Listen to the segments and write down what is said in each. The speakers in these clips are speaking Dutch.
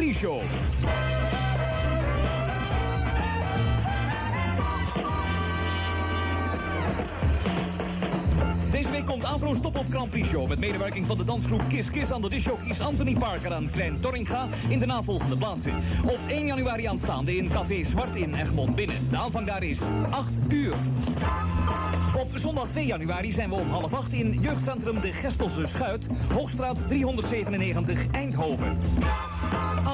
Op Grand Prix Show. Deze week komt Afro's Top op Grand Show... met medewerking van de dansgroep Kiss Kiss aan de disjockeys Anthony Parker en Klein Torringa... in de navolgende plaatsen. Op 1 januari aanstaande in Café Zwart in Egmond binnen. De aanvang daar is 8 uur. Op zondag 2 januari zijn we om half 8 in jeugdcentrum De Gestelse Schuit... Hoogstraat 397 Eindhoven.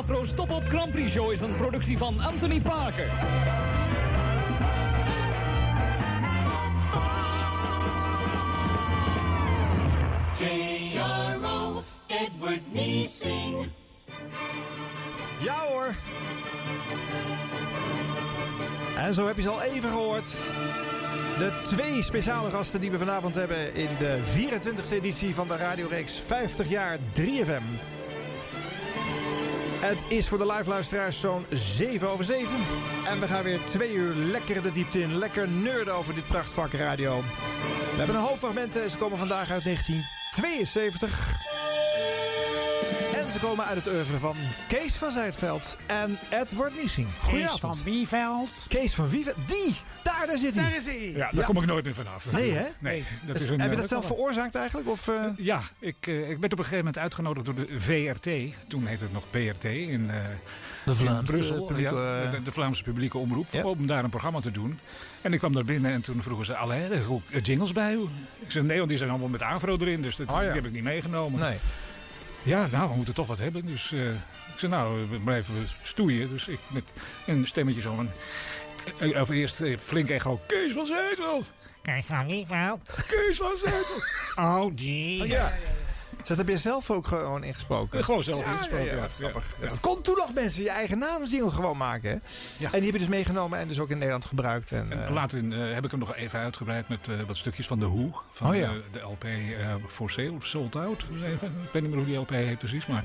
Afro's Top op Grand Prix Show is een productie van Anthony Parker. K-R-O, Edward Niesing. Ja hoor. En zo heb je ze al even gehoord. De twee speciale gasten die we vanavond hebben in de 24e editie van de radioreeks 50 jaar 3FM. Het is voor de live luisteraars zo'n 7 over 7. En we gaan weer twee uur lekker de diepte in. Lekker nerden over dit prachtvak radio. We hebben een hoop fragmenten. Ze komen vandaag uit 1972. Ze komen uit het oeuvre van Kees van Zijtveld en Edward Niesing. Kees Goedenavond. van Wieveld. Kees van Wieveld. Die! Daar, daar zit hij. Daar is hij. Ja, daar Ja. kom ik nooit meer vanaf. Nee, hè? Nee, dat Dus is een, heb je eh, dat zelf veroorzaakt eigenlijk? Of, eh, Ja, ik, eh, ik werd op een gegeven moment uitgenodigd door de VRT. Toen heette het nog BRT in, eh, De in Vlaamse Brussel. publieke, ja, eh, de, de Vlaamse publieke omroep. Ja. Om daar een programma te doen. En ik kwam daar binnen en toen vroegen ze... Allee, ook jingles bij u? Ik zei nee, want die zijn allemaal met Avro erin. Dus dat, Oh, ja. die heb ik niet meegenomen. nee. Ja, nou, we moeten toch wat hebben. Dus eh, ik zei, nou, we blijven stoeien. Dus ik met een stemmetje zo van... eh, Of eerst eh, flink echo. Kees van Zijtveld! Kees van Wieveld. Kees van Zijtveld! Oh, die. Ja. Dus dat heb je zelf ook gewoon ingesproken? Gewoon zelf Ja, ingesproken. ja, grappig. Ja. Dat kon toen nog mensen je eigen naamsdingen gewoon maken. Hè? Ja. En die heb je dus meegenomen en dus ook in Nederland gebruikt. En, En eh, later in, eh, heb ik hem nog even uitgebreid met eh, wat stukjes van The Who. Van Oh ja. de, de LP For Sale of Sold Out. Dus even, ik weet niet meer hoe die LP heet precies. Maar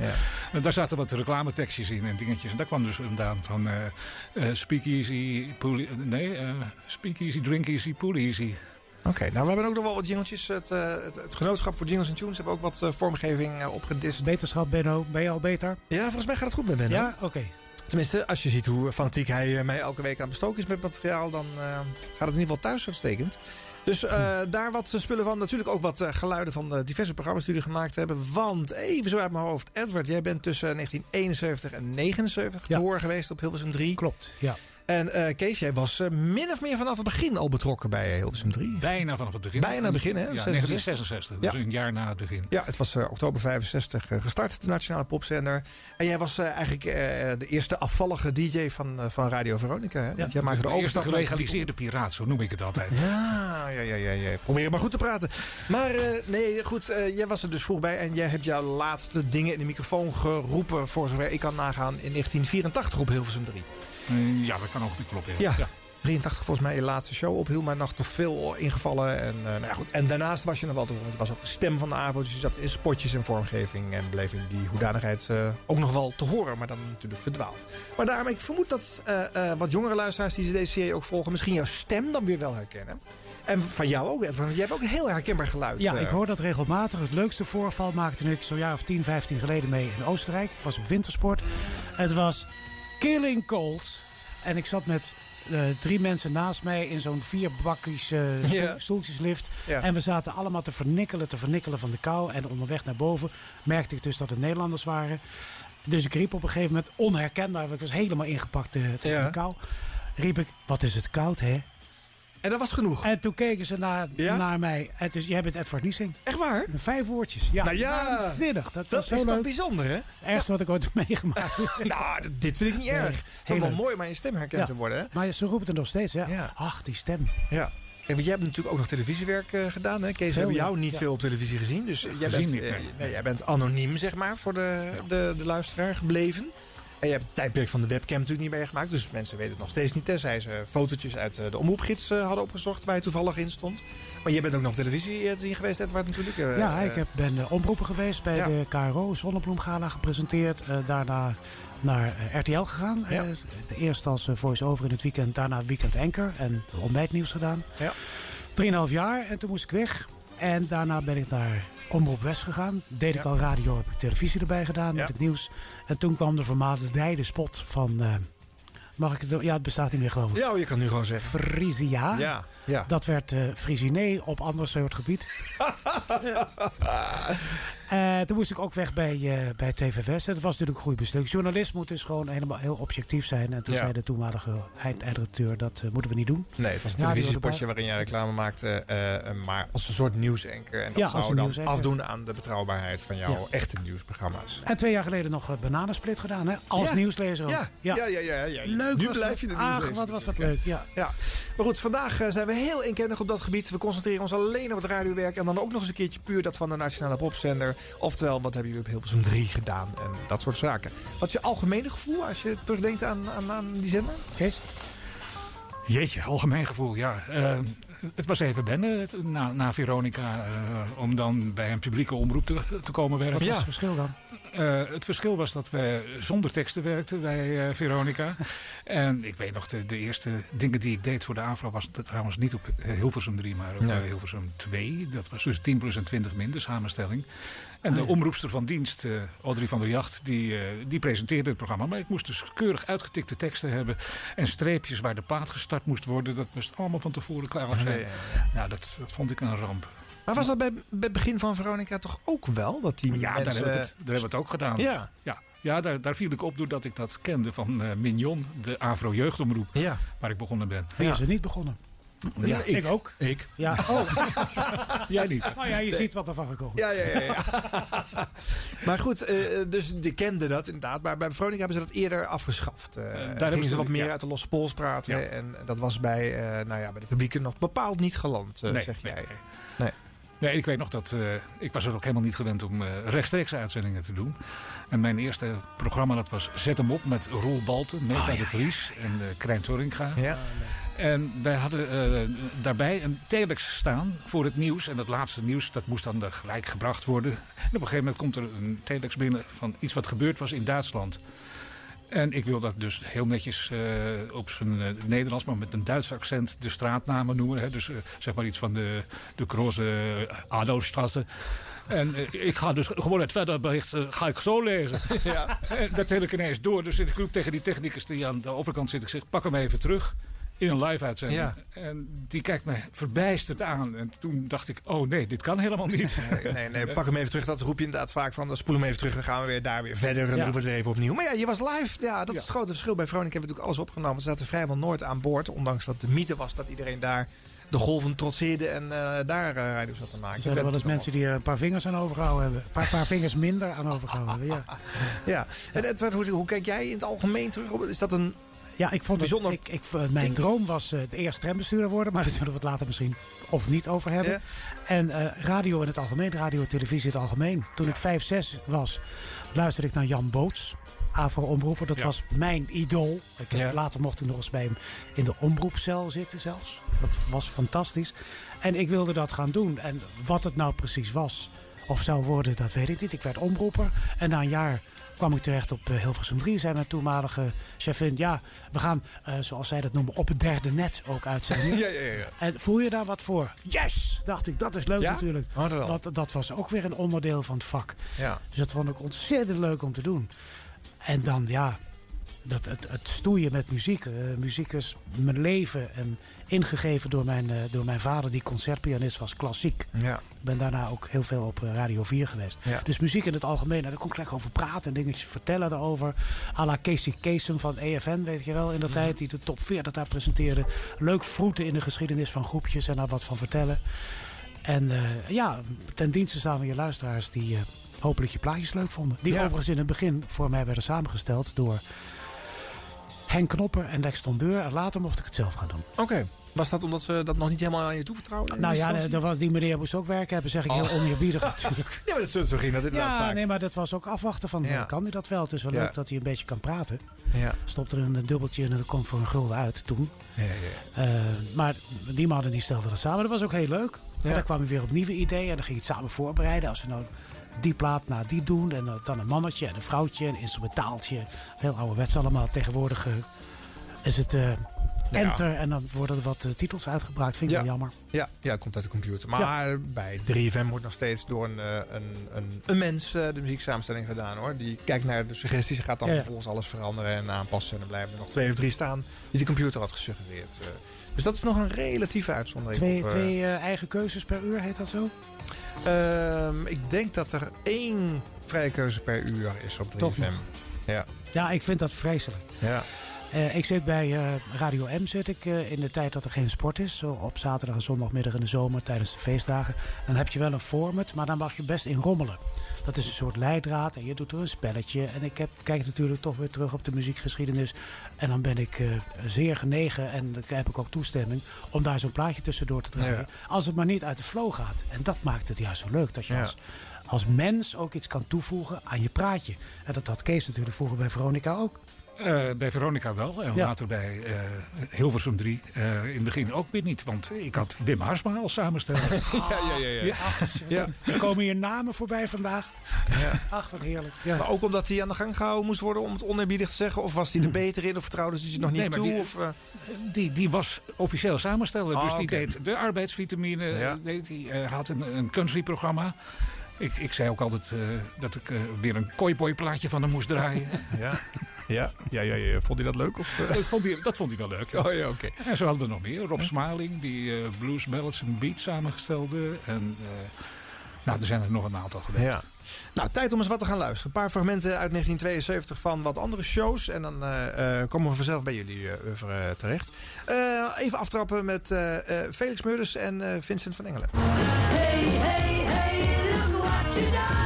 Ja. daar zaten wat reclametekstjes in en dingetjes. En daar kwam dus vandaan van eh eh, Speak Easy, Pool, nee, eh Speak Easy, Drink Easy, Pool Easy. Oké, nou we hebben ook nog wel wat jingletjes. Het, eh, het, het genootschap voor jingles en tunes hebben ook wat eh, vormgeving uh, opgedist. Beterschap, Benno. Ben je al beter? Ja, volgens mij gaat het goed met Benno. Ja? Oké. Tenminste, als je ziet hoe fanatiek hij eh, mij elke week aan het bestoken is met materiaal, dan eh, gaat het in ieder geval thuis uitstekend. Dus eh, daar wat spullen van. Natuurlijk ook wat eh, geluiden van de diverse programma's die jullie gemaakt hebben. Want even zo uit mijn hoofd. Edward, jij bent tussen 1971 en 79 Ja. te horen geweest op Hilversum 3. Klopt, ja. En eh, Kees, jij was eh, min of meer vanaf het begin al betrokken bij Hilversum 3. Bijna vanaf het begin. Bijna het begin, hè? Ja, 1966. Dus een jaar na het begin. Ja, het was eh, oktober 65 eh, gestart, de Nationale Popzender. En jij was eigenlijk de eerste afvallige DJ van, van Radio Veronica. Hè? Want jij maakte de De eerste overstap. gelegaliseerde piraat, zo noem ik het altijd. Ja, ja, ja, ja, ja. Probeer maar goed te praten. Maar nee, goed, jij was er dus vroeg bij. En jij hebt jouw laatste dingen in de microfoon geroepen... voor zover ik kan nagaan in 1984 op Hilversum 3. Eh, ja, dat kan ook niet kloppen. Ja. 83 volgens mij je laatste show op. Hield maar nog toch veel ingevallen. En, eh, nou ja, goed. en daarnaast was je nog wel te horen. Want je was ook de stem van de AVO. Dus je zat in spotjes en vormgeving. En bleef in die hoedanigheid eh, ook nog wel te horen. Maar dan natuurlijk verdwaald. Maar daarom, ik vermoed dat eh, eh, wat jongere luisteraars die deze serie ook volgen... misschien jouw stem dan weer wel herkennen. En van jou ook, Edwin. Want jij hebt ook een heel herkenbaar geluid. Ja, ik hoor dat regelmatig. Het leukste voorval maakte ik zo'n jaar of 10, 15 geleden mee in Oostenrijk. Ik was op wintersport. Het was killing cold. En ik zat met eh, drie mensen naast mij in zo'n vierbakkies eh, stoel- Ja. stoeltjeslift. En we zaten allemaal te vernikkelen, te vernikkelen van de kou. En onderweg naar boven merkte ik dus dat het Nederlanders waren. Dus ik riep op een gegeven moment onherkenbaar, want ik was helemaal ingepakt eh, tegen Ja. de kou. Riep ik, wat is het koud hè? En dat was genoeg. En toen keken ze naar, Ja? naar mij. Het is, jij bent Edward Niesing. Echt waar? Vijf woordjes. Ja, Nou ja. waanzinnig. Dat, Dat is toch bijzonder, hè? Het ergste wat ik ooit heb meegemaakt. Nou, dit vind ik niet Nee, erg. Het is wel mooi om aan je stem herkend Ja. te worden, hè? maar ze roepen het nog steeds. Ja. Ja. Ach, die stem. Ja. En want jij hebt natuurlijk ook nog televisiewerk eh, gedaan. Hè? Kees, we hebben jou ja. niet Ja. veel op televisie gezien. Dus jij, Gezien bent, niet, eh, nee. nee, jij bent anoniem, zeg maar, voor de, de, de luisteraar gebleven. En je hebt het tijdperk van de webcam natuurlijk niet meegemaakt. Dus mensen weten het nog steeds niet. Tenzij ze fotootjes uit eh, de omroepgids eh, hadden opgezocht waar je toevallig in stond. Maar jij bent ook nog televisie eh, te zien geweest, Edward, natuurlijk. Ja, ik heb, ben eh, omroeper geweest bij Ja. de KRO Zonnebloemgala gepresenteerd. Daarna naar RTL gegaan. Ja. Eerst als voice-over in het weekend, daarna weekend anchor en ontbijtnieuws gedaan. Ja. Drieënhalf jaar en toen moest ik weg. En daarna ben ik naar Omroep West gegaan. Deed ik al radio, heb ik televisie erbij gedaan met het nieuws. En toen kwam de vermaledijde spot van... eh, mag ik het... Ja, het bestaat niet meer geloof ik. Ja, je kan nu gewoon zeggen. Frisia. Ja, ja. Dat werd Frisiné op ander soort gebied. Eh, toen moest ik ook weg bij, eh, bij TV West. Dat was natuurlijk een goed besluit. Journalist moet dus gewoon helemaal heel objectief zijn. En toen Ja. zei de toenmalige eind- eindredacteur, dat eh, moeten we niet doen. Nee, het was een televisiespotje erbij. waarin jij reclame maakte. maar als een soort nieuwsanker. En dat Ja, zou dan afdoen aan de betrouwbaarheid van jouw Ja. echte nieuwsprogramma's. En twee jaar geleden nog uh, Bananensplit gedaan, hè? Als nieuwslezer ook. Ja, ja, ja, ja. ja, Leuk Nu blijf je de Ach, nieuwslezer wat was dat leuk. Ja. Ja, maar goed, vandaag zijn we heel inkennig op dat gebied. We concentreren ons alleen op het radiowerk. En dan ook nog eens een keertje puur dat van de Nationale Popzender. Oftewel, wat hebben jullie op Hilversum 3 gedaan? En dat soort zaken. Wat is je algemene gevoel als je terugdenkt aan, aan, aan die zender? Kees? Jeetje, algemeen gevoel, ja. Eh, het was even wennen het- na, na Veronica eh, om dan bij een publieke omroep te, te komen werken. Wat Ja. is het verschil dan? Eh, het verschil was dat we zonder teksten werkten bij eh, Veronica. en ik weet nog, de, de eerste dingen die ik deed voor de AVRO was dat trouwens niet op Hilversum 3, maar op Nee. Hilversum 2. Dat was dus 10 plus en 20 minder samenstelling. En Ah, de omroepster van dienst, eh, Audrey van der Jacht, die, eh, die presenteerde het programma. Maar ik moest dus keurig uitgetikte teksten hebben. En streepjes waar de paad gestart moest worden. Dat moest allemaal van tevoren klaar zijn. Ja, ja, ja. Nou, dat, dat vond ik een ramp. Maar was dat bij, bij het begin van Veronica toch ook wel? Dat die Ja, mensen... daar hebben, we het, daar hebben we het ook gedaan. Ja, Ja, ja daar, daar viel ik op doordat ik dat kende van eh, Mignon, de Avro Jeugdomroep, ja. waar ik begonnen ben. Ja. is er niet begonnen? Ja, ik. ik ook. Ik. Ja. Oh, Jij niet. nou ja, je ziet wat er van gekomen is. Ja, ja, ja. ja. maar goed, eh, dus die kenden dat inderdaad. Maar bij Veronica hebben ze dat eerder afgeschaft. Eh hebben gingen ze- ze wat meer ja. uit de losse pols praten. Ja. En dat was bij, nou ja, bij de publieke nog bepaald niet geland, Nee, zeg nee, jij. nee. Nee. Nee, ik weet nog dat ik was er ook helemaal niet gewend om rechtstreeks uitzendingen te doen. En mijn eerste programma dat was Zet hem op met Roel Balten, Meta de Vries en uh, Krijn Torringa. Ja. En wij hadden eh, daarbij een telex staan voor het nieuws. En dat laatste nieuws dat moest dan er gelijk gebracht worden. En op een gegeven moment komt er een telex binnen van iets wat gebeurd was in Duitsland. En ik wil dat dus heel netjes eh, op zijn eh, Nederlands, maar met een Duits accent de straatnamen noemen. Hè. Dus zeg maar iets van de, de Große Adolfstrasse. En ik ga dus gewoon het verder bericht ga ik zo lezen. Ja. Dat tel ik ineens door. Dus ik roep tegen die technicus die aan de overkant zit. Ik zeg, pak hem even terug. In een live uitzending. Ja. En die kijkt me verbijsterd aan. En toen dacht ik, oh nee, dit kan helemaal niet. Nee, nee, nee, pak hem even terug. Dat roep je inderdaad vaak van. Dan spoel hem even terug. Dan gaan we weer daar weer verder. En Ja. doen we het weer even opnieuw. Maar ja, je was live. Ja, dat is het grote verschil. Bij Veronica hebben we natuurlijk alles opgenomen. Ze zaten vrijwel nooit aan boord. Ondanks dat de mythe was dat iedereen daar de golven trotseerde. En eh, daar uh, zat te maken. Er zijn wel eens mensen die er een paar vingers aan overgehouden hebben. Een paar, paar vingers minder aan overgehouden hebben. Ja. Ja. En Edward, hoe, hoe kijk jij in het algemeen terug op? Is dat een Ja, ik vond Bijzonder het, ik, ik, eh, mijn droom was eh, de eerste trambestuurder worden, maar daar zullen we het later misschien of niet over hebben. Ja. En eh, radio in het algemeen, radio televisie in het algemeen. Toen ik 5, 6 was, luisterde ik naar Jan Boots. Afro-omroeper, dat Ja. was mijn idool. Ik heb. Later mocht ik nog eens bij hem in de omroepcel zitten zelfs. Dat was fantastisch. En ik wilde dat gaan doen. En wat het nou precies was of zou worden, dat weet ik niet. Ik werd omroeper en na een jaar kwam ik terecht op eh, Hilversum 3. Zei mijn toenmalige chefin, ja, we gaan, eh, zoals zij dat noemen, op het derde net ook uitzenden. Ja, ja, ja. En voel je daar wat voor? Yes! Dacht ik, dat is leuk Ja? natuurlijk. Oh, dat dat, dat was ook weer een onderdeel van het vak. ja. Dus dat vond ik ontzettend leuk om te doen. En dan, ja, dat, het, het stoeien met muziek. Eh, muziek is mijn leven en ingegeven door mijn, eh, door mijn vader, die concertpianist was, klassiek. ja. Ik ben daarna ook heel veel op eh, Radio 4 geweest. Ja. Dus muziek in het algemeen, nou, daar kon ik lekker over praten en dingetjes vertellen daarover. A la Casey Kasem van EFN, weet je wel, in de tijd, die de top 40 daar presenteerde. Leuk vroeten in de geschiedenis van groepjes en daar wat van vertellen. En eh, ja, ten dienste staan we je luisteraars die hopelijk je plaatjes leuk vonden. Die Ja. overigens in het begin voor mij werden samengesteld door Henk Knopper en Lex Tondeur. En later mocht ik het zelf gaan doen. Oké. Was dat omdat ze dat nog niet helemaal aan je toevertrouwden? in Nou ja, er was, die meneer moest ook werken hebben, zeg ik heel oneerbiedig natuurlijk. Ja, maar dat, zo ging dat inderdaad Ja, vaak. nee, maar dat was ook afwachten van, Ja. eh, kan hij dat wel? Het is wel Ja. leuk dat hij een beetje kan praten. Ja. Stopt er een dubbeltje en dat komt voor een gulden uit toen. Ja, ja, Eh, maar die mannen die stelden dat samen. Dat was ook heel leuk. Ja. En dan kwamen we weer op nieuwe ideeën. En dan ging je het samen voorbereiden. Als we nou die plaat na die doen. En dan een mannetje en een vrouwtje. Een instrumentaaltje. Heel ouderwets allemaal. Tegenwoordig eh, is het enter. En dan worden er wat eh, titels uitgebracht. Vind ik Ja. wel jammer. Ja, ja, komt uit de computer. Maar bij 3FM wordt nog steeds door een, eh, een, een, een mens eh, de muzieksamenstelling gedaan hoor. Die kijkt naar de suggesties en gaat dan vervolgens alles veranderen en aanpassen. En dan blijven er nog twee of drie staan die de computer had gesuggereerd. dus dat is nog een relatieve uitzondering. Twee, op, twee eh, eigen keuzes per uur, heet dat zo? ehm, ik denk dat er één vrije keuze per uur is op 3FM. Toch nog. Ja, Ja, ik vind dat vreselijk. ja. Eh, ik zit bij eh, Radio M zit ik, eh, in de tijd dat er geen sport is. Zo op zaterdag en zondagmiddag in de zomer tijdens de feestdagen. Dan heb je wel een format, maar dan mag je best in rommelen. Dat is een soort leidraad en je doet er een spelletje. En ik heb, kijk natuurlijk toch weer terug op de muziekgeschiedenis. En dan ben ik zeer genegen en dan heb ik ook toestemming om daar zo'n plaatje tussendoor te draaien. Ja. Als het maar niet uit de flow gaat. En dat maakt het juist zo leuk. Dat je Ja. als, als mens ook iets kan toevoegen aan je praatje. En dat had Kees natuurlijk vroeger bij Veronica ook. Eh, bij Veronica wel. En Ja. later bij eh, Hilversum 3. eh, in het begin ook weer niet. Want ik had Wim Harsma als samensteller. ja, ja, ja, ja. Ja. Ja. Er komen hier namen voorbij vandaag. Ja. Ach, wat heerlijk. Ja. Maar ook omdat hij aan de gang gehouden moest worden om het oneerbiedig te zeggen? Of was hij er beter in? Of vertrouwden ze zich nog niet Nee, maar toe? die- of, eh, Die, die was officieel samensteller. Ah, dus die deed de arbeidsvitamine. Ja. deed die eh, had een, een countryprogramma. Ik, ik zei ook altijd eh, dat ik eh, weer een kooiboy plaatje van hem moest draaien. ja. Ja, ja, ja, ja. Vond hij dat leuk? Of, eh? dat, vond hij, dat vond hij wel leuk. ja. Oh ja, oké. En zo hadden we nog meer. Rob Smaling, die eh, blues, ballads en beats samengestelde. En eh, nou, er zijn er nog een aantal geweest. Ja. Nou, tijd om eens wat te gaan luisteren. Een paar fragmenten uit 1972 van wat andere shows. En dan eh, eh, komen we vanzelf bij jullie oeuvre, terecht. Eh, even aftrappen met eh, eh, Felix Meurders en eh, Vincent van Engelen. Hey, hey, hey, look what you done.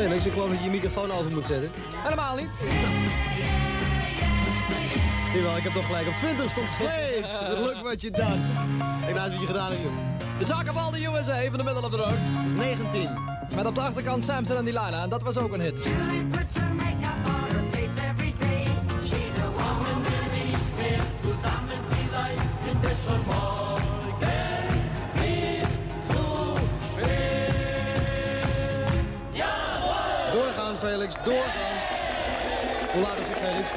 Felix, ik geloof dat je je microfoon over moet zetten. Helemaal niet. Zie je wel, ik heb toch gelijk. Op 20 stond. Look what you done. Kijk nou eens wat je gedaan hebt, joh. The Talk of All the USA van de Middle of the Road. Dat is 19. Met op de achterkant Samson en Delilah. En dat was ook een hit. Doorgaan. Hoe laat is het, Felix?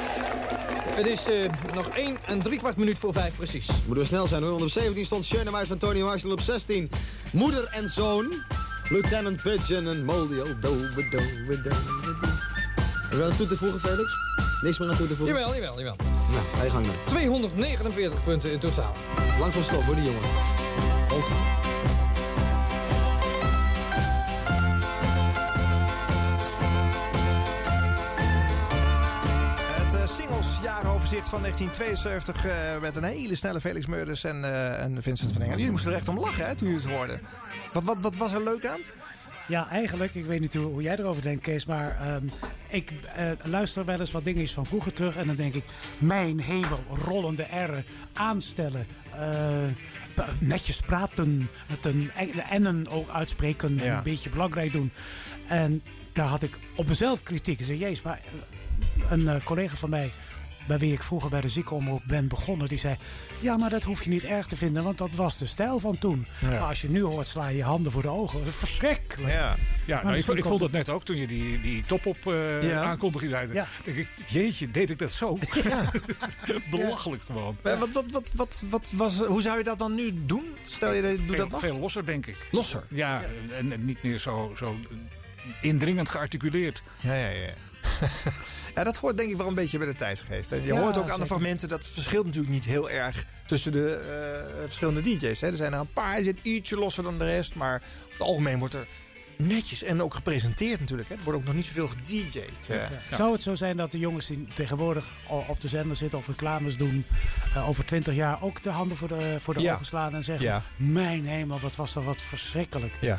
Het is eh, nog 1 en drie kwart minuut voor 5 precies. Moeten we snel zijn hoor. Want op 17 stond van Tony Marshall. Op 16 moeder en zoon. Lieutenant Pigeon en Moldy. Oh, do, be, do, be, do, be, do. Heb je toe te voegen, Felix? Niks meer aan toe te voegen? Jawel, jawel, jawel. Nou, ga je gang dan. 249 punten in totaal. Lang van stop hoor, die jongen. Komt. Jaaroverzicht van 1972 eh, met een hele snelle Felix Meurders en, eh, en Vincent van Engelen. Jullie moesten er echt om lachen hè, toen jullie het hoorden. Wat, wat, wat was er leuk aan? Ja, eigenlijk, ik weet niet hoe, hoe jij erover denkt, Kees, maar ehm, ik eh, luister wel eens wat dingetjes van vroeger terug en dan denk ik, mijn hemel, rollende R'en, aanstellen, netjes praten, met een en N'en ook uitspreken, Ja. een beetje belangrijk doen. En daar had ik op mezelf kritiek. Ik zei, jezus, maar een collega van mij, bij wie ik vroeger bij de ziekenomroep ben begonnen, die zei, ja, maar dat hoef je niet erg te vinden, want dat was de stijl van toen. Ja. Maar als je nu hoort, sla je je handen voor de ogen. Dat is verschrikkelijk. Ja. Ja, nou, ik, misschien ik vond het net ook toen je die, die top-op eh, Ja. aankondiging zei. Ja. denk ik, jeetje, deed ik dat zo? Belachelijk gewoon. Wat, wat, wat, wat, wat was, hoe zou je dat dan nu doen? Stel je, doe Veel, dat nog? veel losser, denk ik. Losser. Ja, en, en niet meer zo, zo indringend gearticuleerd. Ja, ja, ja. ja, dat hoort denk ik wel een beetje bij de tijdsgeest. hè. Je Ja, hoort ook aan de fragmenten, dat verschilt natuurlijk niet heel erg tussen de eh, verschillende DJ's. Hè. Er zijn er een paar, die zijn ietsje losser dan de rest. Maar over het algemeen wordt er netjes en ook gepresenteerd natuurlijk. Hè. Er wordt ook nog niet zoveel gedj'd. eh. Zou het zo zijn dat de jongens die tegenwoordig op de zender zitten of reclames doen, eh, over twintig jaar ook de handen voor de, voor de ogen slaan en zeggen: Ja. Mijn hemel, wat was dat wat verschrikkelijk. Ja.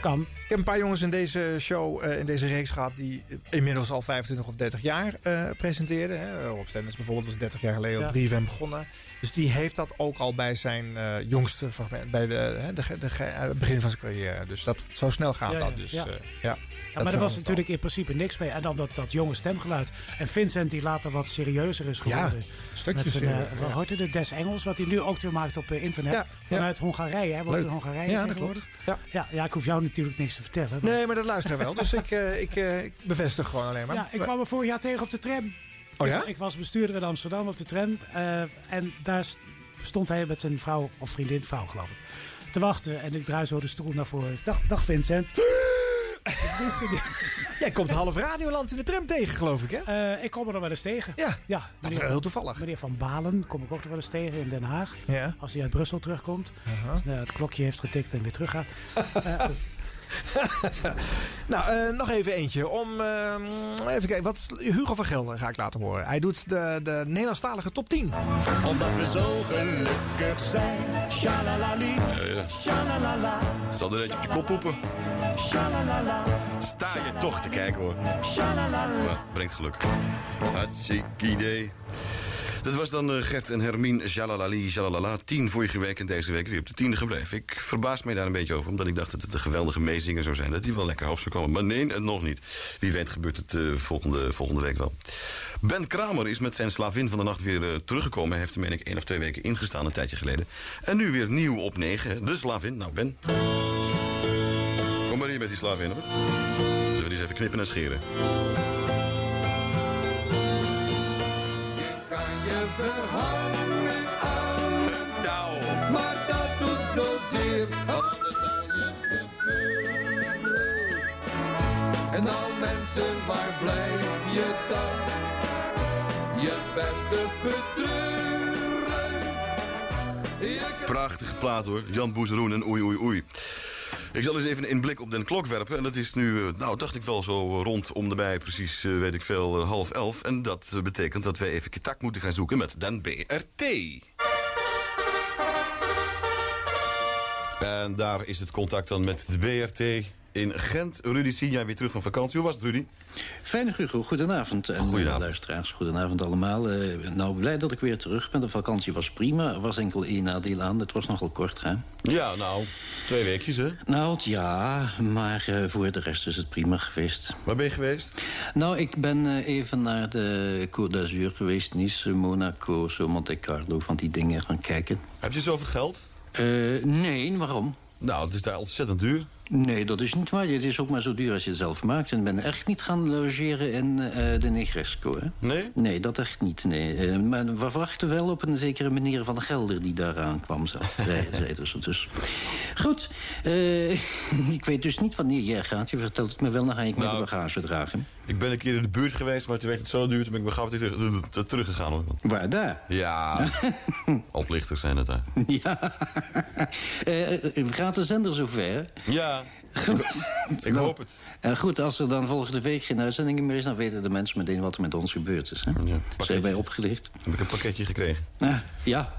Kan. Ik heb een paar jongens in deze show, eh, in deze reeks gehad... die inmiddels al 25 of 30 jaar eh, presenteerden. Hè. Rob Stenders bijvoorbeeld was 30 jaar geleden op Ja. 3FM begonnen. Dus die heeft dat ook al bij zijn eh, jongste fragment... bij de, hè, de, de, de- eh, het begin van zijn carrière. Dus dat, zo snel gaat Ja, dat. ja, Dus, ja. eh, ja, Ja, dat maar er was natuurlijk in principe niks mee. En dan dat, dat jonge stemgeluid. En Vincent, die later wat serieuzer is Ja, geworden. stukjes, Met zijn, eh, eh, ja. het, de Des Engels, wat hij nu ook weer maakt op eh, internet. Ja, ja. Vanuit Hongarije. Hij Leuk. in Hongarije Ja, dat klopt. Ja. Ja, ja, ik hoef jou natuurlijk niks te vertellen. maar- Nee, maar dat luisteren wel. Dus ik, eh, ik, eh, ik bevestig gewoon alleen maar. Ja, ik kwam er vorig jaar tegen op de tram. Oh ja? Ik, ik was bestuurder in Amsterdam op de tram. eh, en daar st- stond hij met zijn vrouw, of vriendin, vrouw geloof ik, te wachten. En ik draai zo de stoel naar voren. Dacht, dag Vincent. Ik wist het niet. Jij komt half Radioland in de tram tegen, geloof ik, hè? Eh, ik kom er nog wel eens tegen. Ja, ja dat is wel heel toevallig. Meneer Van Balen kom ik ook nog wel eens tegen in Den Haag. Ja. Als hij uit Brussel terugkomt. Hij het klokje heeft getikt en weer teruggaat. Eh, Nou, eh, nog even eentje. Om, eh, even kijken, wat Hugo van Gelder ga ik laten horen. Hij doet de, de Nederlandstalige top 10. Omdat we zo gelukkig zijn. Shalalali. Shalalala. Zal er net op je kop poepen? Shalalala. Sta je toch te kijken hoor. Shalalala. Brengt geluk. Hartstikke idee. Dat was dan eh, Gert en Hermine Jalalali Jalalala. Tien vorige week en deze week weer op de tiende gebleven. Ik verbaas me daar een beetje over, omdat ik dacht dat het een geweldige meezinger zou zijn. Dat hij wel lekker hoog zou komen. Maar nee, nog niet. Wie weet gebeurt het eh, volgende, volgende week wel. Ben Kramer is met zijn slavin van de nacht weer eh, teruggekomen. Hij heeft er, meen ik, één of twee weken ingestaan een tijdje geleden. En nu weer nieuw op negen. De slavin. Nou, Ben. Kom maar hier met die slavin. Hoor. Zullen we die eens even knippen en scheren? Verhangen aan een touw. Maar dat doet zozeer. Anders zal je gebeuren. En dan mensen, waar blijf je dan? Je bent te betreuren. Prachtige plaat hoor. Jan Boezeroen en Oei Oei Oei. Ik zal eens even een blik op den klok werpen. En dat is nu, eh, nou dacht ik wel zo rond om de bij, precies eh, weet ik veel, eh, half elf. En dat eh, betekent dat wij even contact moeten gaan zoeken met den BRT. En daar is het contact dan met de BRT in Gent. Rudy Sinja weer terug van vakantie. Hoe was het Rudy? Fijn, Hugo. Goedenavond. En Goedenavond. eh, luisteraars, goedenavond allemaal. Eh, nou, blij dat ik weer terug ben. De vakantie was prima. Er was enkel één nadeel aan. Het was nogal kort, hè? Ja, nou, twee weekjes hè. Nou, ja, maar eh, voor de rest is het prima geweest. Waar ben je geweest? Nou, ik ben even naar de Côte d'Azur geweest. Nice, Monaco, zo Monte Carlo, van die dingen gaan kijken. Heb je zoveel geld? Nee, waarom? Nou, het is daar ontzettend duur. Nee, dat is niet waar. Het is ook maar zo duur als je het zelf maakt. En ik ben echt niet gaan logeren in eh, de Negresco, hè? Nee? Nee, dat echt niet, nee. Eh, maar we wachten wel op een zekere meneer Van Gelder die daaraan kwam zelf. Dus, dus. Goed, eh, ik weet dus niet wanneer jij gaat. Je vertelt het me wel, dan ga ik met Nou, de bagage dragen. Ik ben een keer in de buurt geweest, maar toen werd het zo duur. Toen ben ik mijn gauw weer terug, terug- teruggegaan. Hoor. Waar, daar? Ja, oplichters zijn het daar. Ja. Eh, gaat de zender zover? Ja, Ik hoop het. En goed, als er dan volgende week geen uitzendingen meer is... dan weten de mensen meteen wat er met ons gebeurd is. Hè? Ze hebben wij opgelicht. Heb ik een pakketje gekregen. Ah, ja.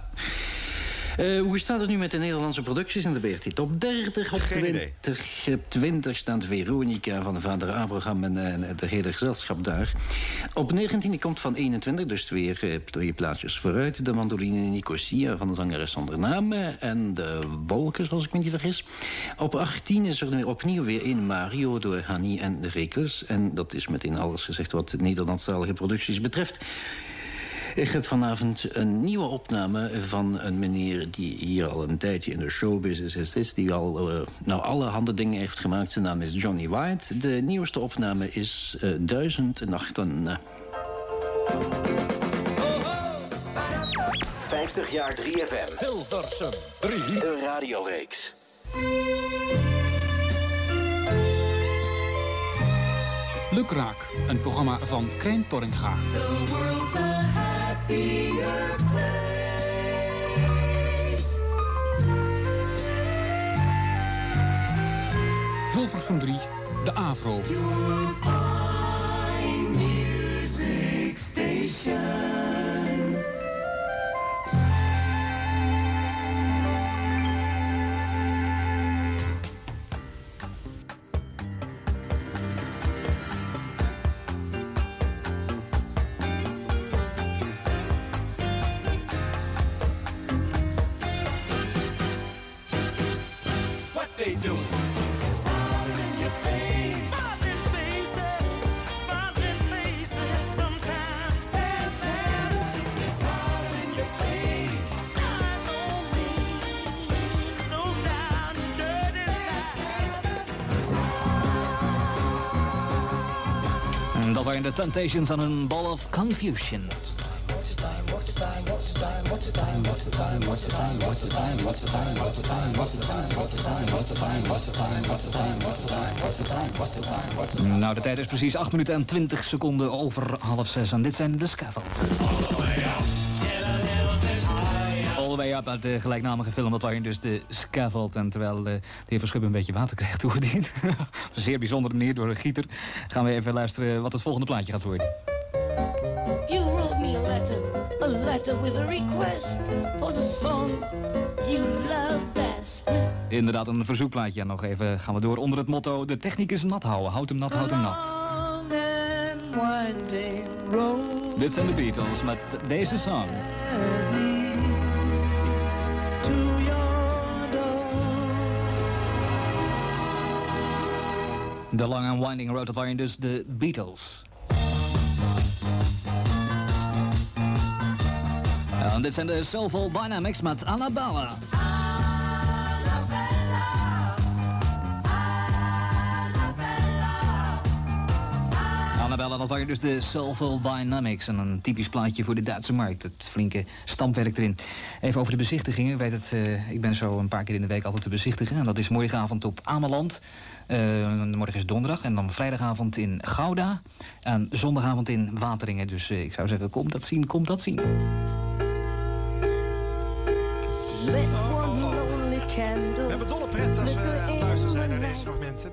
Eh, hoe staat het nu met de Nederlandse producties in de BRT? Top 30 op Geen 20. Op 20 staat Veronica van de vader Abraham en, eh, en het hele gezelschap daar. Op 19 komt van 21, dus weer eh, twee plaatsjes vooruit. De mandoline Nicosia van de zangeres zonder naam. En de Wolkers, als ik me niet vergis. Op 18 is er opnieuw weer in Mario door Hanni en de Rekels. En dat is meteen alles gezegd wat Nederlandstalige producties betreft. Ik heb vanavond een nieuwe opname van een meneer... die hier al een tijdje in de showbusiness is... die al eh, nou, allerhande dingen heeft gemaakt. Zijn naam is Johnny White. De nieuwste opname is eh, Duizend Nachten. 50 jaar 3FM. Hilversum 3. De radioreeks. Lukraak, een programma van Krijn Torringa. Happier place. Hilversum 3, de AVRO. Your fine music station. Waren de Temptations aan een Ball of Confusion. Nou, de tijd is precies 8 minuten en 20 seconden over half 6. En dit zijn de Scaffold. Up uit de gelijknamige film. Dat waren dus de Scaffold. En terwijl eh, de heer Verschub een beetje water krijgt toegediend. Op een zeer bijzondere manier door een gieter. Gaan we even luisteren wat het volgende plaatje gaat worden. You wrote me a letter, a letter with a request for the song you love best. Inderdaad, een verzoekplaatje. En nog even gaan we door onder het motto... De techniek is nat houden. Houd hem nat, houd hem nat. Long and winding road Dit zijn de Beatles met deze song. De Long and Winding Road, dat waren dus de Beatles. En dit zijn de Soulful Dynamics met Annabella. Annabella, dat waren dus de Soulful Dynamics. En een typisch plaatje voor de Duitse markt. Het flinke stampwerk erin. Even over de bezichtigingen. Weet het, eh, ik ben zo een paar keer in de week altijd te bezichtigen. En dat is morgenavond op Ameland. Eh, morgen is donderdag. En dan vrijdagavond in Gouda. En zondagavond in Wateringen. Dus eh, ik zou zeggen, kom dat zien, kom dat zien.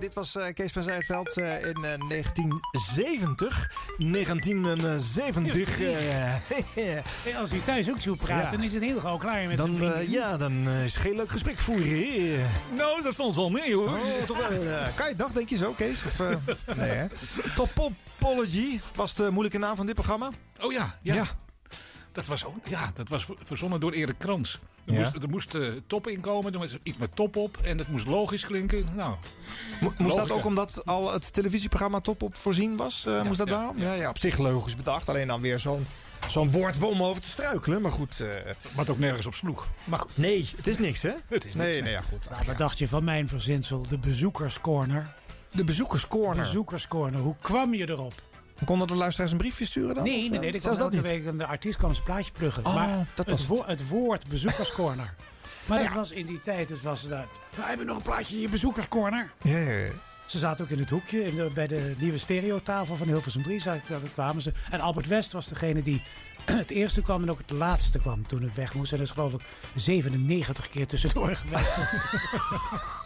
Dit was eh, Kees van Zijtveld eh, in eh, 1970. 1970. eh, Hey, als u thuis ook zo praat, Ja. dan is het heel gauw klaar met dan, ja, dan is het geen leuk gesprek voeren. Nou, dat valt wel mee hoor. Oh, toch kan je dag, denk je zo, Kees? Of, nee, hè? Topology was de moeilijke naam van dit programma. Oh ja, ja. Ja. Dat was, ook, ja, dat was verzonnen door Erik Krans. Er Ja. moest, er moest eh, top inkomen, er moest iets met top op en het moest logisch klinken. Nou, Mo- moest dat ook ja. omdat al het televisieprogramma top op voorzien was? Eh, moest dat ja, daarom? Ja, ja, op zich logisch bedacht. Alleen dan weer zo'n zo'n woord om over te struikelen. Maar goed. eh, wat ook nergens op sloeg. Maar goed, nee, het is niks, hè? het is Nee, niks, nee, ja, goed. Nou, wat dacht je van mijn verzinsel? De bezoekerscorner. De bezoekerscorner. Bezoekerscorner. Hoe kwam je erop? Kon de luisteraars een briefje sturen dan? Nee, nee, eh, nee. Ik kwam dat niet. week een de artiest kwam zijn plaatje pluggen. Oh, maar dat het, was het. wo- het woord bezoekerscorner. Maar Nou dat ja. was in die tijd, het was daar. We hebben nog een plaatje in je bezoekerscorner. Ja, ja, ja. Ze zaten ook in het hoekje in de- bij de nieuwe stereotafel van Hilversum 3. Daar daar kwamen ze. En Albert West was degene die het eerste kwam en ook het laatste kwam toen het weg moest. En dat is geloof ik 97 keer tussendoor geweest.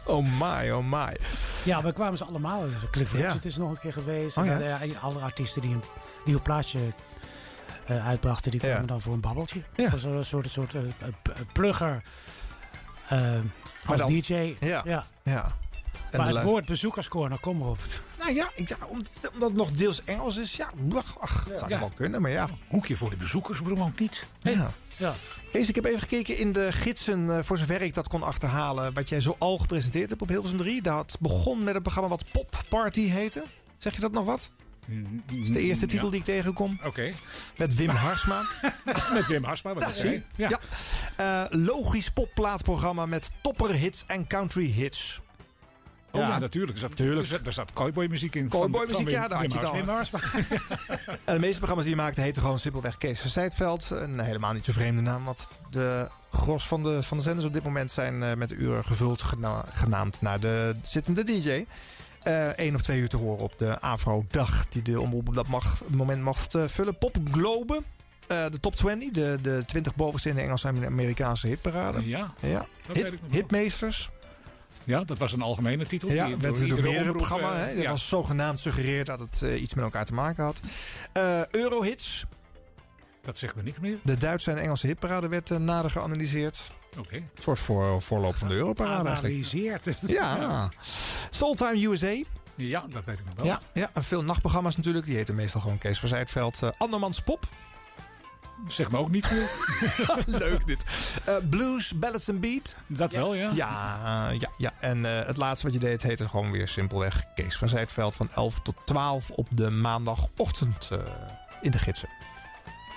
Oh my, oh my. ja, maar kwamen ze allemaal. Cliff Ja. Richard is nog een keer geweest. Oh, en ja? alle artiesten die een nieuw plaatje eh, uitbrachten, die Ja. kwamen dan voor een babbeltje. Ja. Dat was een soort, soort eh, plugger eh, als dan- DJ. Ja. ja. Ja. En Maar het woord bezoekerscorner, kom maar op. Nou ja, ik, ja omdat, het nog deels Engels is, ja, ach, ach, zou Ja. wel kunnen, maar ja. Hoekje voor de bezoekers, waarom ook niet? ja. Ja. Kees, ik heb even gekeken in de gidsen, eh, voor zover ik dat kon achterhalen, wat jij zo al gepresenteerd hebt op Hilversum 3. Dat begon met een programma wat Pop Party heette. Zeg je dat nog wat? Dat is de eerste titel Ja. die ik tegenkom. Oké. Met Wim Harsma. Met Wim Harsma, wat Ja, ik zei. zie. Ja. Eh, logisch popplaatprogramma met topperhits en country hits. Oh ja, Ja. natuurlijk. Er zat, Tuurlijk. Er zat, cowboymuziek in. Cowboymuziek, ja, daar had je het al. En de meeste programma's die hij maakte heten gewoon simpelweg Kees van Zijtveld. Een helemaal niet zo vreemde naam, want de gros van de, van de zenders op dit moment zijn eh, met uren gevuld, gena- genaamd naar de zittende DJ. Eén of twee uur te horen op de Afro-dag die de omroep op dat mag, moment mag eh, vullen. Pop Globe, eh, de top 20, de, de 20 bovenste in de Engelse en Amerikaanse hitparade. Ja, Ja. dat Hit- weet ik nog wel. Hitmeesters. Ja, dat was een algemene titel. Ja, die werd door iedere meerdere omroep, programma's. eh, hè. Ja. was zogenaamd suggereerd dat het eh, iets met elkaar te maken had. Eh, Eurohits, Dat zegt me niks meer. de Duitse en Engelse hitparade werd nader geanalyseerd. Oké. Een soort voor, voorloop van de Europarade eigenlijk. Analyseert. Ja. Soultime USA. Ja, dat weet ik nog wel. Ja, ja, veel nachtprogramma's natuurlijk. Die heten meestal gewoon Kees van Zijtveld. Andermans Pop. Zeg me ook niet meer. Leuk dit. Eh, blues, Ballads and Beat. Dat wel, ja. Ja, ja, ja. En eh, het laatste wat je deed heette gewoon weer simpelweg Kees van Zijtveld. Van 11 tot 12 op de maandagochtend eh, in de gidsen.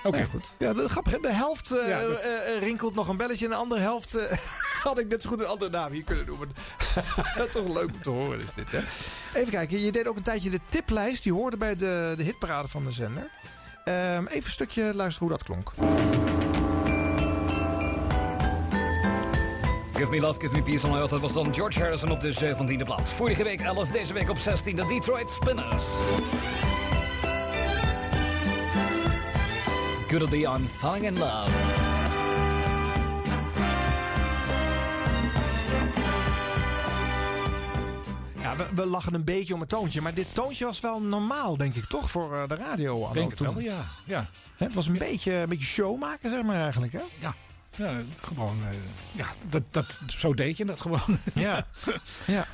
Oké. Ja, goed. Ja, de, grappig, de helft eh, Ja, dat- rinkelt nog een belletje. En de andere helft had ik net zo goed een andere naam hier kunnen noemen. Toch leuk om te horen is dit, hè? Even kijken, je deed ook een tijdje de tiplijst. Die hoorde bij de, de hitparade van de zender. Ehm, even een stukje luisteren hoe dat klonk. Give Me Love, Give Me Peace on Earth. Dat was dan George Harrison op de 17e plaats. Vorige week 11, deze week op 16 de Detroit Spinners. Could it be I'm falling in love? Ja, we, we lachen een beetje om het toontje. Maar dit toontje was wel normaal, denk ik, toch? Voor eh, de radio. Denk het wel, ja. Ja, Het was een beetje, een beetje show maken, zeg maar eigenlijk, hè? ja. ja gewoon, eh, ja, dat, dat, zo deed je dat gewoon. Ja. ja.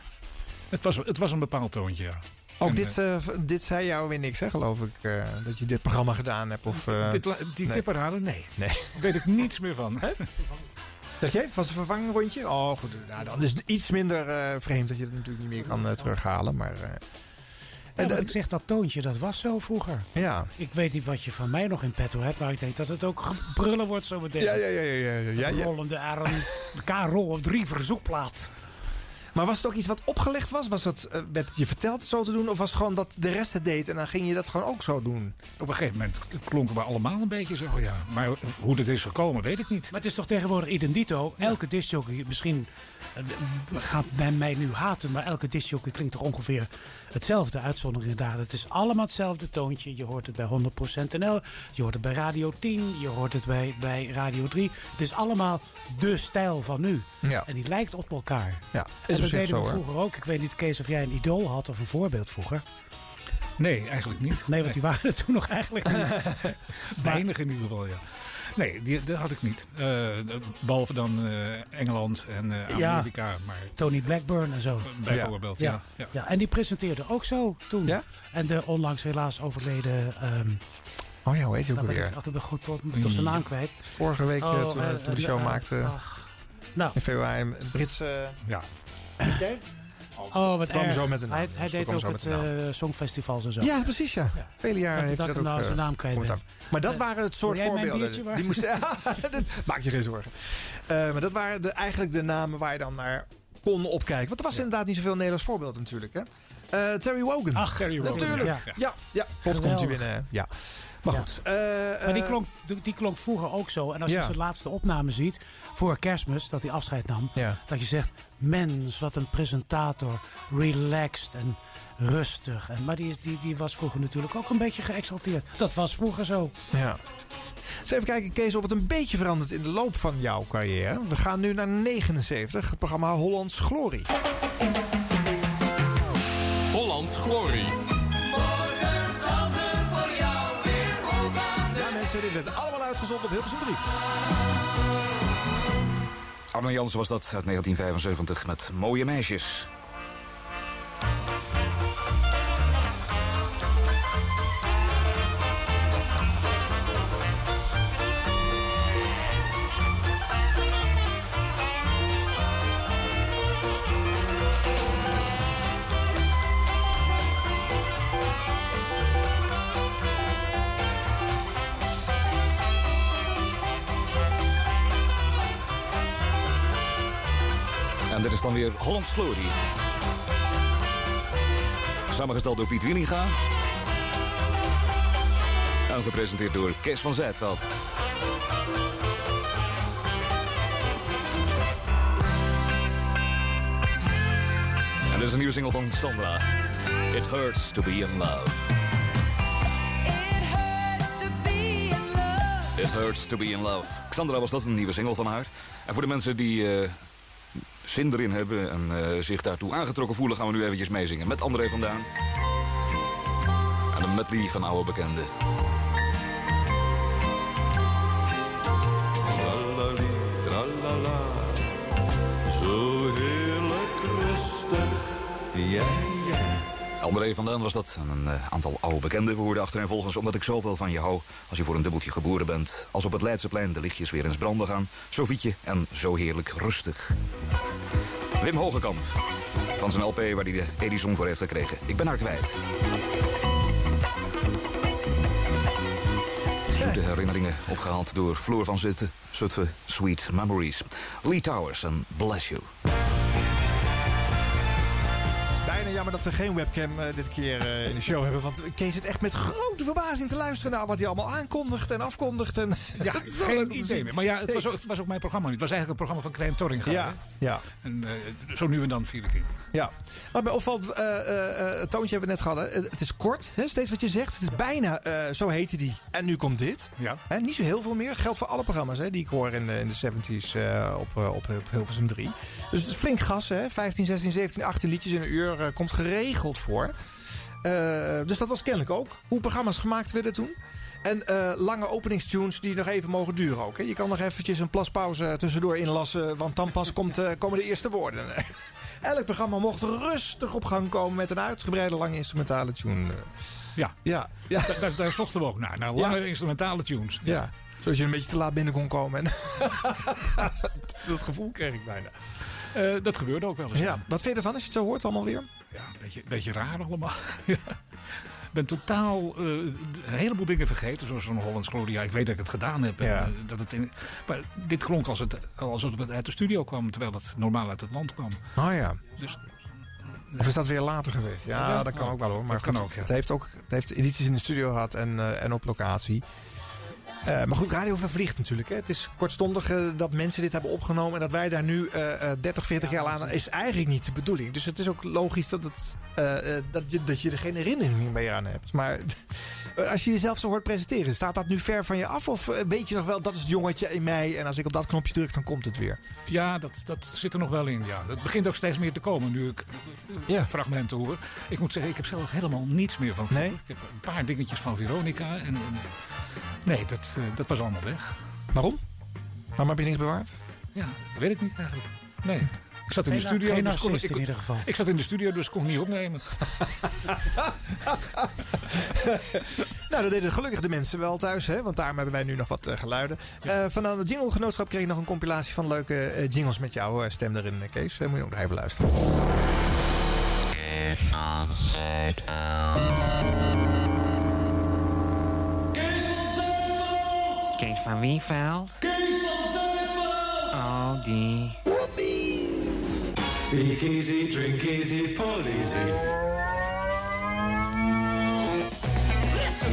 het, was, het was een bepaald toontje, ja. Ook En, dit, eh, dit zei jou weer niks, hè, geloof ik. dat je dit programma gedaan hebt. Of, Dit, die nee. tipparade? Nee. Nee. Daar weet ik niets meer van. Zeg jij, was een vervangrondje? Oh, goed. Nou, dan is het iets minder eh, vreemd dat je het natuurlijk niet meer kan eh, terughalen. Maar eh, Ja, maar ik zeg dat toontje, dat was zo vroeger. ja. Ik weet niet wat je van mij nog in petto hebt, maar ik denk dat het ook brullen wordt zo meteen. Ja, ja, ja, ja, ja, ja, ja. Rollende arm, de KRO op drie verzoekplaat. Maar was het ook iets wat opgelegd was? was het, eh, werd het je verteld zo te doen? Of was het gewoon dat de rest het deed en dan ging je dat gewoon ook zo doen? Op een gegeven moment klonken we allemaal een beetje zo, ja. Maar hoe dit is gekomen, weet ik niet. Maar het is toch tegenwoordig identito. Elke discjockey, misschien gaat men mij nu haten, maar elke discjockey klinkt toch ongeveer hetzelfde. Uitzonderingen daar. Het is allemaal hetzelfde toontje. Je hoort het bij 100% NL, je hoort het bij Radio 10, je hoort het bij, bij Radio 3. Het is allemaal de stijl van nu. Ja. En die lijkt op elkaar. Ja, En is dat op zich deden we hoor. vroeger ook. Ik weet niet, Kees, of jij een idool had of een voorbeeld vroeger. Nee, eigenlijk niet. Nee, want die waren er toen nog eigenlijk niet. Weinig in ieder geval, ja. Nee, die, dat had ik niet. Eh, behalve dan eh, Engeland en eh, Ja. Amerika. Maar Tony Blackburn en zo. bijvoorbeeld, ja. ja. Ja, en die presenteerde ook zo toen. Ja? En de onlangs helaas overleden... ehm Oh ja, hoe heet hij ook dat ben ik alweer? altijd de goed tot, tot zijn naam kwijt. Vorige week eh, Oh, toen, toen de show maakten ach. Nou, in februari. Een Britse... ja. Oh wat kwam erg. zo met een naam. Hij, Dus hij we deed ook het eh, Songfestivals en zo. Ja, precies ja. Ja. Vele jaren heeft dat dat ook nou zijn eh, naam kwijt. Maar dat waren het soort voorbeelden. Die moesten, maak je geen zorgen. Eh, maar dat waren de, eigenlijk de namen waar je dan naar kon opkijken. Want er was inderdaad niet zoveel Nederlands voorbeeld natuurlijk. Hè? Terry Wogan. Ach, Terry Wogan, Natuurlijk. ja. Ja, ja, ja. Plots komt hij binnen. Ja. Maar goed. Maar die klonk, die, klonk vroeger ook zo. En als je zijn laatste opname ziet, voor kerstmis, dat hij afscheid nam. Ja. Dat je zegt, mens, wat een presentator. Relaxed en rustig. En, maar die, die, die was vroeger natuurlijk ook een beetje geëxalteerd. Dat was vroeger zo. Ja. Eens even kijken, Kees, of het een beetje verandert in de loop van jouw carrière. We gaan nu naar 79, het programma Hollands Glorie. Hollands Glorie. Morgen zal ze voor jou weer Ja, mensen, dit werd allemaal uitgezonden op Hilversum 3. Arno Jansen was dat uit 1975 met Mooie Meisjes. Is dan weer Hollands Glory. Samengesteld door Piet Wieninga. En gepresenteerd door Kees van Zijtveld. En dit is een nieuwe single van Sandra. It hurts to be in love. It hurts to be in love. It hurts to be in love. Xandra was dat, een nieuwe single van haar. En voor de mensen die eh, zin erin hebben en eh, zich daartoe aangetrokken voelen... gaan we nu eventjes meezingen met André vandaan. En een medley van oude bekenden. André vandaan was dat. En een eh, aantal oude bekenden. We hoorden achter en volgens omdat ik zoveel van je hou. Als je voor een dubbeltje geboren bent. Als op het Leidseplein de lichtjes weer eens branden gaan. Sofietje en zo heerlijk rustig. Wim Hogekamp. Van zijn LP waar hij de Edison voor heeft gekregen. Ik ben haar kwijt. Zoete herinneringen opgehaald door Floor van Zitten. Zutphen, Sweet Memories. Lee Towers en Bless You. Jammer dat we geen webcam eh, dit keer eh, in de show hebben. Want Kees zit echt met grote verbazing te luisteren naar wat hij allemaal aankondigt en afkondigt. En Ja, Het is wel geen idee meer. Maar ja, het Nee. was, ook, het was ook mijn programma niet. Het was eigenlijk een programma van Klein Torringa. Ja, hè? ja. En eh, zo nu en dan viel ik in. Ja, maar bij opvallend toontje hebben we net gehad. hè. Het is kort, hè, steeds wat je zegt. Het is bijna, zo heette die. En nu komt dit. Ja. Hè, niet zo heel veel meer. Geldt voor alle programma's hè, die ik hoor in de, in de 70s eh, op, op, op Hilversum 3. Dus het is flink gas. Hè. 15, 16, 17, 18 liedjes in een uur eh, geregeld voor. Eh, dus dat was kennelijk ook hoe programma's gemaakt werden toen. En eh, lange openingstunes die nog even mogen duren ook. Hè. Je kan nog eventjes een plaspauze tussendoor inlassen. Want dan pas komt, eh, komen de eerste woorden. Elk programma mocht rustig op gang komen met een uitgebreide lange instrumentale tune. Ja, Ja, ja. Daar, daar, daar zochten we ook naar. Naar lange instrumentale tunes. ja. Zodat je een beetje te laat binnen kon komen. En dat gevoel kreeg ik bijna. Eh, dat gebeurde ook wel eens. Ja, wat vind je ervan als je het zo hoort allemaal weer? Ja, een beetje, beetje raar allemaal. Ja. Ik ben totaal eh, een heleboel dingen vergeten, zoals zo'n Hollands Glory. Ja, ik weet dat ik het gedaan heb. en, eh, dat het in, maar dit klonk als het, alsof het uit de studio kwam, terwijl het normaal uit het land kwam. Oh ja. Dus Of is dat weer later geweest? Ja, Ja, dat kan oh, ook wel hoor. Maar dat kan goed, ook, ja. Het heeft ook het heeft edities in de studio gehad en, en op locatie. Eh, maar goed, radio vervliegt natuurlijk. Hè. Het is kortstondig eh, dat mensen dit hebben opgenomen... en dat wij daar nu eh, eh, 30, 40 jaar aan... is eigenlijk niet de bedoeling. Dus het is ook logisch dat, het, dat, je, dat je er geen herinnering meer aan hebt. Maar als je jezelf zo hoort presenteren... staat dat nu ver van je af? Of weet je nog wel, dat is het jongetje in mij... en als ik op dat knopje druk, dan komt het weer? ja, dat, dat zit er nog wel in. Ja. Het begint ook steeds meer te komen nu ik eh, fragmenten hoor. Ik moet zeggen, ik heb zelf helemaal niets meer van. Nee? Ik heb een paar dingetjes van Veronica. En, en- nee, dat, eh, dat was allemaal weg. Waarom? Waarom heb je niks bewaard? Ja, dat weet ik niet eigenlijk. Nee. Ik zat in Geen de studio. geen dus kon, ik, in ieder geval. Ik zat in de studio, dus kon ik niet opnemen. Nou, dat deden gelukkig de mensen wel thuis, hè? want daarom hebben wij nu nog wat eh, geluiden. Eh vanuit het Jingle-genootschap kreeg ik nog een compilatie van leuke jingles met jouw stem erin, Kees. Moet je ook nog even luisteren. Zuidveld! Kees van Wieveld? Kees van Zuidveld! Oh, die. Speak easy, drink easy, pull easy.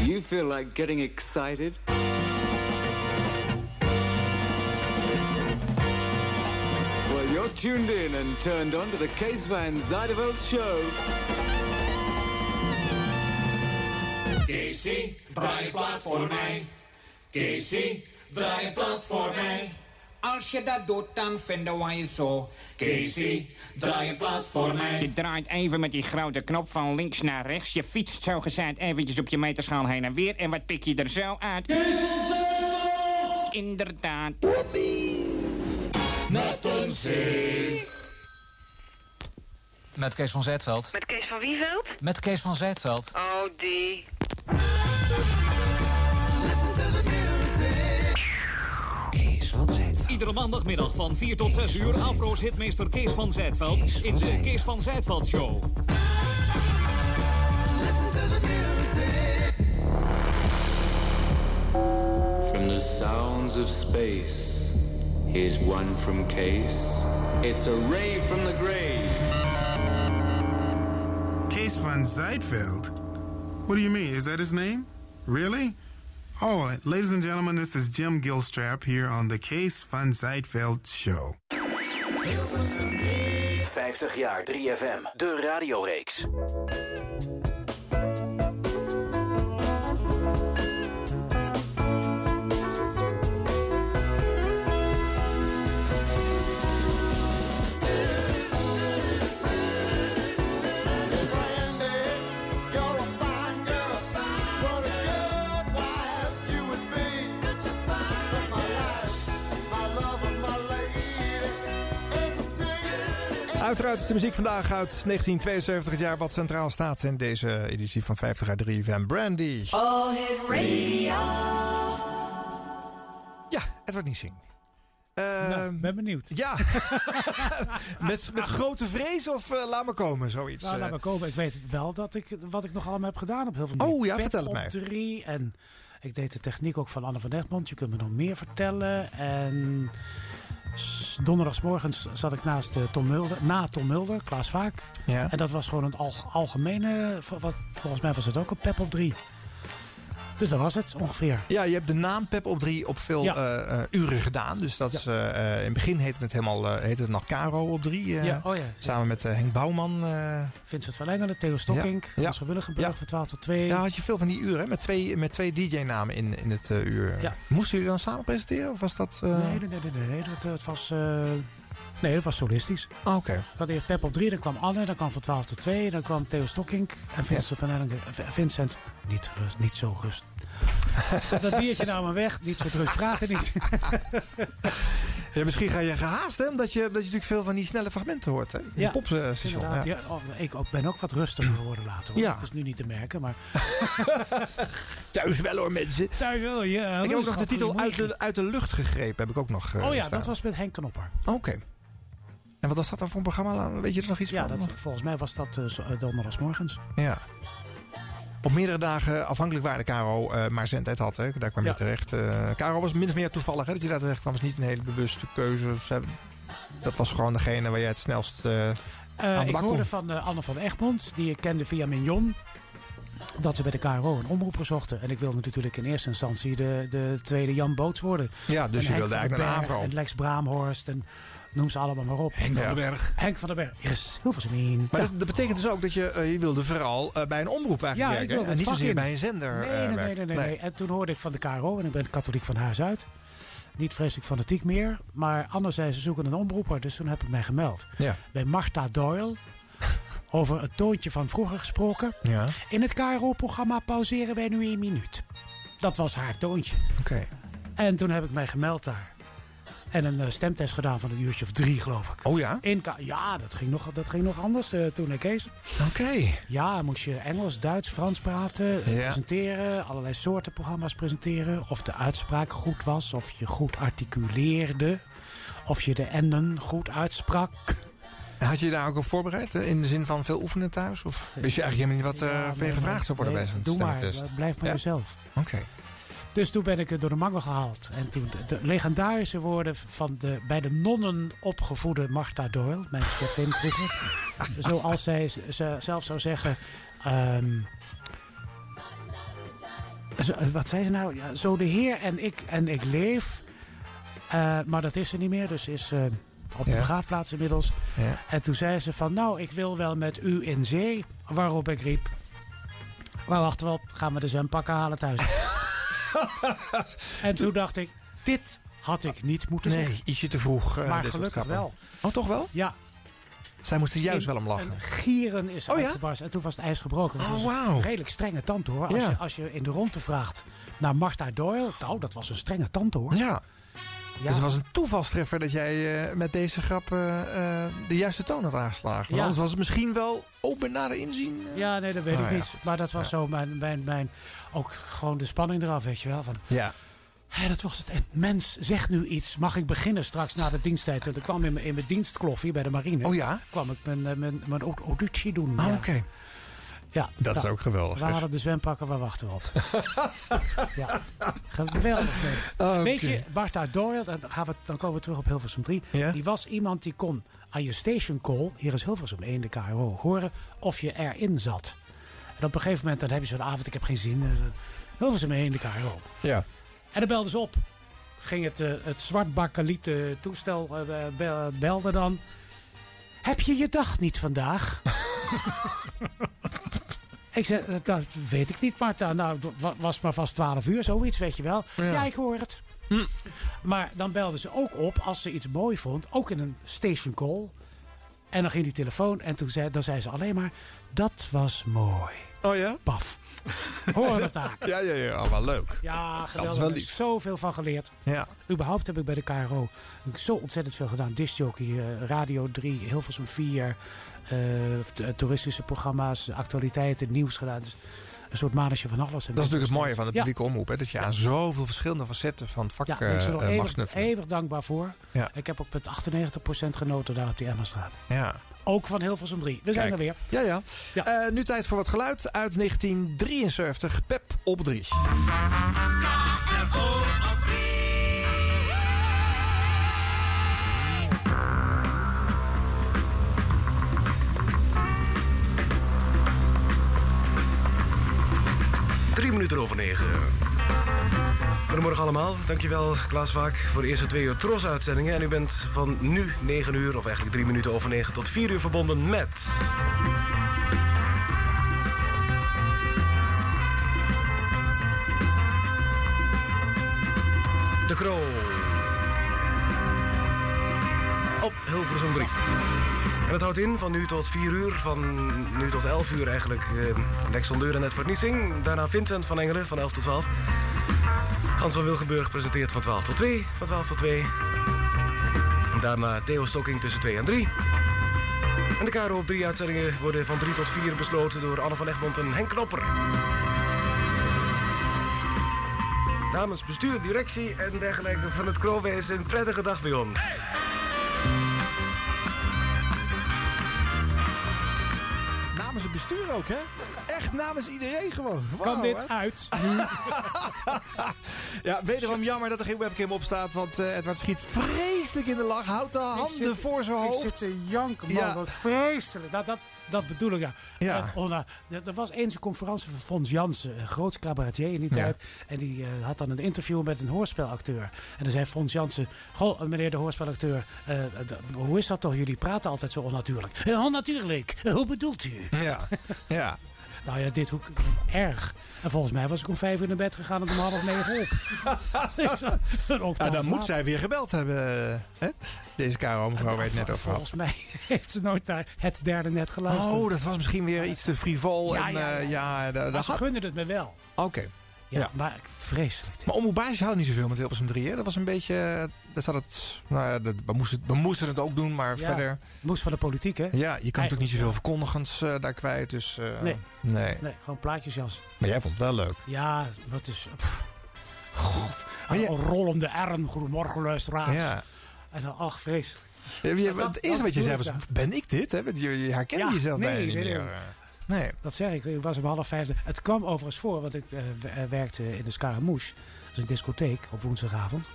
You feel like getting excited? Well, you're tuned in and turned on to the Case Van Zijderveld Show. Casey, draai je plaat voor mij. Casey, draai een plaat voor mij. Als je dat doet, dan vinden wij je zo. Casey, draai een plaat voor mij. Je draait even met die grote knop van links naar rechts. Je fietst zo gezegd eventjes op je meterschaal heen en weer. En wat pik je er zo uit? Inderdaad. Met een zee. Met Kees van Zijtveld. Met Kees van Wieveld? Met Kees van Zijtveld. Oh, die. Iedere maandagmiddag van 4 tot 6 uur Afro's hitmeester Kees van Zijtveld in de Kees van Zijtveld Show. From the sounds of space, here's one from Case. It's a ray from the grave. Kees van Zeitveld? What do you mean? Is that his name? Really? Oh, ladies and gentlemen, this is Jim Gilstrap here on the Case van Zeitveld Show. 50 jaar 3FM, de radioreeks. Uiteraard is de muziek vandaag uit 1972, het jaar wat centraal staat in deze editie van 50 uit 3 van Brandy. All Hit Radio. Ja, Edward Niesing. Uh, Nou, ben benieuwd. Ja, met, met grote vrees of eh, laat me komen, zoiets. Nou, laat eh. maar komen. Ik weet wel dat ik, wat ik nog allemaal heb gedaan op heel veel Oh, ja, Pet vertel het mij. drie en ik deed de techniek ook van Anne van Egmond. Je kunt me nog meer vertellen. En donderdagsmorgens zat ik naast eh, Tom Mulder, na Tom Mulder, Klaas Vaak. Ja. En dat was gewoon een al, algemene, wat, volgens mij was het ook een pep op drie. Dus dat was het ongeveer. Ja, je hebt de naam Pep op 3 op veel Ja. eh, eh, uren gedaan. Dus dat is, eh, in het begin heette het helemaal heette het nog Caro op 3. Ja, oh ja. Samen met Henk Bouwman. Vincent van Engelen, Theo Stokkink, Ja. Hans van Willigenburg van 12 tot 2. Ja, had je veel van die uren, hè? met twee, met twee DJ-namen in, in het uur. Moesten jullie dan samen presenteren? Of was dat... Nee, nee, nee, nee, nee, nee, dat, het was... nee, dat was solistisch. Ah, Oké. Ik had eerst Pep op 3, dan kwam Anne, dan kwam van 12 tot 2, dan kwam Theo Stokkink en Vincent van Vincent, niet, rust, niet zo rust. dat biertje nou maar weg, niet zo druk praten niet. Ja, misschien ga je gehaast, hè? Omdat je, dat je natuurlijk veel van die snelle fragmenten hoort, hè? In Ja, popstation. Ja. ja, oh, ik ook, ben ook wat rustiger geworden later. Hoor. Ja. Dat is nu niet te merken, maar... Thuis wel hoor, mensen. Thuis wel, ja. ik heb ook nog de titel uit de, uit de lucht gegrepen, heb ik ook nog eh, Oh ja, staan. dat was met Henk Knopper. Oké. En wat was dat dan voor een programma? Weet je er nog iets Ja, van? dat, volgens mij was dat eh, zo- eh, donderdagsmorgens. Ja. Op meerdere dagen afhankelijk waar de Caro eh, maar zendtijd had. Hè. Daar kwam je Ja. terecht. Eh Caro was min of meer toevallig. Hè, dat je daar terecht kwam. was niet een hele bewuste keuze. Ze- Dat was gewoon degene waar jij het snelst eh Eh, aan de ik hoorde kon. van eh, Anne van Egmond, die ik kende via Mignon. Dat ze bij de KRO een omroeper zochten. En ik wilde natuurlijk in eerste instantie de, de tweede Jan Boots worden. Ja, dus En je wilde eigenlijk naar AVRO. En Lex Braamhorst en noem ze allemaal maar op. Henk van den Berg. Henk van den Berg, yes, Hilversumien. Maar Ja. dat, dat betekent dus ook dat je, eh, je wilde vooral eh, bij een omroep eigenlijk Ja, ik werken. wilde En niet zozeer in. bij een zender Nee, eh, nee, nee, werken. nee, nee, nee. En toen hoorde ik van de KRO, en ik ben katholiek van huis uit. Niet vreselijk fanatiek meer. Maar zei, ze zoeken een omroeper. Dus toen heb ik mij gemeld. Ja. Bij Marta Doyle. Over het toontje van vroeger gesproken. Ja. In het KRO-programma pauzeren wij nu een minuut. Dat was haar toontje. Oké. En toen heb ik mij gemeld daar. En een eh, stemtest gedaan van een uurtje of drie, geloof ik. Oh ja? In ja, dat ging nog, dat ging nog anders eh, toen ik Kees. Oké. Ja, moest je Engels, Duits, Frans praten, Ja. presenteren. Allerlei soorten programma's presenteren. Of de uitspraak goed was. Of je goed articuleerde. Of je de enden goed uitsprak. Had je je daar ook op voorbereid? hè? In de zin van veel oefenen thuis? Of wist je eigenlijk helemaal niet wat eh Ja, van je gevraagd zou worden nee, bij zo'n Doe maar, stemtest? blijf maar Ja. jezelf. Oké. Dus toen ben ik er door de mangel gehaald. En toen de, de legendarische woorden van de bij de nonnen opgevoede Martha Doyle, mijn chefin vroeger. zoals zij ze zelf zou zeggen. ehm, zo- wat zei ze nou? Ja, zo de Heer en ik en ik leef. Eh, maar dat is ze niet meer, dus ze is eh, op de Ja. begraafplaats inmiddels. Ja. En toen zei ze van, nou, ik wil wel met u in zee. Waarop ik riep, waar wachten we op? Gaan we de zwempakken halen thuis? en toen dacht ik, dit had ik niet moeten Nee, zeggen. ietsje te vroeg. eh, Maar dit gelukkig wel. Oh, toch wel? Ja. Zij moesten juist In- wel om lachen. Een gieren is Oh ja? En toen was het ijs gebroken. Oh. Een redelijk strenge tante hoor. Als, Ja. je, als je in de ronde vraagt naar Martha Doyle. Nou, dat was een strenge tante hoor. Ja. Ja. Dus het was een toevalstreffer dat jij eh, met deze grap eh, de juiste toon had aangeslagen. Want Ja. anders was het misschien wel open naar de inzien. Ja, nee, dat weet Nou ik ja, niet. Maar dat was zo mijn, mijn, mijn... Ook gewoon de spanning eraf, weet je wel. Van, Ja. Hé, dat was het. En mens, zeg nu iets. Mag ik beginnen straks na de diensttijd? Want ik kwam in mijn, in mijn dienstkloffie bij de marine. Oh ja? kwam ik mijn, eh, mijn, mijn au- auditie doen. Ja. oké. Ja, Dat is nou, ook geweldig. We hadden de zwempakken, waar wachten we op? ja, geweldig. mens. Oké. Weet je, Martha Doyle, dan, gaan we, dan komen we terug op Hilversum 3. Ja? Die was iemand die kon aan je station call, hier is Hilversum 1, de KRO, horen of je erin zat. En op een gegeven moment, dan heb je zo'n avond, ik heb geen zin. eh, Hilversum 1, de KRO. Ja. En dan belden ze op. Ging het, eh, het zwartbakkelieten toestel eh, bel- belde dan. Heb je je dag niet vandaag? ik zei, "Eh, dat weet ik niet, Marta. Nou, was maar vast 12 uur, zoiets, weet je wel. Ja, ik hoor het. Maar dan belden ze ook op als ze iets mooi vond. Ook in een station call. En dan ging die telefoon en toen zei, dan zei ze alleen maar... Dat was mooi. Oh ja? Paf. Hoor het taak. Ja, ja, ja. Oh, wel leuk. Ja, Dat geweldig. is wel Ik heb lief. zoveel van geleerd. Ja. Überhaupt heb ik bij de KRO ik zo ontzettend veel gedaan. Discjockey, eh, Radio 3, Hilversum 4, eh, t- eh, toeristische programma's, actualiteiten, nieuws gedaan. Dus een soort manetje van alles. Dat is natuurlijk het mooie van de Ja. publieke omroep. Hè? Dat je aan zoveel verschillende facetten van het vak Ja, daar ik eh, mag eeuwig, snuffelen. eeuwig dankbaar voor. Ja. Ik heb ook met 98% genoten daar op die Emmastraat. Ja. Ook van Hilversum 3. We zijn Kijk. er weer. Ja, ja. Eh, nu tijd voor wat geluid uit 1973. Pep op 3. Drie minuten over negen. Goedemorgen allemaal. Dankjewel Klaas Vaak voor de eerste twee uur Tros-uitzendingen. En u bent van nu 9 uur, of eigenlijk drie minuten over 9 tot 4 uur verbonden met... De Kroo. Op Hilversum 3. En het houdt in van nu tot 4 uur, van nu tot 11 uur eigenlijk. Eh, Lex Deur en Net Verniessing. Daarna Vincent van Engelen van 11 tot 12. Hans van Wilgenburg presenteert van 12 tot 2. Van 12 tot 2. En daarna Theo Stokking tussen 2 en 3. En de KRO op 3 uitzendingen worden van 3 tot 4 besloten door Anne van Egmond en Henk Knopper. Namens bestuur, directie en dergelijke van het Kroonwees een prettige dag bij ons. Bestuur ook, hè? Echt namens iedereen gewoon. Kan dit hè? uit? Ja, wederom jammer dat er geen webcam op staat. Want eh, Edward schiet vreselijk in de lach. Houdt de handen zit- voor zijn hoofd. Ik zit te janken, man. Ja. Wat vreselijk. Dat, dat, dat bedoel ik, ja. Ja. Eh, oh, nou, er was eens een conferentie van Fons Jansen, een groot cabaretier in die tijd. En die eh, had dan een interview met een hoorspelacteur. En dan zei Fons Jansen, goh, meneer de hoorspelacteur, hoe is dat toch? Jullie praten altijd zo onnatuurlijk. "Eh, onnatuurlijk? Hoe bedoelt u? Ja, ja. Nou ja, dit hoek erg. En volgens mij was ik om vijf uur naar bed gegaan en om half negen op. Nou, dan moet zij weer gebeld hebben. Hè? Deze KRO mevrouw waar je het net over. Volgens mij heeft ze nooit naar het derde net geluisterd. Oh, dat was misschien weer iets te frivol. Ja, en, ja, eh, ja. dat had- het me wel. Oké. Ja. maar vreselijk. Maar Omroep Basis had niet zoveel met Hilversum 3. Hè? Dat was een beetje... eh, Daar zat het... Nou ja, dat, we, moesten, we moesten het ook doen, maar Ja, verder... Moest van de politiek, hè? Ja, je kan natuurlijk niet Eigenlijk, zoveel verkondigends eh, daar kwijt. Dus, eh, Nee. nee. Nee, gewoon plaatjesjas. Maar jij vond het wel leuk. Ja, wat is... pff. God, een rollende R. Goedemorgen, luisteraars. Ja. En dan, ach, vreselijk. Ja, dat- het eerste wat je dat zei was, ben ik dit? Hè? Je, je herkende Ja, jezelf nee, niet nee, meer. nee. Nee. Dat zeg ik. Ik was om half vijf. Het kwam overigens voor, want ik eh, werkte in de Scaramouche. Dat is een discotheek op woensdagavond.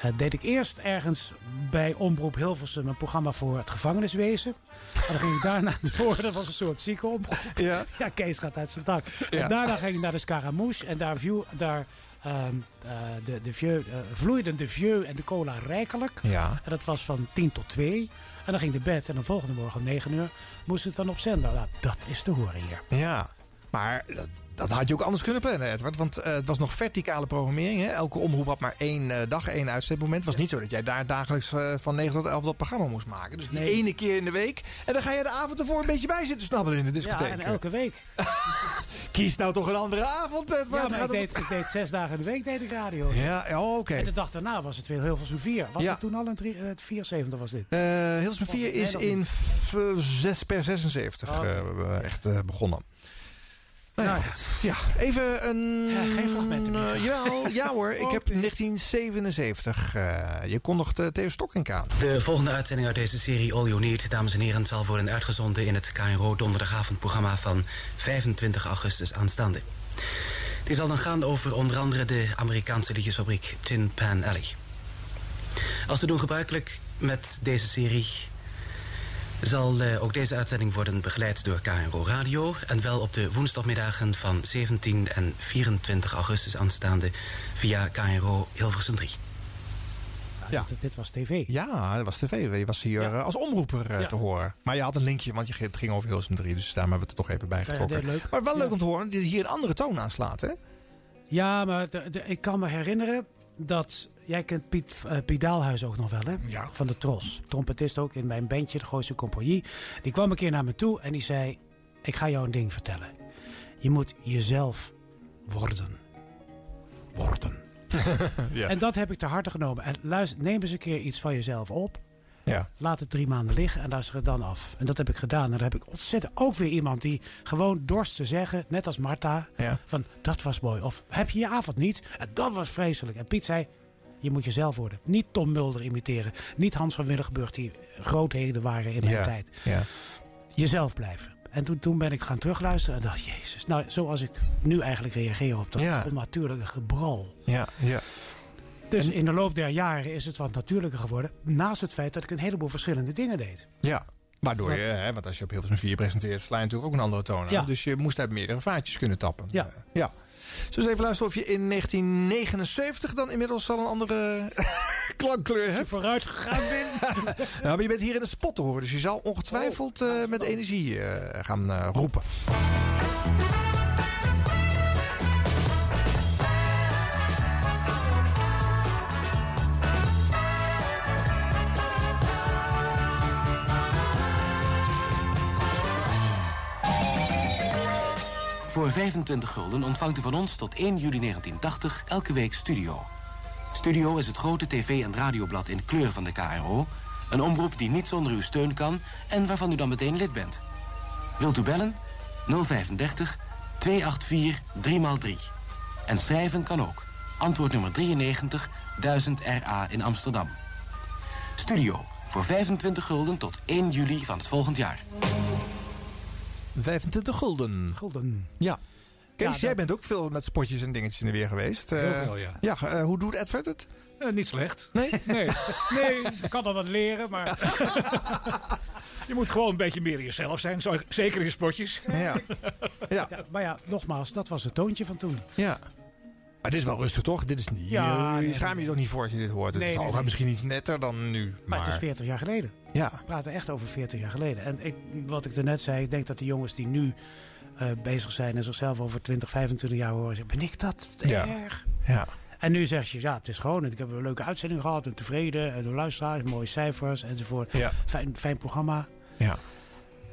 Eh, deed ik eerst ergens bij Omroep Hilversum een programma voor het gevangeniswezen. En dan ging ik daarna door. Dat was een soort ziekenomroep. Ja. ja, Kees gaat uit zijn dak. Ja. En daarna ging ik naar de Scaramouche. En daar, view, daar eh, de, de vieux, vloeiden de vieux en de cola rijkelijk. Ja. En dat was van 10 tot 2. En dan ging de bed. En de volgende morgen om 9 uur moest het dan op zender. Nou, dat is te horen hier. Ja. Maar dat, dat had je ook anders kunnen plannen, Edward. Want eh, het was nog verticale programmering. Hè? Elke omroep had maar één eh, dag, één uitzendmoment. Het was niet zo dat jij daar dagelijks eh, van 9 tot 11 dat programma moest maken. Dus die Nee. ene keer in de week. En dan ga je de avond ervoor een beetje bij zitten snabbelen in de Ja, discotheek. en elke week. Kies nou toch een andere avond, Edward. Ja, maar ik deed, ik deed zes dagen in de week deed ik radio. Ja, oh, oké. En de dag daarna was het weer Hilversum 4. Was Ja. het toen al een drie, eh, 74 was dit? Hilversum 4 is in f- 6 per 76 Oh, oké. eh, echt begonnen. Nou ja, Nou ja. even een... Ja, geen fragmenten meer. eh, jawel, ja hoor, ik heb 1977. eh, je kondigt eh, Theo Stokkink aan. De volgende uitzending uit deze serie All You Need, dames en heren, zal worden uitgezonden in het KRO donderdagavondprogramma van 25 augustus aanstaande. Die zal dan gaan over onder andere de Amerikaanse liedjesfabriek Tin Pan Alley. Als te doen gebruikelijk met deze serie zal eh, ook deze uitzending worden begeleid door KRO Radio en wel op de woensdagmiddagen van 17 en 24 augustus aanstaande via KRO Hilversum 3. Ja. Dit, dit was tv. Ja, dat was tv. Je was hier eh, als omroeper eh, Ja. te horen. Maar je had een linkje, want je, het ging over Hilversum 3. Dus daarom hebben we het toch even bij getrokken. Maar wel leuk Ja. om te horen dat je hier een andere toon aanslaat, hè? Ja, maar de- de- ik kan me herinneren dat... Jij kent Piet, Piet Daalhuis ook nog wel, hè? Ja. Van de Tros. Trompetist ook in mijn bandje, de Gooise Compagnie. Die kwam een keer naar me toe en die zei... Ik ga jou een ding vertellen. Je moet jezelf worden. Worden. Ja. En dat heb ik te harte genomen. En luister, neem eens een keer iets van jezelf op. Ja. Laat het drie maanden liggen en luister het dan af. En dat heb ik gedaan. En dan heb ik ontzettend ook weer iemand die gewoon dorst te zeggen, net als Marta, Ja. van dat was mooi. Of heb je je avond niet? En dat was vreselijk. En Piet zei, je moet jezelf worden. Niet Tom Mulder imiteren. Niet Hans van Willigenburg die grootheden waren in mijn Ja. tijd. Ja. Jezelf blijven. En toen, toen ben ik gaan terugluisteren en dacht, jezus. Nou, zoals ik nu eigenlijk reageer op dat Ja. onnatuurlijke gebrul. Ja, ja. Dus in de loop der jaren is het wat natuurlijker geworden. Naast het feit dat ik een heleboel verschillende dingen deed. Ja. Waardoor je, hè, want als je op Hilversum 4 presenteert, sla je natuurlijk ook een andere toon aan. Ja. Dus je moest uit meerdere vaatjes kunnen tappen. Ja. Eh, ja. Zullen we eens even luisteren of je in 1979 dan inmiddels al een andere klankkleur hebt? Vooruit gegaan ben. nou, maar je bent hier in de spot te horen, dus je zal ongetwijfeld eh, met energie eh, gaan roepen. Voor 25 gulden ontvangt u van ons tot 1 juli 1980 elke week Studio. Studio is het grote tv- en radioblad in kleur van de KRO. Een omroep die niet zonder uw steun kan en waarvan u dan meteen lid bent. Wilt u bellen? 035 284 3x3. En schrijven kan ook. Antwoord nummer 93 1000 RA in Amsterdam. Studio voor 25 gulden tot 1 juli van het volgend jaar. 25 gulden. Gulden. Ja. Kees, Ja, dat- jij bent ook veel met spotjes en dingetjes in de weer geweest. Heel Eh, veel, ja. Ja, eh, hoe doet Edward het? Eh, niet slecht. Nee? Nee. Nee, ik kan dat wat leren, maar... Je moet gewoon een beetje meer jezelf zijn. Zeker in spotjes. Ja. ja. Ja, maar ja, nogmaals, dat was het toontje van toen. Ja. Maar dit is wel rustig, toch? Dit is niet. Ja, je schaam je toch niet voor als je dit hoort? Het is nee, misschien iets netter dan nu. Maar, Maar het is 40 jaar geleden. Ja. We praten echt over 40 jaar geleden. En ik, wat ik daarnet zei, ik denk dat de jongens die nu eh, bezig zijn en zichzelf over 20, 25 jaar horen, zeggen, ben ik dat Ja. erg? Ja. En nu zeg je, ja, het is gewoon, ik heb een leuke uitzending gehad en tevreden, en de luisteraars, mooie cijfers enzovoort. Ja. Fijn, fijn programma. Ja.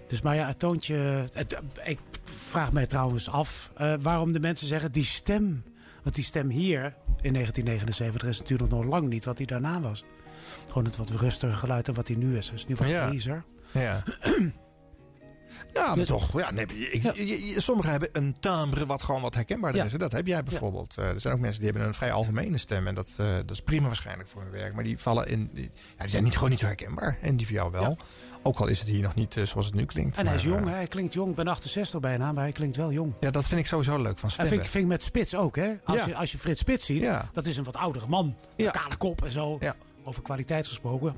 Dus maar ja, het toontje. Het, ik vraag mij trouwens af eh, waarom de mensen zeggen die stem. Want die stem hier in 1979 is natuurlijk nog lang niet wat hij daarna was. Gewoon het wat rustige geluid en wat hij nu is. Dus nu wat Ja. Ja. Ja, maar Dus- toch. Ja, nee, je- je- sommigen hebben een timbre wat gewoon wat herkenbaarder Ja. is. En dat heb jij bijvoorbeeld. Eh, er zijn ook mensen die hebben een vrij algemene stem. En dat, eh, dat is prima waarschijnlijk voor hun werk. Maar die vallen in. die- Ja, die zijn niet, gewoon niet zo herkenbaar. En die voor jou wel. Ook al is het hier nog niet eh, zoals het nu klinkt. En hij is jong, hij klinkt jong. Ik ben 68 bijna, maar hij klinkt wel jong. ja, dat vind ik sowieso leuk van En stemmen. vind, ik- vind ik met Spits ook, hè? Als, je, als je Frits Spits ziet, dat is een wat oudere man. Kale kop en zo. Over kwaliteit gesproken.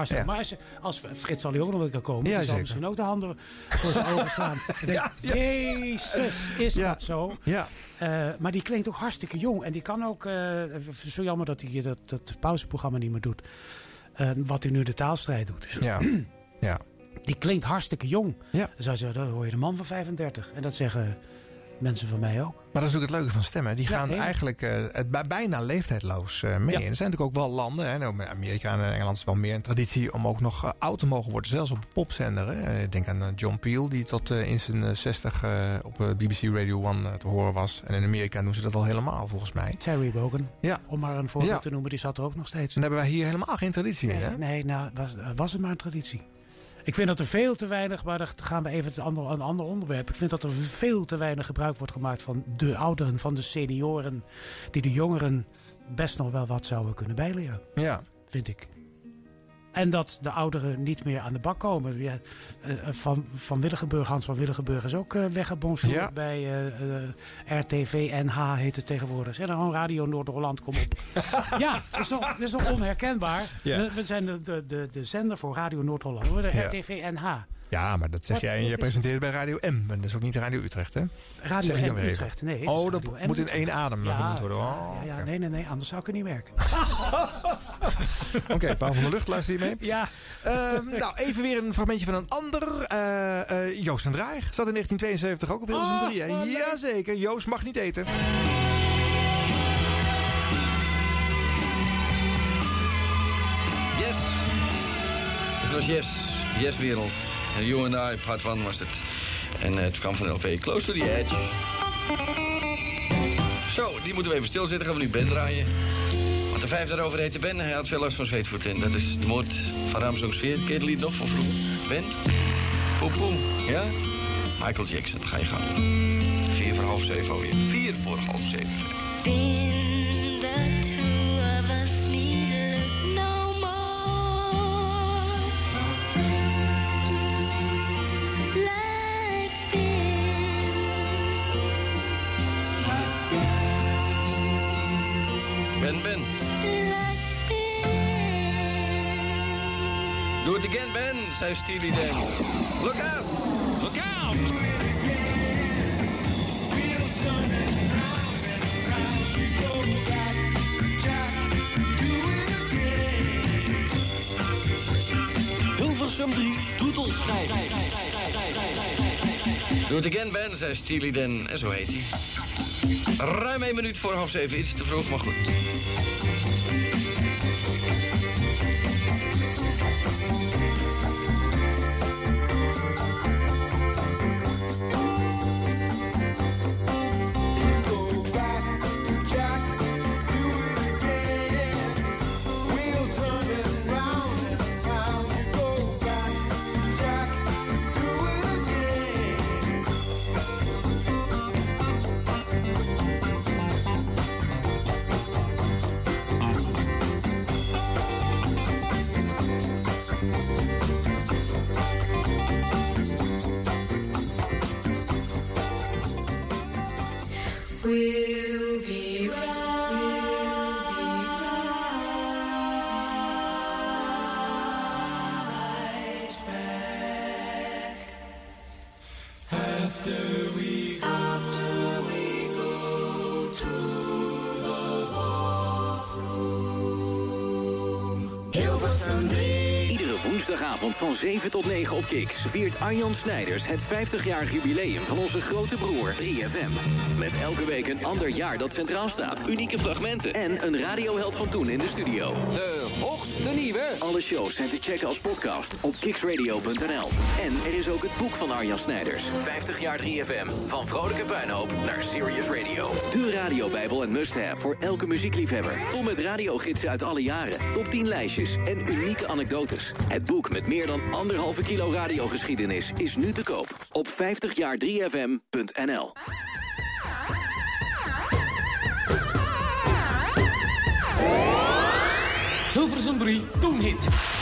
Hartstikke. Ja. Maar als, als Frits zal hij ook nog wel kan komen. Ja, die zal misschien ook de handen voor zijn ogen denk, ja. Jezus, is dat zo? Ja. Eh, maar die klinkt ook hartstikke jong. En die kan ook... eh, zo jammer dat hij dat, dat pauzeprogramma niet meer doet. Eh, wat hij nu de taalstrijd doet. Ja. ja. Die klinkt hartstikke jong. Ja. Dan zou je dan hoor je de man van 35. En dat zeggen mensen van mij ook. Maar dat is ook het leuke van stemmen. Die gaan eigenlijk eh, het bijna leeftijdloos eh, mee. Ja. En er zijn natuurlijk ook wel landen, hè, nou, Amerika en Engeland is wel meer een traditie om ook nog eh, oud te mogen worden. Zelfs op popzender. Ik denk aan John Peel, die tot in zijn eh, 60 eh, op BBC Radio 1 eh, te horen was. En in Amerika doen ze dat al helemaal volgens mij. Terry Wogan, Ja. om maar een voorbeeld Ja. te noemen, die zat er ook nog steeds. En daar hebben wij hier helemaal geen traditie in, hè? Nee, nee nou, was, was het maar een traditie. Ik vind dat er veel te weinig, maar dan gaan we even ander, een ander onderwerp. Ik vind dat er veel te weinig gebruik wordt gemaakt van de ouderen, van de senioren. Die de jongeren best nog wel wat zouden kunnen bijleren. Ja. Vind ik. En dat de ouderen niet meer aan de bak komen. Ja, eh, van, van Willigenburg, Hans van Willigenburg is ook uh, weggebonjourd Ja. bij eh, eh, RTV NH heet het tegenwoordig. Zeg dan gewoon Radio Noord-Holland, kom op. ja, dat is toch, dat is toch onherkenbaar? Ja. We, we zijn de, de, de, de zender voor Radio Noord-Holland. De. RTV NH. Ja, maar dat zeg Wat- jij en je presenteert bij Radio M. En dat is ook niet Radio Utrecht, hè? Radio Zeg je dan M. Utrecht, nee. Oh, dat moet in één adem ja, genoemd worden. Oh, ja, ja, oké. nee, nee, nee, anders zou ik er niet werken. Oké, Paul van der Lucht, luister je mee? Ja. Ehm, nou, even weer een fragmentje van een ander. Eh, eh, Joost en Draaier zat in 1972 ook op Hilversum Oh, 3. wat leuk. Jazeker, Joost mag niet eten. Yes. Het was Yes. Yes Wereld. En You and I, part 1 was het. En eh, het kwam van LV Close to the Edge. Zo, die moeten we even stilzetten. Gaan we nu Ben draaien. Want de vijf daarover heette Ben. Hij had veel last van zweetvoeten. En dat is de moord van. Ken je het lied nog van vroeger? Ben? Poem poem. Ja? Michael Jackson, ga je gang. Vier voor half zeven alweer. Vier voor half zeven. Ben, Ben. Doe het again, Ben, zei Steely Dan. Look out! Look out! Hilversum 3 doet ons vrij. Doe het again, Ben, zei Steely Dan. En zo heet hij. Ruim één minuut voor half zeven. Iets te vroeg, maar goed. Woensdagavond van 7 tot 9 op Kiks viert Arjan Snijders het 50-jarig jubileum van onze grote broer 3FM. Met elke week een ander jaar dat centraal staat, unieke fragmenten en een radioheld van toen in de studio. De Alle shows zijn te checken als podcast op kiksradio.nl. En er is ook het boek van Arjan Snijders, 50 jaar 3FM. Van vrolijke puinhoop naar serious radio. De radiobijbel en must-have voor elke muziekliefhebber. Vol met radiogidsen uit alle jaren, top 10 lijstjes en unieke anekdotes. Het boek met meer dan anderhalve kilo radiogeschiedenis is nu te koop op 50jaar3fm.nl. Hilversum 3 toen hit.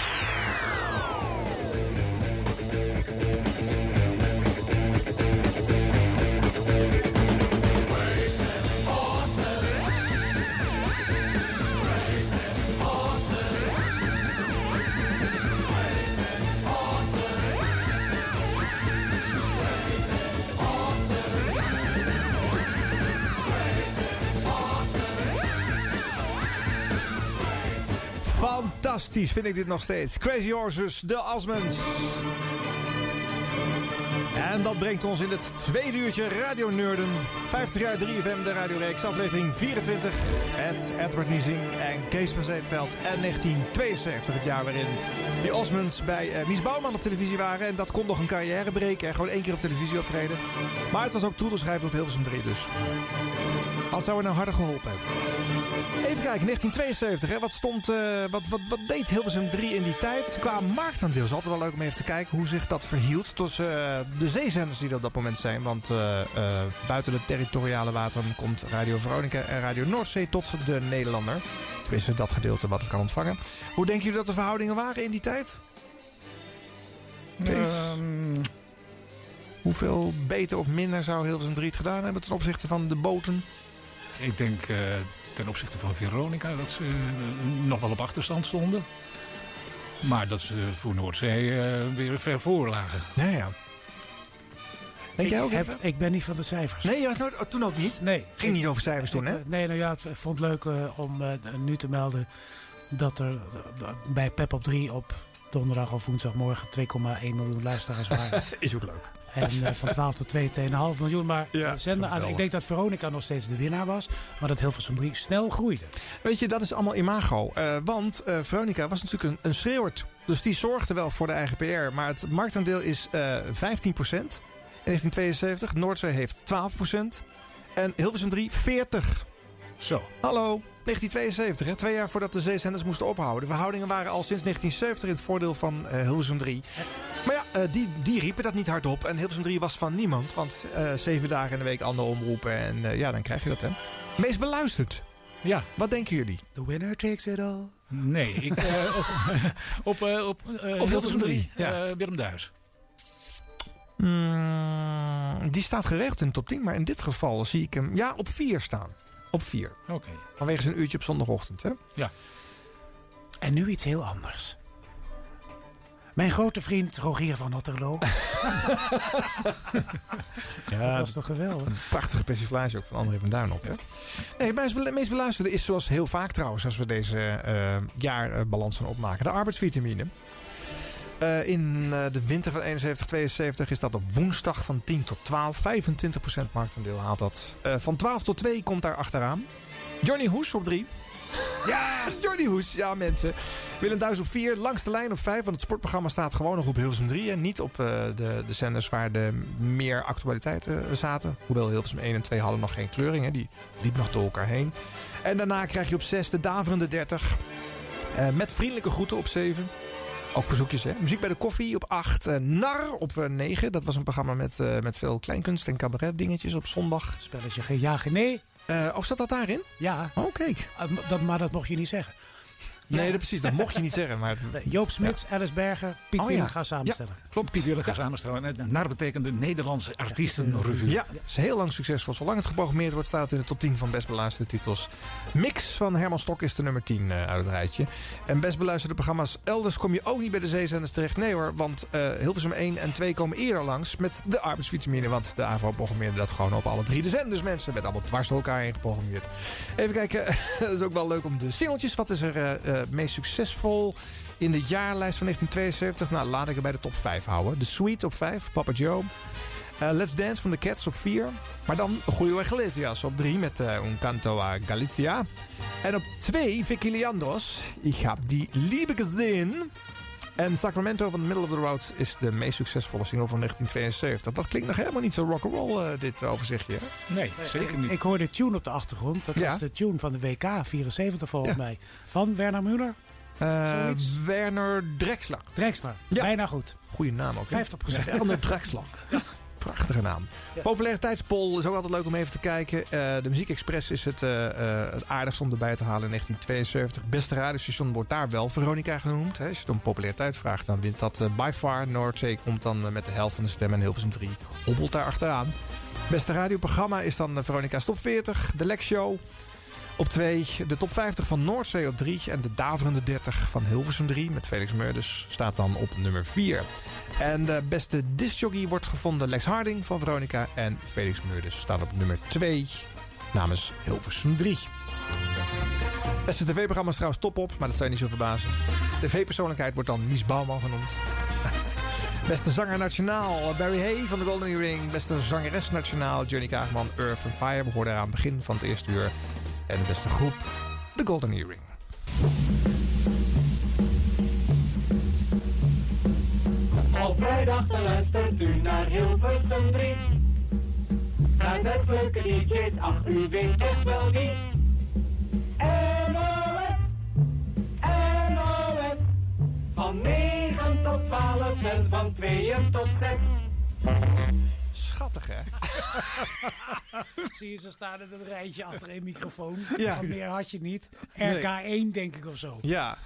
Vind ik dit nog steeds. Crazy Horses, de Osmonds. En dat brengt ons in het tweede uurtje Radio Nerden. 50 jaar 3FM, de radioreeks, aflevering 24. Met Edward Niezing en Kees van Zeetveld. En 1972, het jaar waarin die Osmonds bij eh, Mies Bouwman op televisie waren. En dat kon nog een carrière breken en gewoon één keer op televisie optreden. Maar het was ook toedelschrijver op Hilversum 3 dus. Wat zou er nou harder geholpen hebben? Even kijken, 1972. Hè? Wat, stond, eh, wat, wat, wat deed Hilversum 3 in die tijd? Qua marktaandeel is altijd wel leuk om even te kijken hoe zich dat verhield tussen eh, de zeezenders die er op dat moment zijn. Want eh, buiten de territoriale wateren komt Radio Veronica en Radio Noordzee tot de Nederlander. Tenminste, dat gedeelte wat het kan ontvangen. Hoe denken jullie dat de verhoudingen waren in die tijd? Ehm, Hoeveel beter of minder zou Hilversum 3 het gedaan hebben ten opzichte van de boten? Ik denk eh, ten opzichte van Veronica dat ze eh, nog wel op achterstand stonden. Maar dat ze voor Noordzee eh, weer ver voor lagen. Nou ja. Denk ik, jij ook heb- even? ik ben niet van de cijfers. Nee, je was nooit, oh, toen ook niet? Nee. Ging niet over cijfers toen, hè? Nee, nou ja, het- ik vond het leuk eh, om eh, nu te melden dat er bij Pep op 3 op donderdag of woensdagmorgen 2,1 miljoen luisteraars waren. Is ook leuk. En eh, van 12 tot 2, 2,5 miljoen. Maar Ja, eh, zender aan, geweldig. ik denk dat Veronica nog steeds de winnaar was. Maar dat Hilversum 3 snel groeide. Weet je, dat is allemaal imago. Eh, want eh, Veronica was natuurlijk een, een schreeuwert. Dus die zorgde wel voor de eigen PR. Maar het marktaandeel is eh 15% in 1972. Noordzee heeft 12%. En Hilversum 3 40%. Zo. Hallo, 1972, hè? twee jaar voordat de zeezenders moesten ophouden. De verhoudingen waren al sinds 1970 in het voordeel van eh, Hilversum 3. Maar ja, eh, die, die riepen dat niet hardop. En Hilversum 3 was van niemand. Want eh, zeven dagen in de week andere omroepen. En eh, ja, dan krijg je dat, hè. Meest beluisterd. Ja. Wat denken jullie? The winner takes it all. Nee, ik, eh, op, op, eh, op, eh, Hilversum 3, ja. Willem Duis. Mm, die staat gerecht in de top 10. Maar in dit geval zie ik hem ja, op 4 staan. Op 4. Oké. Vanwege zijn uurtje op zondagochtend, hè? Ja. En nu iets heel anders. Mijn grote vriend Rogier van Otterlo. Ja, dat was toch geweldig? Een prachtige persiflage ook van André van Duin op. Hè? Nee, het meest, beluisterde is zoals heel vaak trouwens... als we deze eh jaarbalans gaan opmaken. De arbeidsvitamine. Eh, in eh, de winter van 71, 72 is dat op woensdag van 10 tot 12. 25% marktaandeel haalt dat. Eh, van 12 tot 2 komt daar achteraan. Johnny Hoes op 3. Ja, Johnny Hoes. Ja, mensen. Willem Duis op 4. Langs de lijn op 5. Want het sportprogramma staat gewoon nog op Hilversum 3. En niet op de, de zenders waar de meer actualiteiten zaten. Hoewel Hilversum 1 en 2 hadden nog geen kleuring. Hè. Die liep nog door elkaar heen. En daarna krijg je op 6 de daverende 30. Eh, met vriendelijke groeten op 7. Ook verzoekjes, hè? Muziek bij de koffie op 8. Eh, Nar op eh, 9. Dat was een programma met, eh, met veel kleinkunst en cabaret dingetjes op zondag. Spelletje geen ja, geen nee. Eh oh, zat dat daarin? Ja. Oh, kijk. Ah, dat, maar dat mocht je niet zeggen. Nee, dat, precies. Dat mocht je niet zeggen. Maar... Joop Smits, Alice Berger, Piet Oh, gaan samenstellen. Klopt. Piet Willem gaan samenstellen. En NAR betekent de Nederlandse Artiestenrevue. Ja, is heel lang succesvol. Zolang het geprogrammeerd wordt, staat het in de top 10 van best beluisterde titels. Mix van Herman Stok is de nummer 10 eh, uit het rijtje. En best beluisterde programma's elders kom je ook niet bij de zeezenders terecht. Nee hoor, want eh, Hilversum 1 en 2 komen eerder langs met de arbeidsvitamine. Want de AVRO programmeerde dat gewoon op alle drie de zenders, mensen. Werd allemaal dwars door elkaar heen geprogrammeerd. Even kijken, dat is ook wel leuk om de singeltjes. Wat is er eh, eh, meest succesvol in de jaarlijst van 1972? Nou, laat ik er bij de top 5 houden. The Sweet op 5, Papa Joe. Eh, Let's Dance van de Cats op 4. Maar dan Julio Iglesias op 3 met eh, Un Canto a Galicia. En op 2 Vicky Leandros. Ik heb die lieve gezien. En Sacramento van The Middle of the Road is de meest succesvolle single van 1972. Dat klinkt nog helemaal niet zo rock'n'roll, eh dit overzichtje. hè? Nee, zeker niet. Ik hoorde de tune op de achtergrond. Dat Ja. was de tune van de WK 74 volgens mij. Van Werner Muller. Eh. Werner Drexler. Drexler. Ja. Bijna goed. Goeie naam ook. hè? 50%. Werner Drexler. Prachtige naam. Populariteitspol is ook altijd leuk om even te kijken. Eh, de Muziekexpress is het, eh, het aardigst om erbij te halen in 1972. Beste radiostation wordt daar wel Veronica genoemd. Hè. Als je om populariteit vraagt, dan wint dat by far. Noordzee komt dan met de helft van de stem en Hilversum 3 hobbelt daar achteraan. Beste radioprogramma is dan eh, Veronica's Top 40. De Lex Show op 2. De Top 50 van Noordzee op 3. En de Daverende 30 van Hilversum 3 met Felix Meurders staat dan op nummer 4. En de beste discjockey wordt gevonden Lex Harding van Veronica. En Felix Meurders staat op nummer 2 namens Hilversum 3. Beste tv-programma's trouwens top op, maar dat zou je niet zo verbazen. TV-persoonlijkheid wordt dan Mies Bouwman genoemd. Beste zanger nationaal Barry Hay van de Golden Earring. Beste zangeres nationaal Johnny Kaagman, Earth Fire. We hoorden aan het begin van het eerste uur. En de beste groep, de Golden Earring. Al vrijdag dan luistert u naar Hilversum 3. Naar zes leuke liedjes, ach u weet toch wel wie. NOS, NOS. Van 9 tot 12 en van 2 tot 6. Schattig, hè? Zie je, ze staan in een rijtje achter een microfoon. Ja. Meer had je niet. Nee. RK1 denk ik of zo. Ja.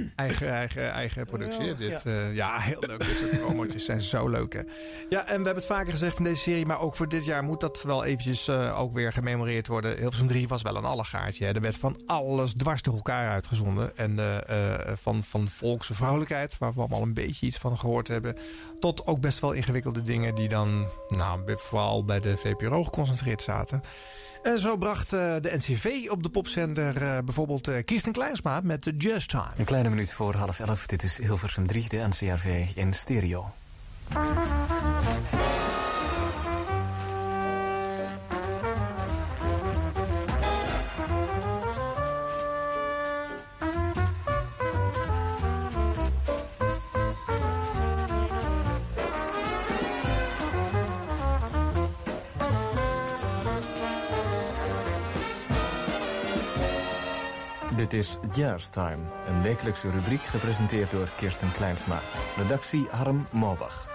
Eigen, eigen, eigen productie. Ja, dit, ja. eh, ja, heel leuk. Dit soort promotjes zijn zo leuk. Hè. Ja, en we hebben het vaker gezegd van deze serie. Maar ook voor dit jaar moet dat wel eventjes eh, ook weer gememoreerd worden. Hilversum 3 was wel een allegaartje. Hè. Er werd van alles dwars door elkaar uitgezonden. En eh, van, van volkse vrouwelijkheid, waar we allemaal een beetje iets van gehoord hebben. Tot ook best wel ingewikkelde dingen die dan nou, vooral bij de VPRO geconcentreerd zaten. En zo bracht eh, de NCV op de popzender eh, bijvoorbeeld eh, Kirsten Kleinsma met Just Time. Een kleine minuut voor half elf. Dit is Hilversum 3, de NCRV in stereo. Dit is Jazz Time, een wekelijkse rubriek gepresenteerd door Kirsten Kleinsma. Redactie Harm Mobach.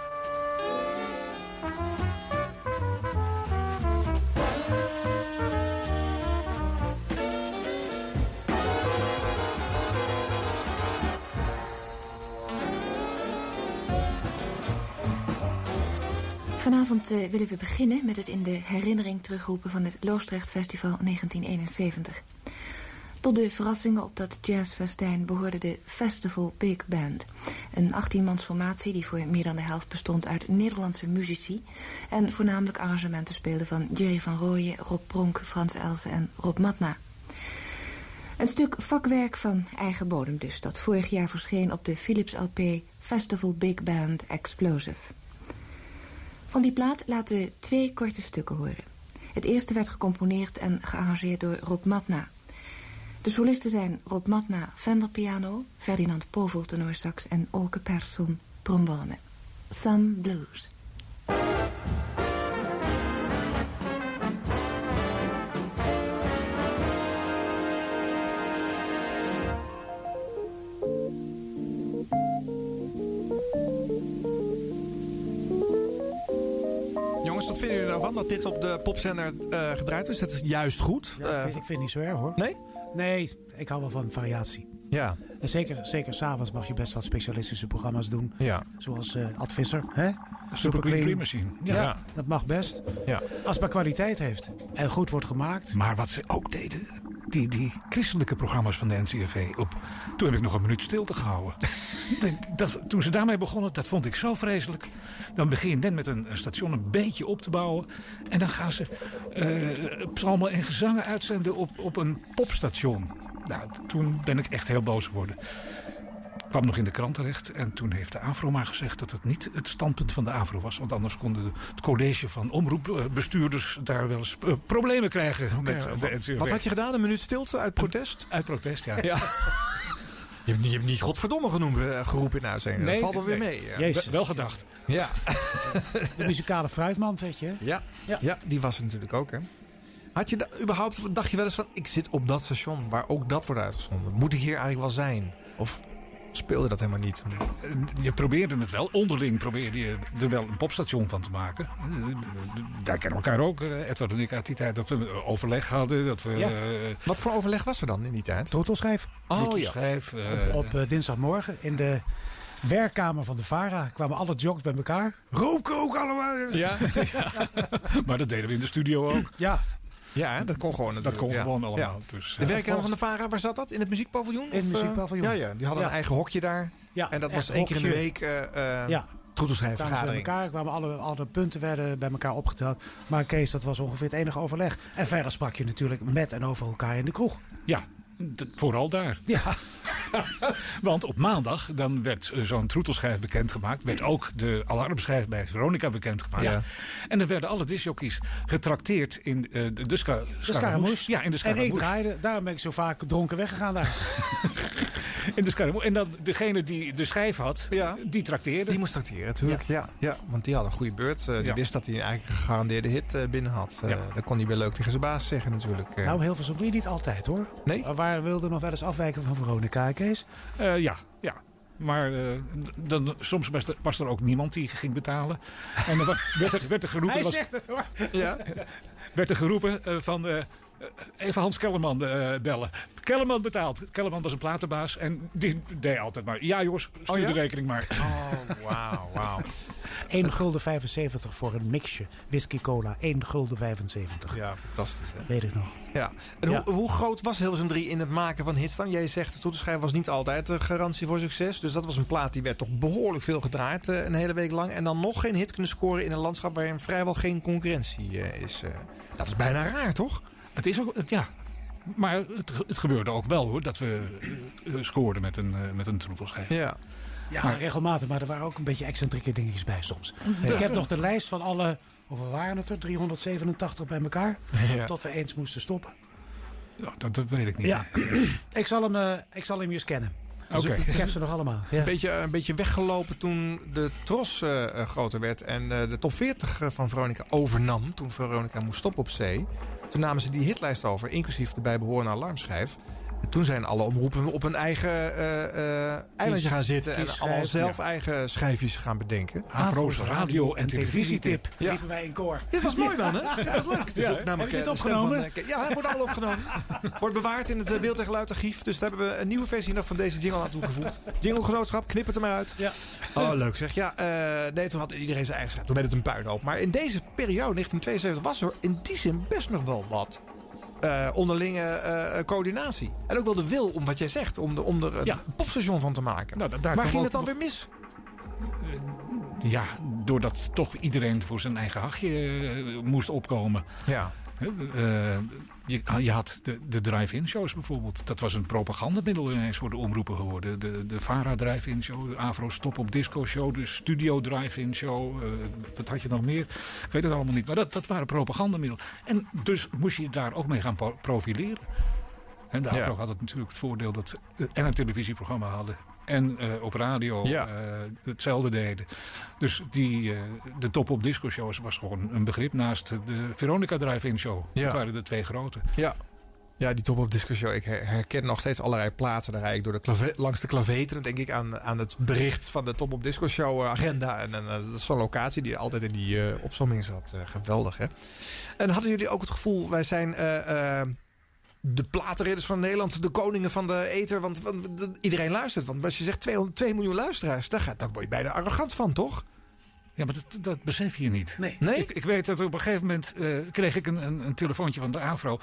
Vanavond eh, willen we beginnen met het in de herinnering terugroepen van het Loosdrecht Festival 1971. Tot de verrassingen op dat jazzfestijn behoorde de Festival Big Band. Een 18-mans formatie die voor meer dan de helft bestond uit Nederlandse muzici... en voornamelijk arrangementen speelde van Jerry van Rooyen, Rob Pronk, Frans Elsen en Rob Matna. Een stuk vakwerk van eigen bodem dus, dat vorig jaar verscheen op de Philips LP Festival Big Band Explosive. Van die plaat laten we twee korte stukken horen. Het eerste werd gecomponeerd en gearrangeerd door Rob Matna. De solisten zijn Rob Matna, Fender-piano, Ferdinand Povel, tenorsax en Olke Persson, trombone. Some Blues. Jongens, wat vinden jullie ervan dat dit op de popzender eh, gedraaid is? Dat is juist goed. Ja, Eh, ik, vind, ik vind het niet zo erg hoor. Nee? Nee, ik hou wel van variatie. Ja. En zeker, zeker s'avonds mag je best wat specialistische programma's doen. Ja. Zoals eh Ad Visser, hè? Super Clean Clean Machine. Ja. Ja. dat mag best. Ja. Als het maar kwaliteit heeft. En goed wordt gemaakt. Maar wat ze ook deden, die, die christelijke programma's van de NCRV. Op, toen heb ik nog een minuut stilte gehouden. dat, dat- toen ze daarmee begonnen, dat vond ik zo vreselijk. Dan begin je net met een, een station een beetje op te bouwen. En dan gaan ze eh, psalmen en gezangen uitzenden op, op een popstation. Nou, toen ben ik echt heel boos geworden. Kwam nog in de krant terecht. En toen heeft de AVRO maar gezegd dat het niet het standpunt van de AVRO was. Want anders konden de- het college van omroepbestuurders daar wel eens eh, problemen krijgen met de wat- NCRV. Wat had je gedaan? Een minuut stilte uit protest? Uit protest, ja. Ja. Je hebt niet, je hebt niet godverdomme genoemd, eh, geroepen in uitzending. dat valt wel weer nee. mee. ja. Jezus. Wel gedacht. Ja. De muzikale fruitman, weet je. Ja. Ja. die was er natuurlijk ook, hè. Had je da- überhaupt, dacht je wel eens van... ik zit op dat station waar ook dat wordt uitgezonden. Moet ik hier eigenlijk wel zijn? Of speelde dat helemaal niet? Je probeerde het wel. Onderling probeerde je er wel een popstation van te maken. Eh, Wij kennen elkaar ook, eh, Edward en ik, uit die tijd dat we overleg hadden. Dat we, Ja. eh, Wat voor overleg was er dan in die tijd? Troetelschijf. Oh, ja. eh, Op, op eh, dinsdagmorgen in de werkkamer van de VARA kwamen alle jocks bij elkaar. Roken ook allemaal. Ja. maar dat deden we in de studio ook. Ja. Ja, dat kon gewoon Dat kon ja. gewoon allemaal. Ja. Dus, De werkkamer van de VARA, waar zat dat? In het muziekpaviljoen? In het eh, muziekpaviljoen. Ja, ja, die hadden Ja. een eigen hokje daar. Ja, en dat was één keer in de week eh eh Ja. Kwamen bij elkaar, kwamen alle, alle punten werden bij elkaar opgeteld. Maar Kees, dat was ongeveer het enige overleg. En verder sprak je natuurlijk met en over elkaar in de kroeg. Ja, vooral daar. Ja. Want op maandag dan werd eh, zo'n troetelschijf bekendgemaakt. Werd ook de alarmschijf bij Veronica bekendgemaakt. Ja. En dan werden alle discjockeys getrakteerd in eh, de, de, ska, De Scaramouche. Ja, in de En ik Scaramouche. draaide, daarom ben ik zo vaak dronken weggegaan daar. In de Scaramouche. En dan degene die de schijf had, die trakteerde. Die moest tracteren, natuurlijk. Ja. Ja, want die had een goede beurt. Eh, die Ja. wist dat hij een eigen gegarandeerde hit eh, binnen had. Eh Ja. Dan kon hij weer leuk tegen zijn baas zeggen natuurlijk. eh. Nou, Hilversum 3 niet altijd hoor. Nee? Waar wilde nog wel eens afwijken van Veronica, Kees? Eh, ja, ja. Maar eh, dan, soms was er, was er ook niemand die ging betalen. En dan werd er, werd er geroepen... Hij was- zegt het hoor. Ja. werd er geroepen eh, van... eh, eh, even Hans Kellerman eh, bellen. Kellerman betaalt. Kellerman was een platenbaas. En die deed altijd maar... Ja jongens, stuur Oh ja? de rekening maar. Oh, wauw, wauw. 1 gulden 75 voor een mixje whisky cola. 1 gulden 75. Ja, fantastisch. Hè? Weet ik nog. Ja. En Ja. Hoe, hoe groot was Hilversum 3 in het maken van hits dan? Jij zegt, de toeterschijf was niet altijd de garantie voor succes. Dus dat was een plaat die werd toch behoorlijk veel gedraaid eh, een hele week lang. En dan nog geen hit kunnen scoren in een landschap waarin vrijwel geen concurrentie eh, is. eh. dat is bijna raar, toch? Het is ook... het- Ja. Maar het, het gebeurde ook wel hoor. Dat we eh, scoorden met een, eh, met een troetelschijf. Ja. Ja, Maar- regelmatig. Maar er waren ook een beetje excentrieke dingetjes bij soms. Ja. Ik heb nog de lijst van alle... Hoeveel waren het er? 387 bij elkaar. Ja. Tot we eens moesten stoppen. Ja, dat, dat weet ik niet. Ja. ik, zal hem, eh, ik zal hem je scannen. Oké. Ik heb ze nog allemaal. Het is Ja. een, beetje, een beetje weggelopen toen de Tros eh, eh, groter werd en eh, de top 40 van Veronica overnam. Toen Veronica moest stoppen op zee. Toen namen ze die hitlijst over, inclusief de bijbehorende alarmschijf. En toen zijn alle omroepen op een eigen eh, eh, eilandje gaan zitten en allemaal zelf ja. eigen schijfjes gaan bedenken. Avro's radio- en televisietip. Ja. Wij in koor. Dit was mooi man, hè? Dit was leuk. Is Ja, namelijk heb je dit opgenomen? Van, eh, Ke- ja, hij wordt allemaal opgenomen. Wordt bewaard in het beeld- en geluidarchief. Dus daar hebben we een nieuwe versie nog van deze jingle aan toegevoegd. Jingle-genootschap, knip het er maar uit. Ja. Oh, leuk zeg. Ja, eh, nee, toen had iedereen zijn eigen schijf. Toen werd het een puinhoop. Maar in deze periode, 1972, was er in die zin best nog wel wat. Eh, onderlinge eh, coördinatie. En ook wel de wil om wat jij zegt, om, de, om er een popstation van te maken. Nou, daar kwam ging het dan weer mis? Ja, doordat toch iedereen voor zijn eigen hachje eh, moest opkomen. Ja. Je, je had de, de drive-in shows bijvoorbeeld. Dat was een propagandamiddel ineens voor de omroepen geworden. De, de VARA drive-in show, de Avro Stop op Disco show, de Studio drive-in show. eh, wat had je nog meer? Ik weet het allemaal niet. Maar dat, dat waren propagandamiddelen. En dus moest je daar ook mee gaan profileren. En de Ja. Avro had het natuurlijk het voordeel dat en een televisieprogramma hadden. En eh, op radio Ja. eh, hetzelfde deden. Dus die, eh, de top op disco shows was gewoon een begrip naast de Veronica Drive-In show. Ja. Dat waren de twee grote. Ja. Ja, die top op disco show. Ik her- herken nog steeds allerlei plaatsen. Daar rijd ik door de klave- langs de klaveteren. denk ik aan, aan het bericht van de top op disco show agenda. En, en dat is zo'n locatie die altijd in die opzomming zat. Geweldig, hè? En hadden jullie ook het gevoel, wij zijn de platenridders van Nederland, de koningen van de ether. Want, want de- iedereen luistert. Want als je zegt 200, 2 miljoen luisteraars, daar, gaat, daar word je bijna arrogant van, toch? Ja, maar dat, dat besef je niet. Nee. Nee? Ik, ik weet dat op een gegeven moment eh, kreeg ik een, een, een telefoontje van de AVRO.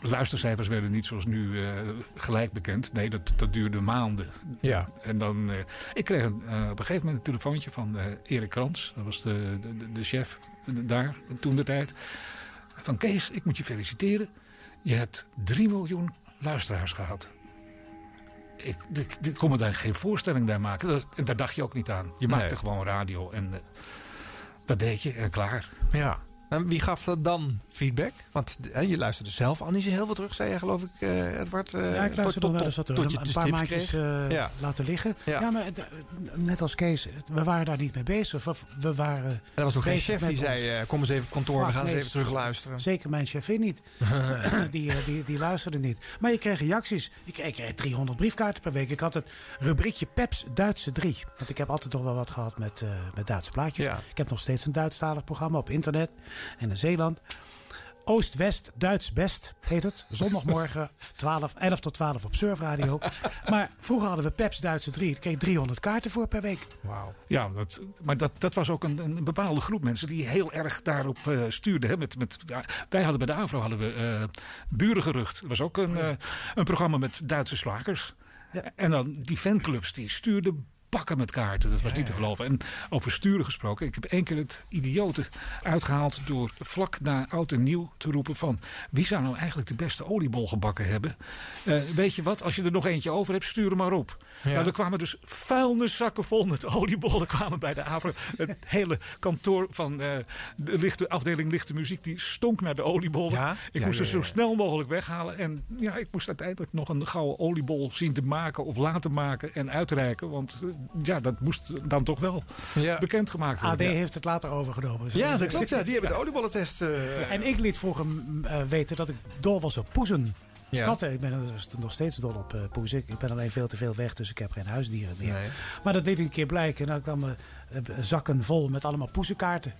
Luistercijfers werden niet zoals nu eh, gelijk bekend. Nee, dat, dat duurde maanden. Ja. En dan, eh, ik kreeg een, eh, op een gegeven moment een telefoontje van eh, Erik Krans. Dat was de, de, de- de chef daar toen de tijd. Van Kees, ik moet je feliciteren. Je hebt 3 miljoen luisteraars gehad. Ik, ik, ik kon me daar geen voorstelling bij maken. Dat, daar dacht je ook niet aan. Je maakte Nee. gewoon radio en eh, dat deed je en klaar. Ja. En wie gaf dat dan feedback? Want hè, je luisterde zelf al niet zo heel veel terug, zei je geloof ik, eh Edward. eh, Ja, ik tot- luister tot- wel eens wat er een dus paar maandjes eh, Ja. laten liggen. Ja. Ja, maar het, net als Kees, we waren daar niet mee bezig. We, we waren En er was nog geen chef die zei, kom eens even op kantoor, we gaan eens even terug luisteren. Zeker mijn chefin niet. die, die, die luisterde niet. Maar je kreeg reacties. Ik kreeg, ik kreeg 300 briefkaarten per week. Ik had het rubriekje Peps Duitse 3. Want ik heb altijd toch wel wat gehad met, met Duitse plaatjes. Ja. Ik heb nog steeds een Duitsstalig programma op internet en in Zeeland. Oost-West, Duits Best heet het. Zondagmorgen 12, 11 tot 12 op Surfradio. maar vroeger hadden we Peps Duitse 3. Daar kreeg ik 300 kaarten voor per week. Wauw. Ja, dat, maar dat, dat was ook een, een bepaalde groep mensen die heel erg daarop eh stuurden. Hè. Met, met, ja, wij hadden bij de AVRO hadden we eh Burengerucht. Dat was ook een, eh, een programma met Duitse slagers. En dan die fanclubs die stuurden bakken met kaarten. Dat was niet te geloven. En over sturen gesproken. Ik heb één keer het idiote uitgehaald door vlak na oud en nieuw te roepen van... wie zou nou eigenlijk de beste oliebol gebakken hebben? Eh, weet je wat, als je er nog eentje over hebt, stuur hem maar op. Ja. Nou, er kwamen dus vuilniszakken vol met oliebollen kwamen bij de AVRO. Het hele kantoor van eh, de lichte, afdeling lichte muziek, die stonk naar de oliebollen. ik Ja, moest ze zo snel mogelijk weghalen. En ja, ik moest uiteindelijk nog een gouden oliebol zien te maken of laten maken en uitreiken. Want eh, ja, dat moest dan toch wel bekendgemaakt AD worden. heeft het later overgenomen. Ja, dat klopt. Ja. Die hebben de oliebollentest. eh, Ja, en ik liet vroeger eh, weten dat ik dol was op poezen. Ja. Katten, ik ben er dus nog steeds dol op eh, poezen. Ik ben alleen veel te veel weg, dus ik heb geen huisdieren meer. Maar dat liet ik een keer blijken. En dan kwamen zakken vol met allemaal poezenkaarten.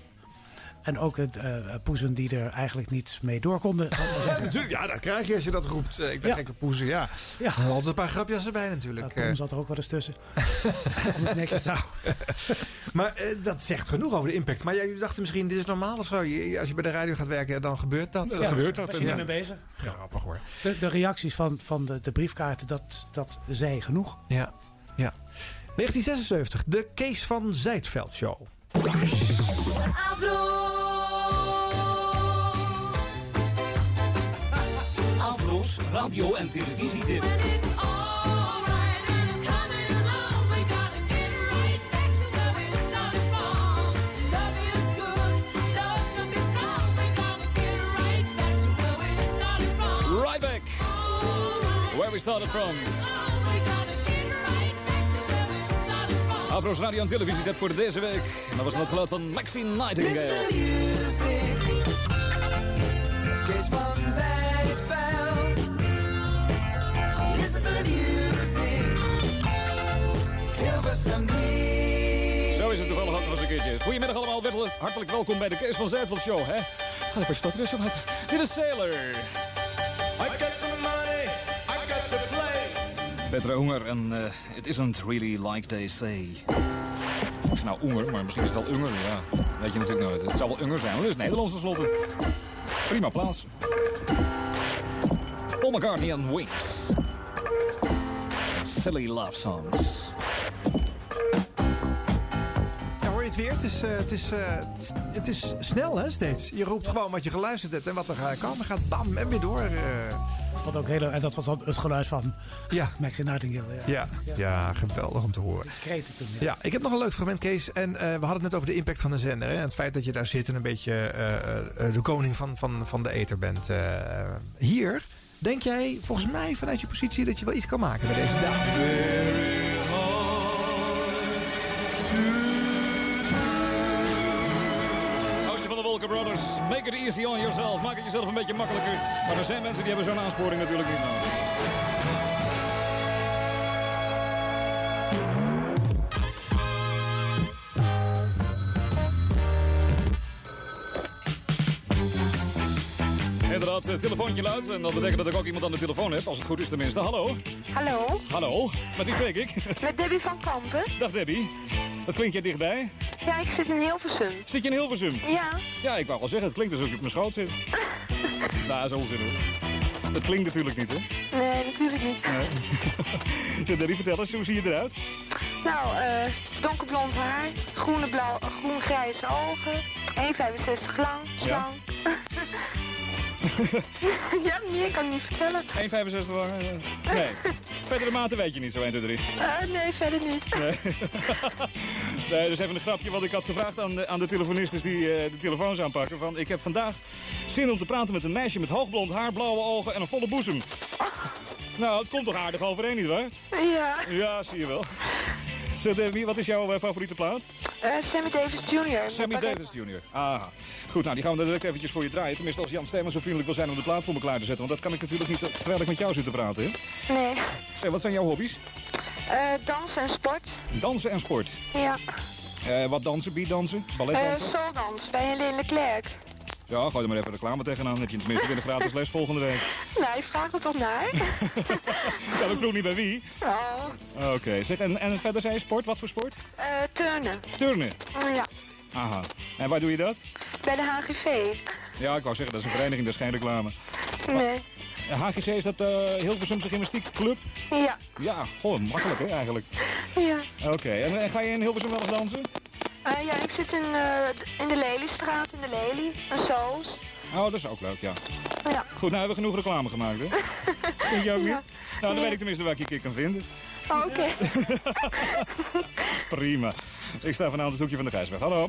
En ook het, eh, poezen die er eigenlijk niet mee door konden. Ja, natuurlijk. Ja, dat krijg je als je dat roept. Eh, ik ben Ja. gek op poezen, ja. Ja. Er altijd een paar grapjes erbij natuurlijk. Tom Eh, zat er ook wel eens tussen. Om het netjes te maar dat zegt genoeg over de impact. Maar jij dacht misschien, dit is normaal of zo? Je- als je bij de radio gaat werken, dan gebeurt dat. Ja, gebeurt dat. was je mee bezig? Grappig hoor. De, de reacties van, van de, de briefkaarten, dat, dat zei genoeg. Ja, ja. 1976, de Kees van Zijtveld Show. Afro's radio- en televisietip. Right back. Where we started from. Afro's radio- en televisietip voor deze week. En dat was het geluid van Maxine Nightingale. Zo is het toevallig ook nog eens een keertje. Goedemiddag allemaal, hartelijk- hartelijk welkom bij de Kees van Zijtveld Show. Hè? Ga even stotteren, zo Dit is Sailor. Petra Unger en eh, it isn't really like they say. Nou Unger, maar misschien is het wel Unger, ja. Weet je natuurlijk nooit. Het zal wel Unger zijn, want het is Nederlands tenslotte. Prima plaats. Paul McCartney en Wings. Silly love songs. Het weer? Het is, eh, het, is, eh, het, is, snel, hè, steeds. Je roept gewoon wat je geluisterd hebt en wat er kan. Dan gaat bam en weer door. eh. Wat ook heel, en dat was dan het geluid van Ja. Maxine Nightingale. Ja, ja, geweldig om te horen. Kreten toen. Ja, ik heb nog een leuk fragment, Kees. En eh, we hadden het net over de impact van de zender. Hè? En het feit dat je daar zit en een beetje eh, eh, de koning van, van, van de ether bent. Eh, hier, denk jij volgens mij vanuit je positie dat je wel iets kan maken bij deze dame? Easy on yourself. Maak het jezelf een beetje makkelijker. Maar er zijn mensen die hebben zo'n aansporing natuurlijk niet nodig. Inderdaad, het telefoontje luidt. En dat betekent dat ik ook iemand aan de telefoon heb. Als het goed is tenminste. Hallo? Hallo, Hallo? Met wie spreek ik? met Debbie van Kampen. Dag Debbie. Wat klinkt jij dichtbij? Ja, ik zit in Hilversum. Zit je in Hilversum? Ja. Ja, ik wou wel zeggen, het klinkt alsof je op mijn schoot zit. nou, zo onzin hoor. Dat klinkt natuurlijk niet, hè? Nee, natuurlijk niet. Nee. Vertel eens, hoe zie je eruit? Nou, eh donkerblond haar, groene blauw, groen-grijze ogen, 1,65 lang, slank. ja, meer kan ik niet vertellen. 1,65 lang? eh, Nee. Verdere maten weet je niet, zo 1, 2, 3. Eh, nee, verder niet. Nee. nee, dus even een grapje. Want ik had gevraagd aan de, aan de telefonistes die eh, de telefoons aanpakken. Van, ik heb vandaag zin om te praten met een meisje met hoogblond haar, blauwe ogen en een volle boezem. Nou, het komt toch aardig overeen, nietwaar? Ja. Ja, zie je wel. Zeg, Debbie, wat is jouw eh, favoriete plaat? Eh, Sammy Davis Jr. Sammy Davis Jr. Ah, goed. Nou, die gaan we direct eventjes voor je draaien. Tenminste, als Jan Stemmen zo vriendelijk wil zijn om de plaat voor me klaar te zetten. Want dat kan ik natuurlijk niet eh, terwijl ik met jou zit te praten, hè? Nee. Zeg, wat zijn jouw hobby's? Dansen en sport. Dansen en sport. Ja. Wat dansen? Beatdansen? Eh Balletdansen? soldans bij Helene Leclerc. Ja, gooi er maar even reclame tegenaan. Dan heb je tenminste weer een gratis les volgende week. Nou, ik vraag er toch naar. Ja, ik vroeg niet bij wie. Oh. Oké, zeg, en, en verder zei je sport? Wat voor sport? Eh, turnen. Turnen. Ja, Aha. En waar doe je dat? bij de HGV. Ja, ik wou zeggen, dat is een vereniging, dat is geen reclame. Nee. HGC, is dat eh Hilversumse Gymnastiekclub? Ja. Ja, gewoon makkelijk hè, eigenlijk. Ja. Oké, en, en ga je in Hilversum wel eens dansen? Eh, ja, ik zit in, eh, in de Leliestraat, in de Lelie. Een Soos. Oh, dat is ook leuk, ja. Ja. Goed, nou hebben we genoeg reclame gemaakt, hè? Vind je ook niet? Ja. Nou, dan weet ik tenminste waar ik je keer kan vinden. Oh, Oké. Prima. Ik sta vanavond het hoekje van de Gijsweg. Hallo.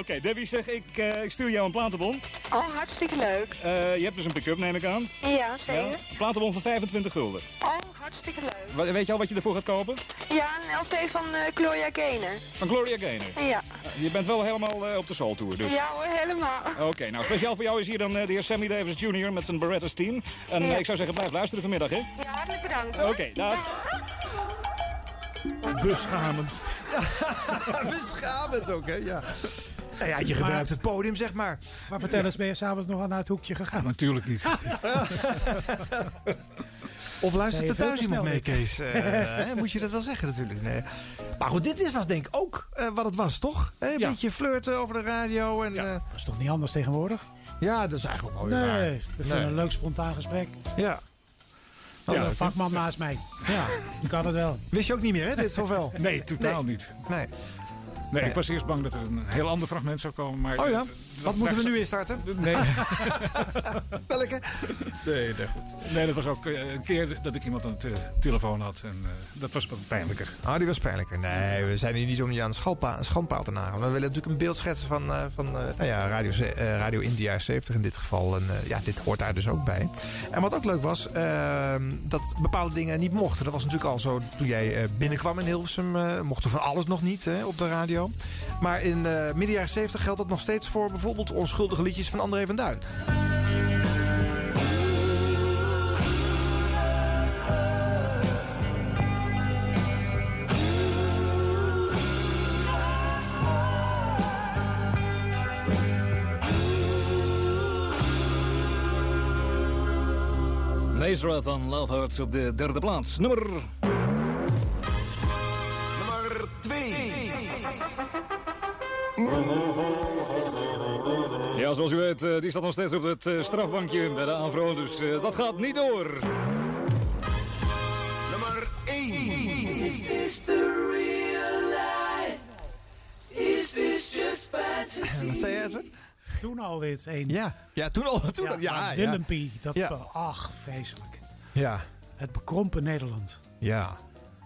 Oké, Debbie, zeg, ik, eh, ik stuur jou een platenbon. Oh, hartstikke leuk. Eh, je hebt dus een pick-up, neem ik aan. Ja, zeker. Ja? Platenbon van 25 gulden. Oh, hartstikke leuk. Weet je al wat je ervoor gaat kopen? Ja, een LP van eh, Gloria Gaynor. Van Gloria Gaynor. Ja. Je bent wel helemaal op de Soul Tour, dus. Ja hoor, helemaal. Oké, nou speciaal voor jou is hier dan de heer Sammy Davis Jr. met zijn Berettas team. En Ja. ik zou zeggen, blijf luisteren vanmiddag, hè? Ja, hartelijk bedankt. Oké, dag. Beschamend. Beschamend ook, hè? Ja. Nou ja, je gebruikt het podium, zeg maar. Maar vertel eens, ben je s'avonds nog naar het hoekje gegaan? Natuurlijk niet. Of luistert er thuis iemand mee, Kees? Eh, hè, moet je dat wel zeggen natuurlijk. Nee. Maar goed, dit is, was denk ik ook eh, wat het was, toch? Hè, Een Ja. beetje flirten over de radio. En, ja. Dat is toch niet anders tegenwoordig? ja, dat is eigenlijk wel weer waar. Nee, we Nee. een leuk spontaan gesprek. Ja. Ja, een vakman naast mij. Ja, die kan het wel. Wist je ook niet meer, hè, dit zoveel? Nee, totaal niet. Nee. Nee, ik was eerst bang dat er een heel ander fragment zou komen. Maar Oh ja? Wat moeten we nu instarten? Nee. Welke? Nee, nee, goed. nee, dat was ook eh, een keer dat ik iemand aan de telefoon had. En eh, dat was wat pijnlijker. Ah, die was pijnlijker. Nee, we zijn hier niet om je aan een schandpaal te nagelen. We willen natuurlijk een beeld schetsen van, eh, van eh, nou ja, Radio, eh, Radio India 70 in dit geval. En eh, ja, dit hoort daar dus ook bij. En wat ook leuk was, ehm, dat bepaalde dingen niet mochten. Dat was natuurlijk al zo toen jij eh, binnenkwam in Hilversum. eh mochten van alles nog niet hè, op de radio. Maar in eh midden jaren 70 geldt dat nog steeds voor bijvoorbeeld onschuldige liedjes van André van Duin. Nazareth van Love Hurts op de derde plaats. Nummer... Nummer 2. Ja, zoals u weet, eh, die staat nog steeds op het eh, strafbankje bij de AVRO. Dus eh, dat gaat niet door. Nummer 1. Is this the real life? Is this just fantasy? Wat zei jij, Edward? Toen al dit een. Ja, ja toen al. Toen ja, al, ja. Willempie, dat Ja. ach, vreselijk. Ja. Het bekrompen Nederland. Ja,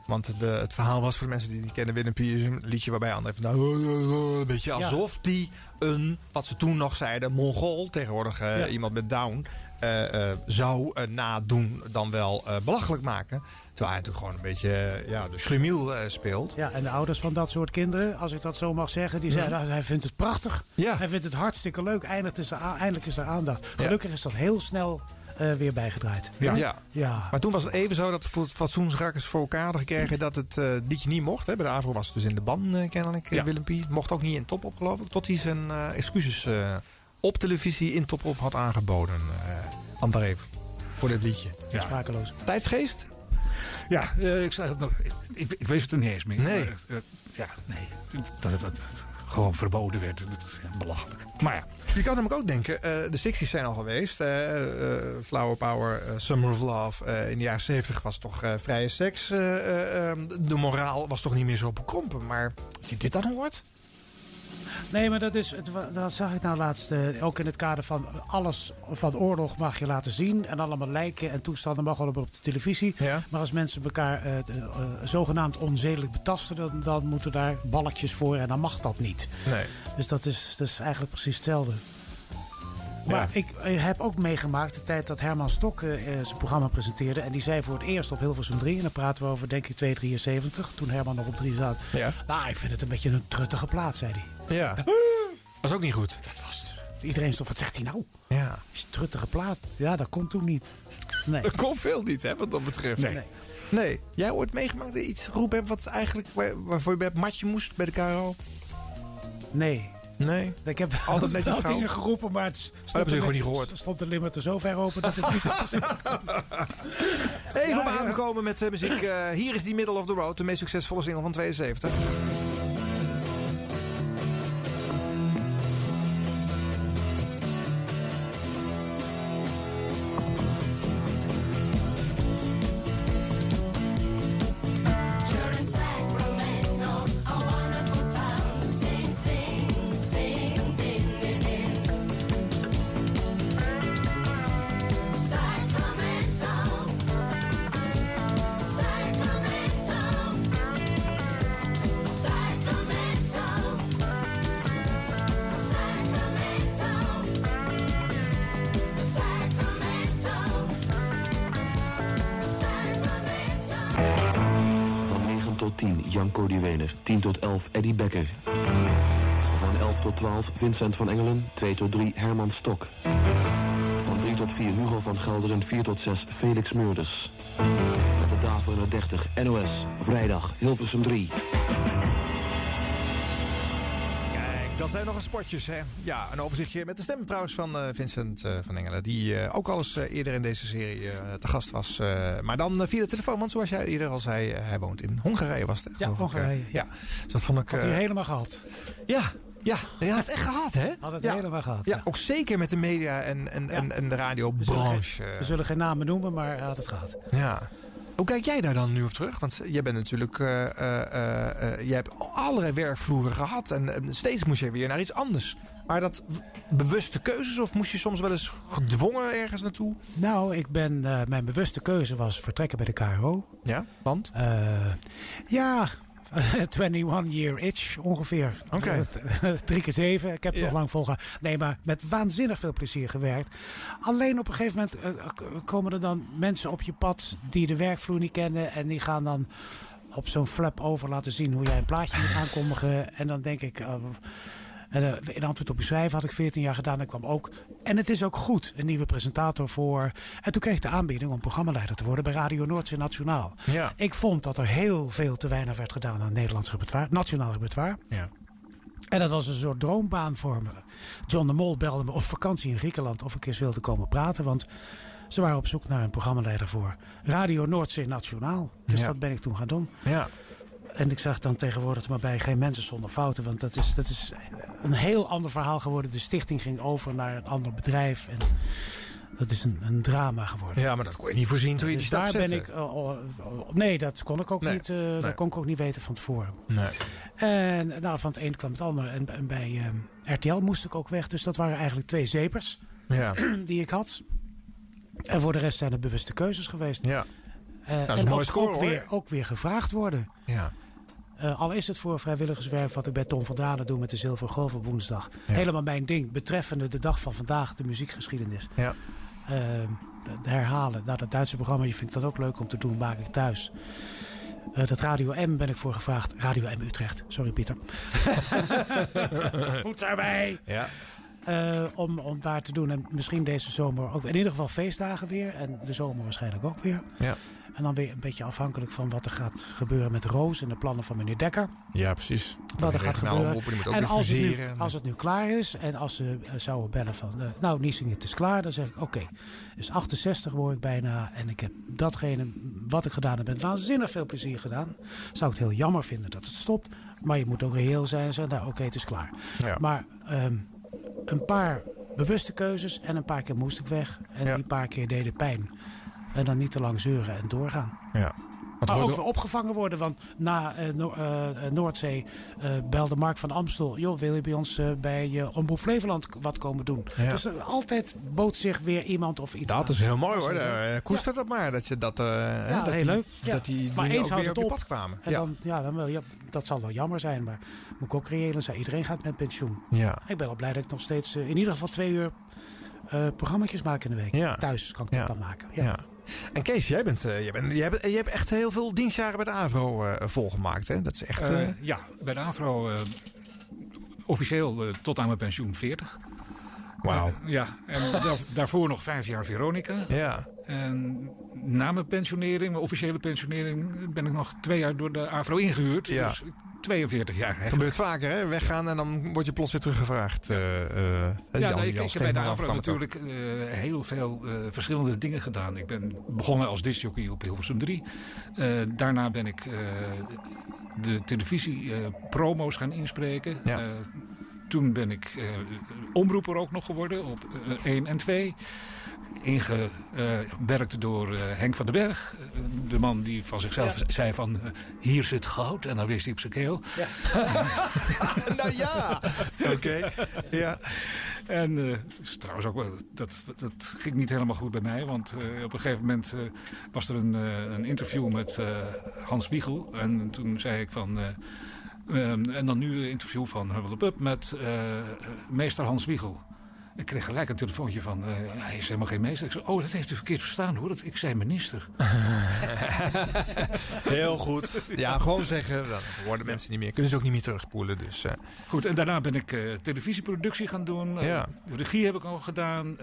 want de, het verhaal was voor de mensen die niet kennen... Willem is een liedje waarbij André van een beetje alsof die een, wat ze toen nog zeiden... Mongool, tegenwoordig eh, Ja. iemand met Down... eh, eh, zou nadoen dan wel belachelijk maken. Terwijl hij natuurlijk gewoon een beetje ja, de schlemiel eh, speelt. Ja, en de ouders van dat soort kinderen, als ik dat zo mag zeggen, die zeiden, nou, hij vindt het prachtig. Ja. Hij vindt het hartstikke leuk. Eindelijk is er, a- eindelijk is er aandacht. Gelukkig is dat heel snel eh, weer bijgedraaid. Ja. Ja. Maar toen was het even zo dat de fatsoensrakkers voor elkaar hadden gekregen... dat het eh, liedje niet mocht. Hè. Bij de AVRO was het dus in de ban eh, kennelijk, Ja. Willem Pie. Mocht ook niet in top op, geloof ik. Tot hij zijn eh, excuses eh, op televisie in top op had aangeboden. eh André, voor dit liedje. Ja. Sprakeloos. Tijdsgeest? Ja, eh, ik, zei het nog, ik, ik, ik weet het er niet eens meer. Nee. Maar, ja, nee. Dat het, dat het gewoon verboden werd. Dat is belachelijk. Maar ja. Je kan namelijk ook denken, eh, de 60s zijn al geweest. eh, eh, Flower Power, Summer of Love. in de jaren 70 was toch vrije seks. eh, eh, eh, de moraal was toch niet meer zo bekrompen. Maar als je dit dan hoort... Nee, maar dat, is, dat zag ik nou laatst. eh, ook in het kader van alles van oorlog mag je laten zien. En allemaal lijken en toestanden mag wel op de televisie. Ja. Maar als mensen elkaar eh, eh, zogenaamd onzedelijk betasten, dan, dan moeten daar balkjes voor en dan mag dat niet. Nee. Dus dat is, dat is eigenlijk precies hetzelfde. Maar ik eh, heb ook meegemaakt de tijd dat Herman Stok eh, eh, zijn programma presenteerde. En die zei voor het eerst op Hilversum 3. En dan praten we over denk ik 273. Toen Herman nog op 3 zat. Ja. Nou, ik vind het een beetje een truttige plaat, zei hij. Ja. Was ook niet goed. Dat was Iedereen stond, wat zegt hij nou? Ja. Is een truttige plaat. Ja, dat komt toen niet. Nee. Er komt veel niet, hè, wat dat betreft. Nee. Nee. Jij ooit meegemaakt dat je iets geroepen hebt... wat eigenlijk, waar- waarvoor je bij het matje moest bij de KRO? Nee. Nee? Ik heb Altijd netjes gauw? dingen geroepen, maar het stond, er- gewoon niet gehoord. stond de limiter zo ver open dat het niet zeggen. Even Ja, op ja. adem komen met eh, muziek. Eh, hier is die Middle of the Road, de meest succesvolle single van 72. 12 Vincent van Engelen. 2 tot 3 Herman Stok. Van 3 tot 4 Hugo van Gelderen. 4 tot 6 Felix Meurders. Met de tafel naar 30 NOS. Vrijdag Hilversum 3. Kijk, dat zijn nog eens spotjes, hè? Ja, een overzichtje met de stem trouwens van eh, Vincent eh, van Engelen. Die eh, ook al eens eerder in deze serie eh, te gast was. eh, maar dan via de telefoon, want zoals jij eerder al zei, eh, hij woont in Hongarije was het. hè, Ja. Hongarije. ja, dus dat vond ik... Had hij helemaal gehad. Ja, ja, hij had het echt gehad, hè? Had het ja. helemaal gehad. Ja, ook zeker met de media en, en, en, en de radiobranche. We zullen geen namen noemen, maar hij had het gehad. Ja. Hoe kijk jij daar dan nu op terug? Want jij bent natuurlijk. eh eh, eh, eh, jij hebt allerlei werkvloeren gehad. En, en steeds moest je weer naar iets anders. Maar dat bewuste keuzes of moest je soms wel eens gedwongen ergens naartoe? Nou, ik ben, eh, mijn bewuste keuze was vertrekken bij de KRO. Ja, want? ja, 21 year itch ongeveer. Oké. Drie keer zeven. Ik heb het nog lang volgehouden. Nee, maar met waanzinnig veel plezier gewerkt. Alleen op een gegeven moment eh, k- komen er dan mensen op je pad die de werkvloer niet kennen. En die gaan dan op zo'n flap over laten zien hoe jij een plaatje moet aankondigen. En dan denk ik... eh, en, eh, in antwoord op uw schrijven had ik 14 jaar gedaan. En kwam ook. En het is ook goed, een nieuwe presentator voor. En toen kreeg ik de aanbieding om programmaleider te worden bij Radio Noordzee Nationaal. Ja. Ik vond dat er heel veel te weinig werd gedaan aan het Nederlands repertoire, nationaal repertoire. Ja. En dat was een soort droombaan voor me. John de Mol belde me op vakantie in Griekenland of ik eens wilde komen praten. Want ze waren op zoek naar een programmaleider voor Radio Noordzee Nationaal. Dus Ja. dat ben ik toen gaan doen. Ja. En ik zag dan tegenwoordig maar bij geen mensen zonder fouten. Want dat is, dat is een heel ander verhaal geworden. De stichting ging over naar een ander bedrijf. En dat is een, een drama geworden. Ja, maar dat kon je niet voorzien toen je Dus die stap daar ben ik. eh, oh, oh, nee, dat kon ik ook Nee, niet. eh, nee. Dat kon ik ook niet weten van tevoren. Nee. En nou, van het een kwam het ander. En, en bij eh, RTL moest ik ook weg. Dus dat waren eigenlijk twee zepers Ja. die ik had. En voor de rest zijn het bewuste keuzes geweest. Ja. Eh, dat is en een mooie ook, score, ook, weer, ook weer gevraagd worden. Ja. Eh, al is het voor vrijwilligerswerk wat ik bij Tom van Dalen doe met de Zilveren Golf op woensdag. Ja. Helemaal mijn ding, betreffende de dag van vandaag, de muziekgeschiedenis. Ja. Eh, de- herhalen. Nou, dat Duitse programma vind ik dat ook leuk om te doen, maak ik thuis. Eh, dat Radio M ben ik voor gevraagd. Radio M Utrecht, sorry Pieter. Goed daarbij. Ja. Eh, om, om daar te doen. En misschien deze zomer ook. In ieder geval feestdagen weer. En de zomer waarschijnlijk ook weer. Ja. En dan weer een beetje afhankelijk van wat er gaat gebeuren met Roos en de plannen van meneer Dekker. Ja, precies. Wat er gaat regionale gebeuren. En als het, nu, als het nu klaar is en als ze eh, zouden bellen van... eh, nou, Niesing, het is klaar. Dan zeg ik, oké. Dus 68 word ik bijna. En ik heb datgene wat ik gedaan heb met waanzinnig veel plezier gedaan. Zou ik het heel jammer vinden dat het stopt. Maar je moet ook reëel zijn en zeggen, nou oké, het is klaar. Ja. Maar ehm, een paar bewuste keuzes en een paar keer moest ik weg. En die paar keer deden pijn. En dan niet te lang zeuren en doorgaan. Ja. Maar ook er- weer opgevangen worden. Want na eh, eh, eh, Noordzee belde Mark van Amstel. Joh, wil je bij ons bij Omroep Flevoland wat komen doen? Ja. Dus altijd bood zich weer iemand of iets Dat aan. is heel mooi hoor. Koester dat maar. Dat je dat. hè, Ja, dat heel die, leuk. Ja. Dat die maar eens houdt het je op. pad kwamen. En ja. dan, ja, dan wel, ja, dat zal wel jammer zijn. Maar moet ik ook reëel zijn. Iedereen gaat met pensioen. Ja. Ik ben al blij dat ik nog steeds in ieder geval twee uur programma's maak in de week. Ja. Thuis kan ik Ja. dat dan maken. Ja. En Kees, jij, bent, eh, jij, bent, jij, bent, jij hebt echt heel veel dienstjaren bij de AVRO eh, volgemaakt. Hè? Dat is echt... Eh, ja, bij de AVRO officieel tot aan mijn pensioen 40. Wauw. Ja, en daar- daarvoor nog vijf jaar Veronica. Ja. En na mijn pensionering, mijn officiële pensionering, ben ik nog twee jaar door de AVRO ingehuurd. Ja. Dus 42 jaar eigenlijk. gebeurt vaker, hè? Weggaan en dan word je plots weer teruggevraagd. Ja, Jan- nou, ik, Jan ik heb bij de AVRO natuurlijk eh, heel veel verschillende dingen gedaan. Ik ben begonnen als discjockey op Hilversum 3. Eh, daarna ben ik de televisie eh, promo's gaan inspreken. Ja. Toen ben ik eh, omroeper ook nog geworden op eh, 1 en 2. Ingewerkt door eh, Henk van den Berg. eh, de man die van zichzelf Ja. zei van... eh, hier zit goud. En dan wist hij op zijn keel. nou ja, oké. Ja. En eh, het is trouwens ook wel, dat, dat ging niet helemaal goed bij mij. Want eh, op een gegeven moment eh, was er een, eh, een interview met eh, Hans Wiegel. En toen zei ik van... eh, ehm, en dan nu een interview van Hubble Up met eh, eh, meester Hans Wiegel. Ik kreeg gelijk een telefoontje van, eh, hij is helemaal geen meester. Ik zei, oh, dat heeft u verkeerd verstaan hoor. Dat, ik zei minister. Heel goed. Ja, gewoon zeggen. Dan worden mensen niet meer. Kunnen ze ook niet meer terugspoelen. Dus, eh, Goed, en daarna ben ik eh, televisieproductie gaan doen. Ja. regie heb ik al gedaan.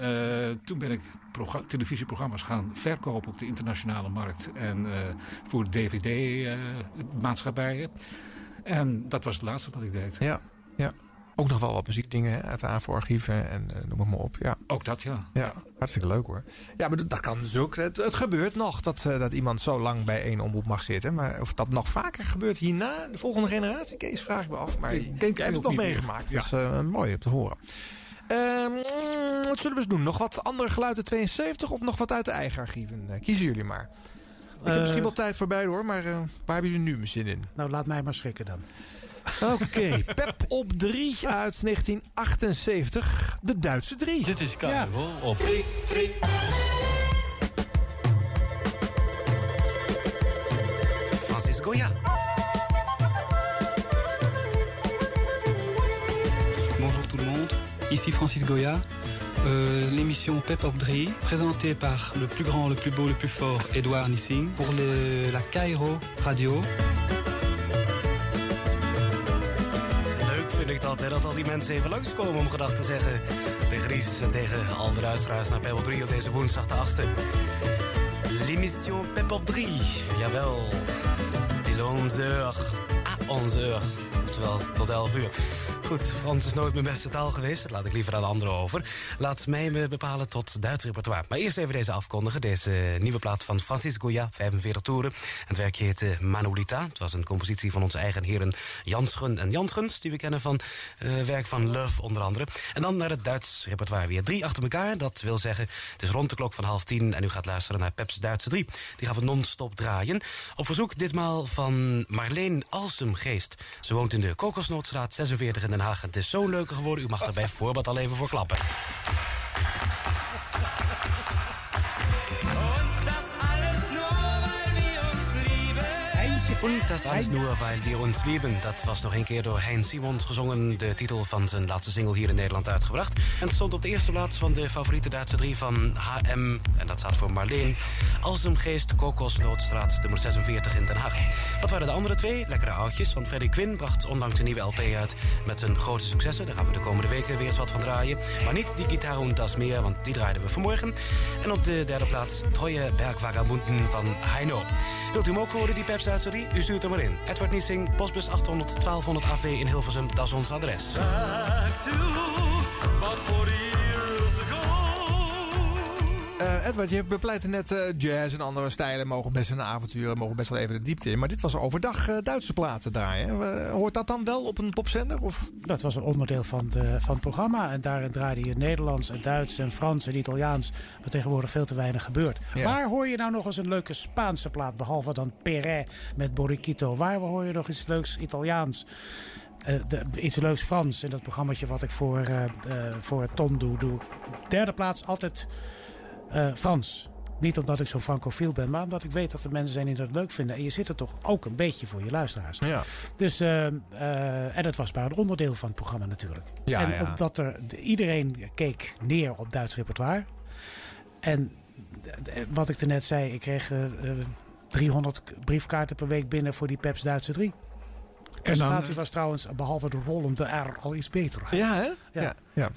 Toen ben ik progra- televisieprogramma's gaan verkopen op de internationale markt. En voor DVD-maatschappijen. en dat was het laatste wat ik deed. ja, ja. Ook nog wel wat muziekdingen hè, uit de AVO-archieven en eh, noem het maar op. Ja. Ook dat, ja. Ja, hartstikke leuk hoor. Ja, maar dat dat kan dus ook. Het, het gebeurt nog dat, eh, dat iemand zo lang bij één omroep mag zitten. Maar of dat nog vaker gebeurt hierna, de volgende generatie, Kees, vraag ik me af. Maar ik denk jij hebt het nog meegemaakt. meer. Dus eh, mooi om te horen. Ehm, wat zullen we eens doen? Nog wat andere geluid uit 72 of nog wat uit de eigen archieven? Eh, kiezen jullie maar. Ik heb misschien wel tijd voorbij hoor, maar eh, waar hebben jullie nu mijn zin in? Nou, laat mij maar schrikken dan. Oké, Pep op 3 uit 1978. De Duitse 3. Dit is Carnival op 3. Francis Goya. Bonjour tout le monde, ici Francis Goya. Euh, L'émission Pep Up Drie, présentée par le plus grand, le plus beau, le plus fort Edouard Nissing pour le- la Cairo Radio. Dat, hè, dat al die mensen even langskomen om gedag te zeggen. Tegen Ries en tegen al de luisteraars naar op 3 op deze woensdag de 8e. L'émission op 3, jawel. Till 11 uur, à 11 uur. Oftewel tot 11 uur. Goed, Frans is nooit mijn beste taal geweest. Dat laat ik liever aan de anderen over. Laat mij me bepalen tot Duits repertoire. Maar eerst even deze afkondigen. Deze nieuwe plaat van Francis Goya, 45 toeren. Het werkje heette Manolita. Het was een compositie van onze eigen heren Janschen en Janschens... die we kennen van eh, werk van Love onder andere. En dan naar het Duits repertoire weer. Drie achter elkaar, dat wil zeggen... het is rond de klok van half tien en u gaat luisteren naar Peps Duitse drie. Die gaan we non-stop draaien. Op verzoek ditmaal van Marleen Alsemgeest. Ze woont in de Kokosnootstraat 46 in Den Haag. Het is zo leuk geworden, u mag er bij voorbaat al even voor klappen. Und das alles nur, weil wir uns lieben. Dat was nog een keer door Hein Simons gezongen. De titel van zijn laatste single hier in Nederland uitgebracht. En het stond op de eerste plaats van de favoriete Duitse drie van HM. En dat staat voor Marleen. Alsemgeest, Kokosnootstraat, nummer 46 in Den Haag. Wat waren de andere twee? Lekkere oudjes. Want Freddie Quinn bracht onlangs een nieuwe LP uit met zijn grote successen. Daar gaan we de komende weken weer eens wat van draaien. Maar niet die Gitaar und das Meer, want die draaiden we vanmorgen. En op de derde plaats Treue Bergvagabunden van Heino. Wilt u hem ook horen, die Peps Duitse drie? U stuurt hem maar in. Edward Niesing, postbus 800 1200 AV in Hilversum. Dat is ons adres. Eh, Edward, je bepleitte net eh, jazz en andere stijlen mogen best een avontuur, mogen best wel even de diepte in. Maar dit was overdag eh, Duitse platen draaien. hoort dat dan wel op een popzender? Of? Dat was een onderdeel van, de, van het programma. En daarin draaide je Nederlands en Duits en Frans en Italiaans. Wat tegenwoordig veel te weinig gebeurt. Ja. Waar hoor je nou nog eens een leuke Spaanse plaat? Behalve dan Perret met Borriquito. Waar hoor je nog iets leuks Italiaans? De- iets leuks Frans in dat programmaatje wat ik voor, eh, voor Ton doe, doe. Derde plaats altijd eh, Frans. Niet omdat ik zo francofiel ben, maar omdat ik weet dat er mensen zijn die dat leuk vinden. En je zit er toch ook een beetje voor je luisteraars. Ja. Dus, eh, eh, en dat was maar een onderdeel van het programma natuurlijk. Ja, en ja. omdat er, de- iedereen keek neer op Duits repertoire. En wat ik er net zei, ik kreeg eh, eh, 300 k- briefkaarten per week binnen voor die Peps Duitse 3. De dan, presentatie was trouwens, behalve de rollende R, al iets beter. Ja, hè? Ja. ja.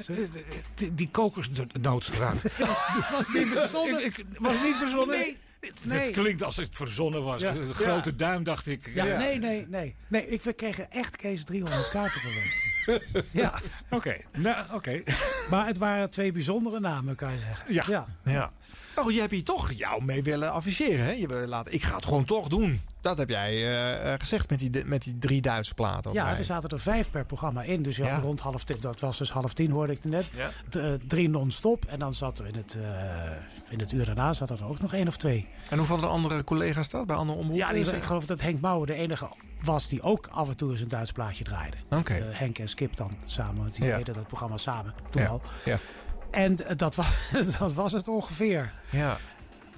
Die, die kokosnootstraat. was niet verzonnen. Ik, ik- was niet verzonnen? Nee. Het, Nee. klinkt als het verzonnen was. Ja. Grote duim, dacht ik. Ja, nee, nee, nee. Nee, ik, we kregen echt Kees 300 kaarten week. ja. Oké, nou, oké. Maar het waren twee bijzondere namen, kan je zeggen. Ja. ja. Ja. Maar goed, je hebt hier toch jou mee willen afficheren. Hè? Je wil laten, ik ga het gewoon toch doen. Dat heb jij eh, eh, gezegd met die, met die drie Duitse platen. op Ja, rij. er zaten er vijf per programma in. Dus Ja. rond half tien, dat was dus half tien hoorde ik net. Ja. D- eh, drie non-stop. En dan zat er in het, eh, in het uur daarna zat er ook nog één of twee. En hoe vonden de andere collega's dat bij andere omroepen? Ja, die, ik geloof dat Henk Mouwen de enige was die ook af en toe eens een Duits plaatje draaide. Oké. Eh, Henk en Skip dan samen, want die Ja. deden dat programma samen toen Ja. al. Ja. En eh, dat, was, dat was het ongeveer. Ja.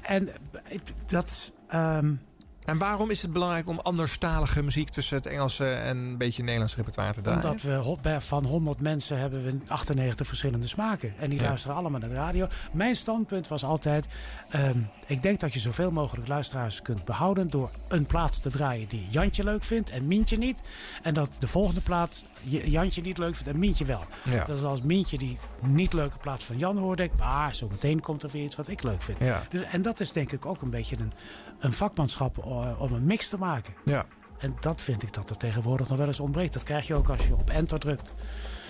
En eh, dat, ehm, En waarom is het belangrijk om anderstalige muziek tussen het Engelse en een beetje Nederlands repertoire te draaien? Omdat we van 100 mensen hebben we 98 verschillende smaken. En die Ja. luisteren allemaal naar de radio. Mijn standpunt was altijd... ehm, ik denk dat je zoveel mogelijk luisteraars kunt behouden... door een plaat te draaien die Jantje leuk vindt en Mientje niet. En dat de volgende plaat Jantje niet leuk vindt en Mientje wel. Ja. Dat is als Mientje die niet leuke plaat van Jan hoort... denk ik, ah, zo meteen komt er weer iets wat ik leuk vind. Ja. Dus, en dat is denk ik ook een beetje een, een vakmanschap eh, om een mix te maken. Ja. En dat vind ik dat er tegenwoordig nog wel eens ontbreekt. Dat krijg je ook als je op enter drukt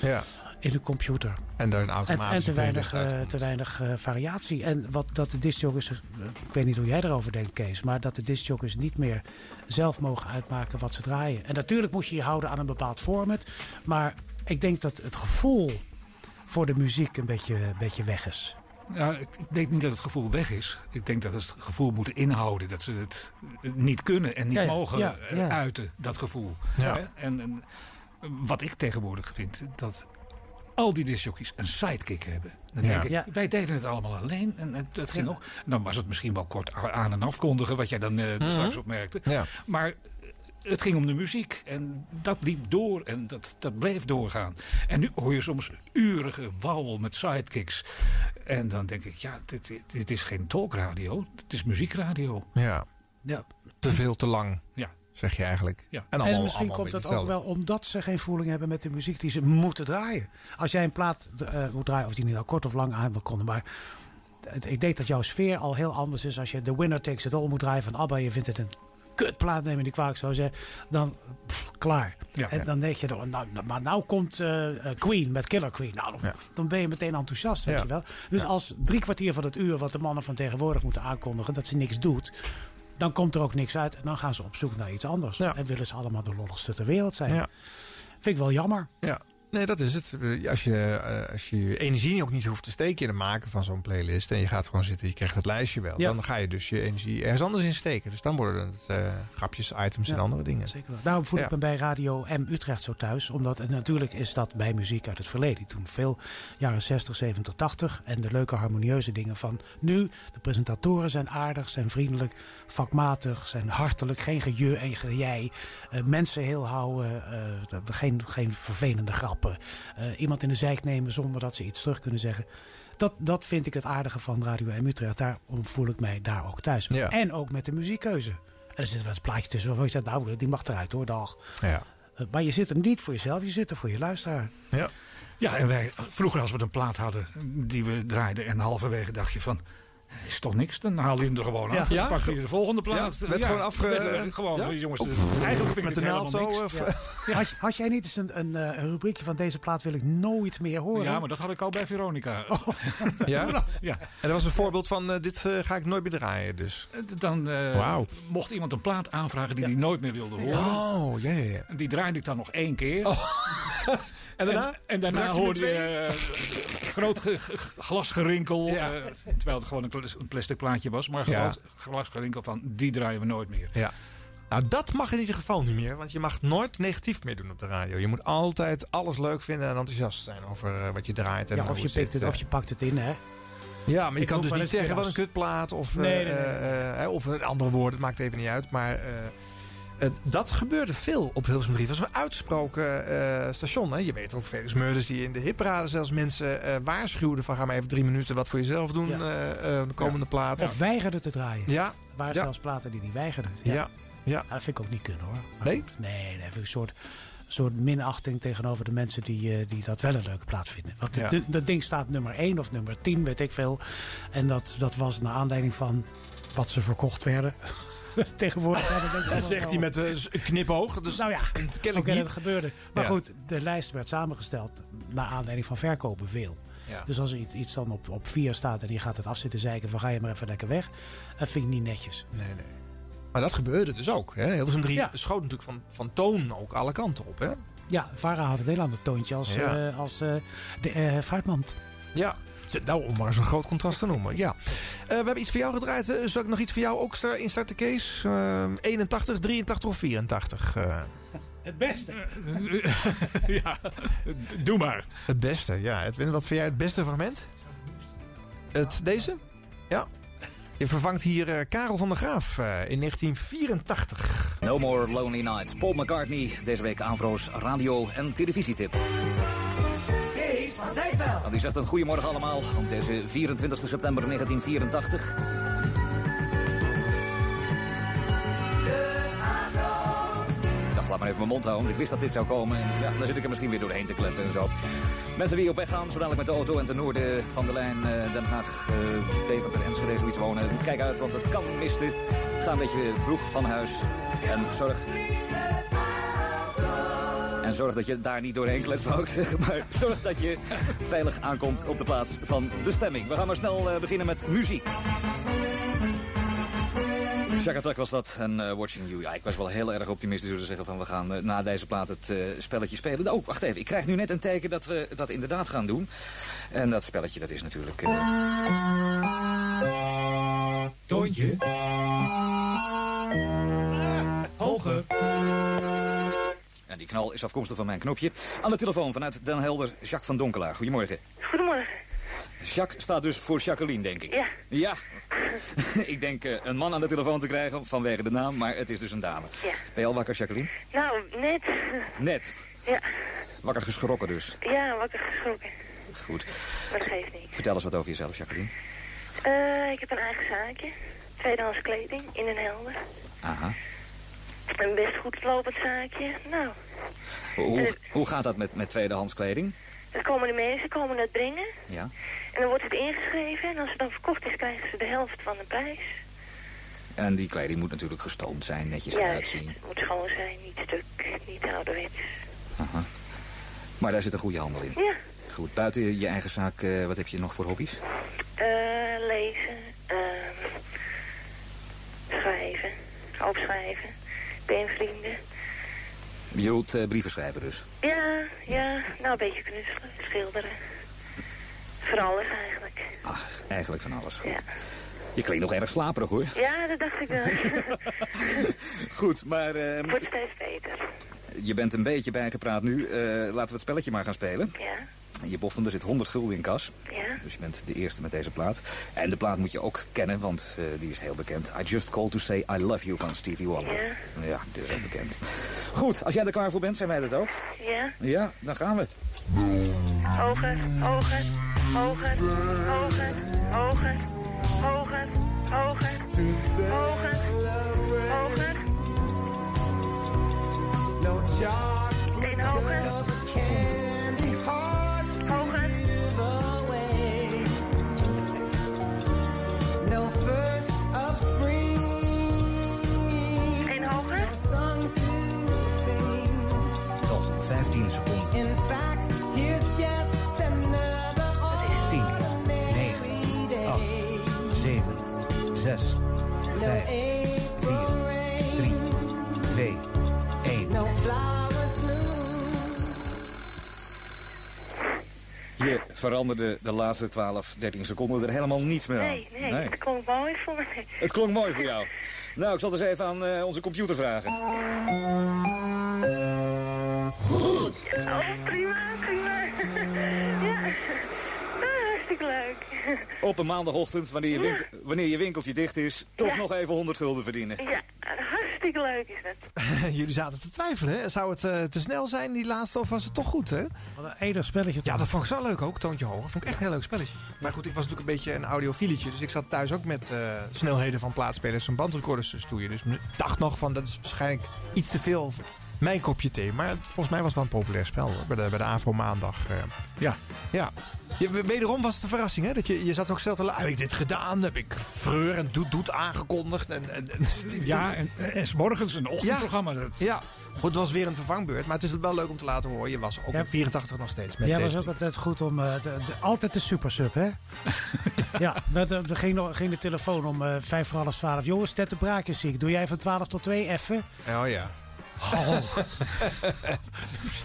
Ja. in de computer. En daar een En, automatische en te weinig, eh, te weinig eh, variatie. En wat dat de discjockeys, ik weet niet hoe jij erover denkt Kees, maar dat de discjockeys niet meer zelf mogen uitmaken wat ze draaien. En natuurlijk moet je je houden aan een bepaald format. Maar ik denk dat het gevoel voor de muziek een beetje, een beetje weg is. Ja, ik denk niet dat het gevoel weg is. Ik denk dat het gevoel moet inhouden. Dat ze het niet kunnen en niet Ja, ja. mogen Ja, eh, ja. uiten, dat gevoel. En, en wat ik tegenwoordig vind, dat al die discjockeys een sidekick hebben. Dan Ja. denk ik, Ja. wij deden het allemaal alleen. En, dat ging ook. Dan was het misschien wel kort aan- en afkondigen, wat jij dan eh, Mhm. straks opmerkte. Ja. Maar het ging om de muziek. En dat liep door en dat, dat bleef doorgaan. En nu hoor je soms urige wauwel met sidekicks. En dan denk ik, ja, dit, dit, is geen talkradio. Het is muziekradio. Ja. Ja. Te veel, te lang, Ja. zeg je eigenlijk. Ja. En, allemaal, en misschien allemaal komt dat ook wel omdat ze geen voeling hebben met de muziek die ze moeten draaien. Als jij een plaat eh, moet draaien, of die niet al kort of lang aan wil konden, maar ik denk dat jouw sfeer al heel anders is als je de Winner Takes It All moet draaien van ABBA. Je vindt het een kutplaat, neem me niet kwalijk zou zeggen. Dan pff, klaar. Ja. en dan denk je, nou, nou, maar nou komt eh, eh, Queen met Killer Queen. Nou, dan, Ja. dan ben je meteen enthousiast, weet Ja. je wel. Dus als drie kwartier van het uur wat de mannen van tegenwoordig moeten aankondigen, dat ze niks doet. Dan komt er ook niks uit en dan gaan ze op zoek naar iets anders. En willen ze allemaal de lolligste ter wereld zijn. Ja. Vind ik wel jammer. Ja. Nee, dat is het. Als je, eh, als je je energie ook niet hoeft te steken in het maken van zo'n playlist... en je gaat gewoon zitten, je krijgt het lijstje wel... Ja. dan ga je dus je energie ergens anders in steken. Dus dan worden het eh, grapjes, items en andere dingen. Zeker wel. Daarom voel ik me bij Radio M Utrecht zo thuis. Omdat en natuurlijk is dat bij muziek uit het verleden. Toen veel jaren 60, 70, 80. En de leuke harmonieuze dingen van nu. De presentatoren zijn aardig, zijn vriendelijk, vakmatig, zijn hartelijk. Geen gejeu en gejij. Eh, mensen heel houden. eh, geen, geen vervelende Eh, iemand in de zijk nemen zonder dat ze iets terug kunnen zeggen. Dat, dat vind ik het aardige van Radio M Utrecht. Daarom voel ik mij daar ook thuis. Ja. En ook met de muziekkeuze. Er zit wel eens een plaatje tussen waarvan je zegt, nou, die mag eruit hoor, dag. Ja. Eh, Maar je zit er niet voor jezelf, je zit er voor je luisteraar. Ja. Ja, en wij, vroeger als we een plaat hadden die we draaiden... en halverwege dacht je van, is toch niks? Dan haalde je hem er gewoon af. Ja. Dan pakte je de volgende plaat. Ja, werd gewoon afge- eh, gewoon, ja? jongens, Op- eigenlijk vind ik met het helemaal zo, niks. of- Ja. Had, had jij niet eens een, een, eh, een rubriekje van deze plaat wil ik nooit meer horen? Ja, maar dat had ik al bij Veronica. Ja? Ja. En dat was een voorbeeld van, eh, dit eh, ga ik nooit meer draaien dus. Dan eh, Wauw. mocht iemand een plaat aanvragen die hij nooit meer wilde horen. Oh, ja, ja, ja. Die draaide ik dan nog één keer. En daarna? En, en daarna hoorde je eh, groot ge- ge- glasgerinkel. Ja. eh, terwijl het gewoon een een plastic plaatje was. Maar Ja. glasgerinkel van die draaien we nooit meer. Ja. Nou, dat mag in ieder geval niet meer. Want je mag nooit negatief meer doen op de radio. Je moet altijd alles leuk vinden en enthousiast zijn over eh, wat je draait. En Ja, of, je pikt het, eh. of je pakt het in, hè? Ja, maar je kan dus niet zeggen wat een kutplaat of, eh, Nee, eh, eh, of een ander woord. Het maakt even niet uit. Maar eh, dat gebeurde veel op Hilversum 3. Het was een uitgesproken eh, station. Hè? Je weet ook, Felix Meurders die in de hipraden zelfs mensen eh, waarschuwden van ga maar even drie minuten wat voor jezelf doen. Ja. eh, eh, de komende plaat. Of weigerde te draaien. Ja. Er waren Ja. zelfs platen die die weigerden. Ja. Ja. Dat vind ik ook niet kunnen hoor. Maar Nee? goed, Nee, nee, vind ik een soort, soort minachting tegenover de mensen die, eh, die dat wel een leuke plaat vinden. Want dat ding staat nummer 1 of nummer 10, weet ik veel. En dat, dat was naar aanleiding van wat ze verkocht werden. Tegenwoordig. dat ik zegt hij met eh, een knipoog. Dus Nou ja, kennelijk oké, niet. dat gebeurde. Maar Ja. goed, de lijst werd samengesteld naar aanleiding van verkopen veel. Ja. Dus als er iets, iets dan op, op vier staat en je gaat het afzitten zeiken van ga je maar even lekker weg. Dat vind ik niet netjes. Nee, nee. Maar dat gebeurde dus ook. Hè? Hilversum 3 Ja. schoot natuurlijk van, van toon ook alle kanten op. Hè? Ja, Vara had een heel ander toontje als, Ja. eh, als eh, de eh fruitmand. Ja, nou om maar een groot contrast te noemen. Ja. Eh, we hebben iets voor jou gedraaid. Eh, zal ik nog iets voor jou ook sta- instarten, Kees? Eh, 81, 83 of 84? eh, Het beste. ja, doe maar. het beste, ja. Edwin, wat vind jij het beste fragment? Het, deze? Ja. Je vervangt hier eh, Karel van der Graaf eh, in 1984. No More Lonely Nights. Paul McCartney, deze week Avro's radio- en televisietip. Want die zegt een goedemorgen allemaal op deze 24 september 1984. Ik dacht, laat maar even mijn mond houden, want ik wist dat dit zou komen. En ja, dan zit ik er misschien weer doorheen te kletsen en zo. Mensen die op weg gaan, zo dadelijk met de auto en ten noorden van de lijn eh, Den Haag, uh, Deventer, Enschede, zoiets wonen. Kijk uit, want het kan misten. Ga een beetje vroeg van huis en zorg en zorg dat je daar niet doorheen kletst, wou ik zeggen. Maar zorg dat je veilig aankomt op de plaats van bestemming. We gaan maar snel eh, beginnen met muziek. Shaka Tuck was dat en eh, Watching You. Ja, ik was wel heel erg optimistisch door te zeggen van we gaan eh, na deze plaat het eh, spelletje spelen. Oh, wacht even. Ik krijg nu net een teken dat we dat inderdaad gaan doen. En dat spelletje dat is natuurlijk... Toontje. Hoger. En die knal is afkomstig van mijn knopje. Aan de telefoon vanuit Den Helder, Jacques van Donkelaar. Goedemorgen. Goedemorgen. Jacques staat dus voor Jacqueline, denk ik. Ja. Ja. ik denk eh, een man aan de telefoon te krijgen vanwege de naam, maar het is dus een dame. Ja. Ben je al wakker, Jacqueline? Nou, net. Net. Ja, Wakker geschrokken dus. ja, wakker geschrokken. Goed. Maar dat geeft niet. Vertel eens wat over jezelf, Jacqueline. Eh, ik heb een eigen zaakje. Tweedehands kleding in Den Helder. Aha. Een best goed lopend zaakje. Nou, Hoe, hoe gaat dat met, met tweedehands kleding? dan komen de mensen komen het brengen. Ja. En dan wordt het ingeschreven. En als het dan verkocht is, krijgen ze de helft van de prijs. En die kleding moet natuurlijk gestoomd zijn, netjes Juist. eruit zien. Het moet schoon zijn, niet stuk, niet ouderwets. Aha. Maar daar zit een goede handel in. Ja. Goed, buiten je eigen zaak, eh, wat heb je nog voor hobby's? Eh, lezen, ehm, schrijven, opschrijven, penvrienden. Je bedoelt eh, brieven schrijven dus. Ja, ja, nou een beetje knutselen, schilderen. Voor alles eigenlijk. Eigenlijk van alles. Goed. Ja. Je klinkt nog erg slaperig hoor. Ja, dat dacht ik wel. Goed, maar ehm, Wordt steeds beter. je bent een beetje bijgepraat nu. Eh, laten we het spelletje maar gaan spelen. Ja, Je boffen, er zit 100 gulden in kas. ja. Dus je bent de eerste met deze plaat. En de plaat moet je ook kennen, want eh, die is heel bekend. I Just Called To Say I Love You van Stevie Wonder. Ja. Ja, die is bekend. Goed, als jij er klaar voor bent, zijn wij dat ook. Ja, Ja, dan gaan we. hoger, hoger, hoger, hoger, hoger, hoger, hoger, hoger, hoger. Eén hoger. Hoger. 6, 5, 4, 3, 2, 1. Je veranderde de laatste 12, 13 seconden er helemaal niets meer aan. Nee, nee, dat klonk mooi voor me. Het klonk mooi voor jou. Nou, ik zal het eens even aan eh, onze computer vragen. Oh, prima, prima. Hartstikke leuk. Op een maandagochtend, wanneer je, winkel- wanneer je winkeltje dicht is, toch nog even 100 gulden verdienen. Ja, hartstikke leuk is het. Jullie zaten te twijfelen. Hè? Zou het eh, te snel zijn, die laatste, of was het toch goed? Hè? Wat een enig spelletje. Ja, dat vond ik zo leuk ook, Toontje Hoger. Vond ik echt een heel leuk spelletje. Maar goed, ik was natuurlijk een beetje een audiofieletje. Dus ik zat thuis ook met eh, snelheden van plaatspelers en bandrecorders te stoeien. Dus ik dacht nog van, dat is waarschijnlijk iets te veel mijn kopje thee. Maar volgens mij was het wel een populair spel hoor. Bij de, bij de AVRO maandag. eh. Ja. Ja. Je, wederom was het een verrassing, hè? Dat je, je zat ook stil te luisteren. Heb ik dit gedaan? Heb ik Freur en Doet Doet aangekondigd? En, en, en Ja, en, en 's morgens een ochtendprogramma. Ja, Dat, ja. Goed, het was weer een vervangbeurt. Maar het is wel leuk om te laten horen. Je was ook Ja. in 84 nog steeds met Jij was ook altijd goed om... eh, de, de- altijd de supersub, hè? ja, we, we ging, de telefoon om eh, vijf voor half twaalf. Jongens, Tette Braak is ziek. Doe jij van 12 tot 2 even? Oh ja. Oh.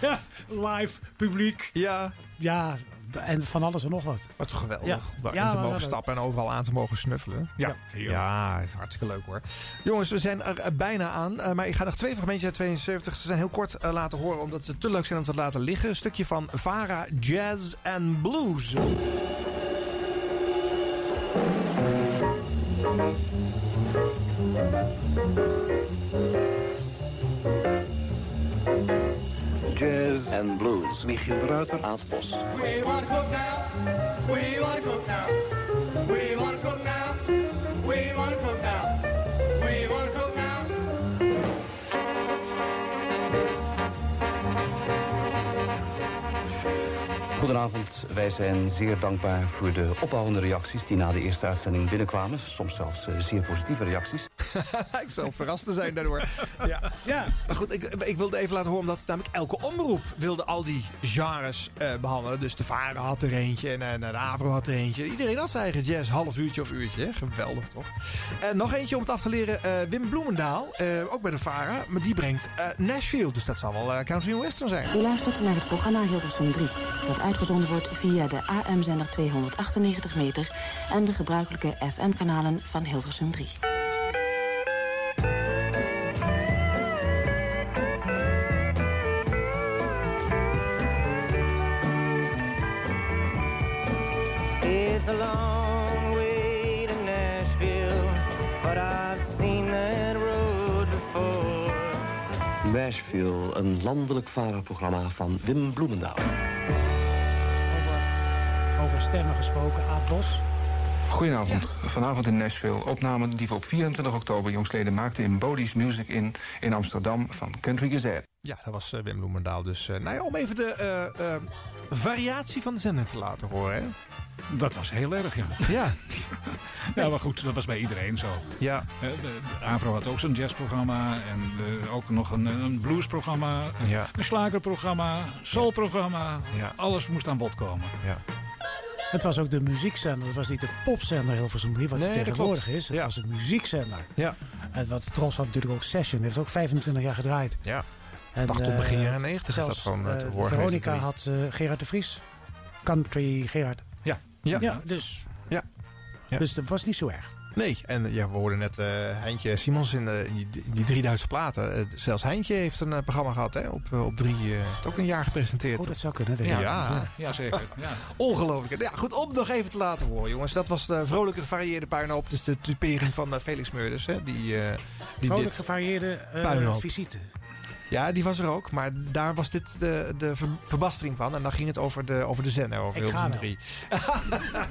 ja, live, publiek. Ja. Ja, en van alles en nog wat. Wat toch geweldig. Ja. Om daarin Ja, te mogen stappen en overal aan te mogen snuffelen. Ja, ja hartstikke leuk hoor. Jongens, we zijn er eh, bijna aan. eh, maar ik ga nog twee fragmentjes uit 72. Ze zijn heel kort eh, laten horen omdat ze te leuk zijn om te laten liggen. Een stukje van Vara Jazz and Blues. Jazz en blues. Michiel Ruiter, Aad Bos. We want to cook now. We want to cook now. We want to cook now. Goedenavond, wij zijn zeer dankbaar voor de opbouwende reacties die na de eerste uitzending binnenkwamen. Soms zelfs eh, zeer positieve reacties. ik zal verrast te zijn daardoor. Ja. ja. Maar goed, ik, ik wilde even laten horen, omdat namelijk elke omroep wilde al die genres eh, behandelen. Dus de Varen had er eentje en, en de Avro had er eentje. Iedereen had zijn eigen jazz, half uurtje of uurtje. hè. Geweldig, toch? En nog eentje om het af te leren, eh, Wim Bloemendaal, eh, ook bij de Vara. Maar die brengt eh, Nashville, dus dat zal wel Country and Western zijn. U luistert naar het programma Hilversum 3. Dat uitgezonden wordt via de AM-zender 298 meter... en de gebruikelijke FM-kanalen van Hilversum 3. It's a long way to Nashville, but I've seen that road before. Nashville, een landelijk varenprogramma van Wim Bloemendaal. Over stemmen gesproken, Aad Bos. Goedenavond. Vanavond in Nashville. Opname die we op 24 oktober jongsleden maakten in Bodie's Music Inn in Amsterdam van Country Gazette. Ja, dat was eh, Wim Bloemendaal. Dus eh, nou ja, om even de eh, variatie van de zender te laten horen. Hè? Dat was heel erg, ja. Ja. ja, maar goed, dat was bij iedereen zo. Ja. Eh, De, de Avro had ook zo'n jazzprogramma en eh, ook nog een, een bluesprogramma, een, Ja. een slagerprogramma, soulprogramma. Ja. Alles moest aan bod komen. Ja. Het was ook de muziekzender. Het was niet de popzender Hilversum 3, wat Nee, het tegenwoordig is. Het Ja. was een muziekzender. Ja. En wat Tros had natuurlijk ook Session. heeft ook 25 jaar gedraaid. Ja. En, Dacht tot begin eh, jaren 90 is dat zelfs, gewoon, eh, te eh, horen Veronica had eh, Gerard de Vries. Country Gerard. Ja. Ja. dus, Ja. Ja. dus dat was niet zo erg. Nee, en ja, we hoorden net eh Heintje Simons in, de, in die, in die drie Duitse platen. Eh, zelfs Heintje heeft een eh, programma gehad hè, op, eh, op drie. eh, heeft ook een jaar gepresenteerd. Oh, dat zou kunnen. Ja, ik. ja. Ja, zeker. Ja. Ongelooflijk. Ja, goed, om nog even te laten horen, jongens. Dat was de vrolijke gevarieerde puinhoop. Dus de typering van eh, Felix Meurders. Hè, die, eh die Vrolijk dit- gevarieerde eh, Puinhoop. visite. Ja, die was er ook. Maar daar was dit de, de ver- verbastering van. En dan ging het over de, over de zender, over Ik ga Hilversum 3.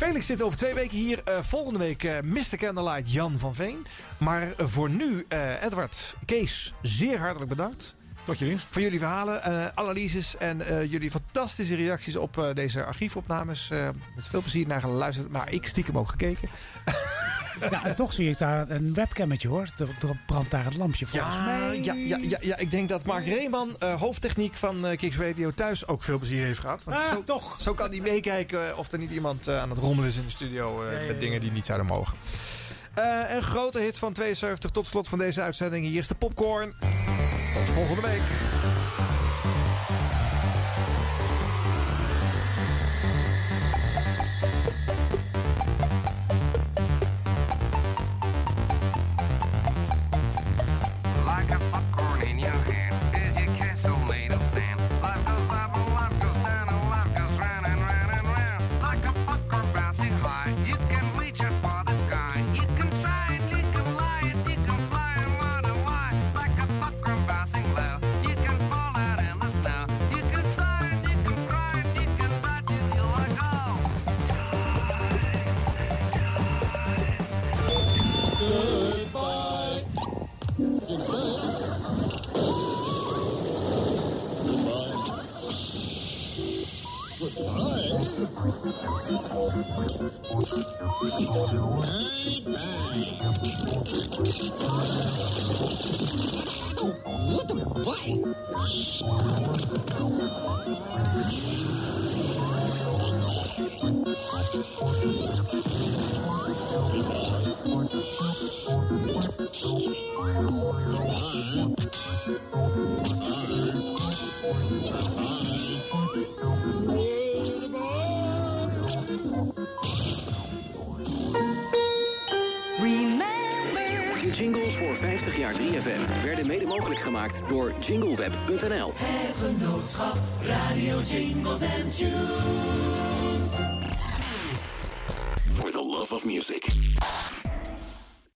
Felix zit over twee weken hier. Eh, volgende week eh Mr. Candlelight Jan van Veen. Maar eh, voor nu, Edward, Kees, zeer hartelijk bedankt. Tot je winst. Voor jullie verhalen, analyses en jullie fantastische reacties op deze archiefopnames. Met veel plezier naar geluisterd. Maar ik stiekem ook gekeken. Ja, en toch zie ik daar een webcammetje hoor. Er, er brandt daar het lampje volgens Ja, mij. ja, ja, ja, ja, ik denk dat Mark Reeman, eh, hoofdtechniek van eh Kicks Radio thuis, ook veel plezier heeft gehad. Want Ah, zo, toch. Zo kan hij meekijken of er niet iemand eh, aan het rommelen is in de studio met dingen die niet zouden mogen. Een grote hit van 72 tot slot van deze uitzending. Hier is de popcorn. Tot volgende week. De jingles voor 50 jaar 3FM werden mede mogelijk gemaakt door jingleweb.nl. Het genootschap Radio Jingles and Tunes. For the love of music.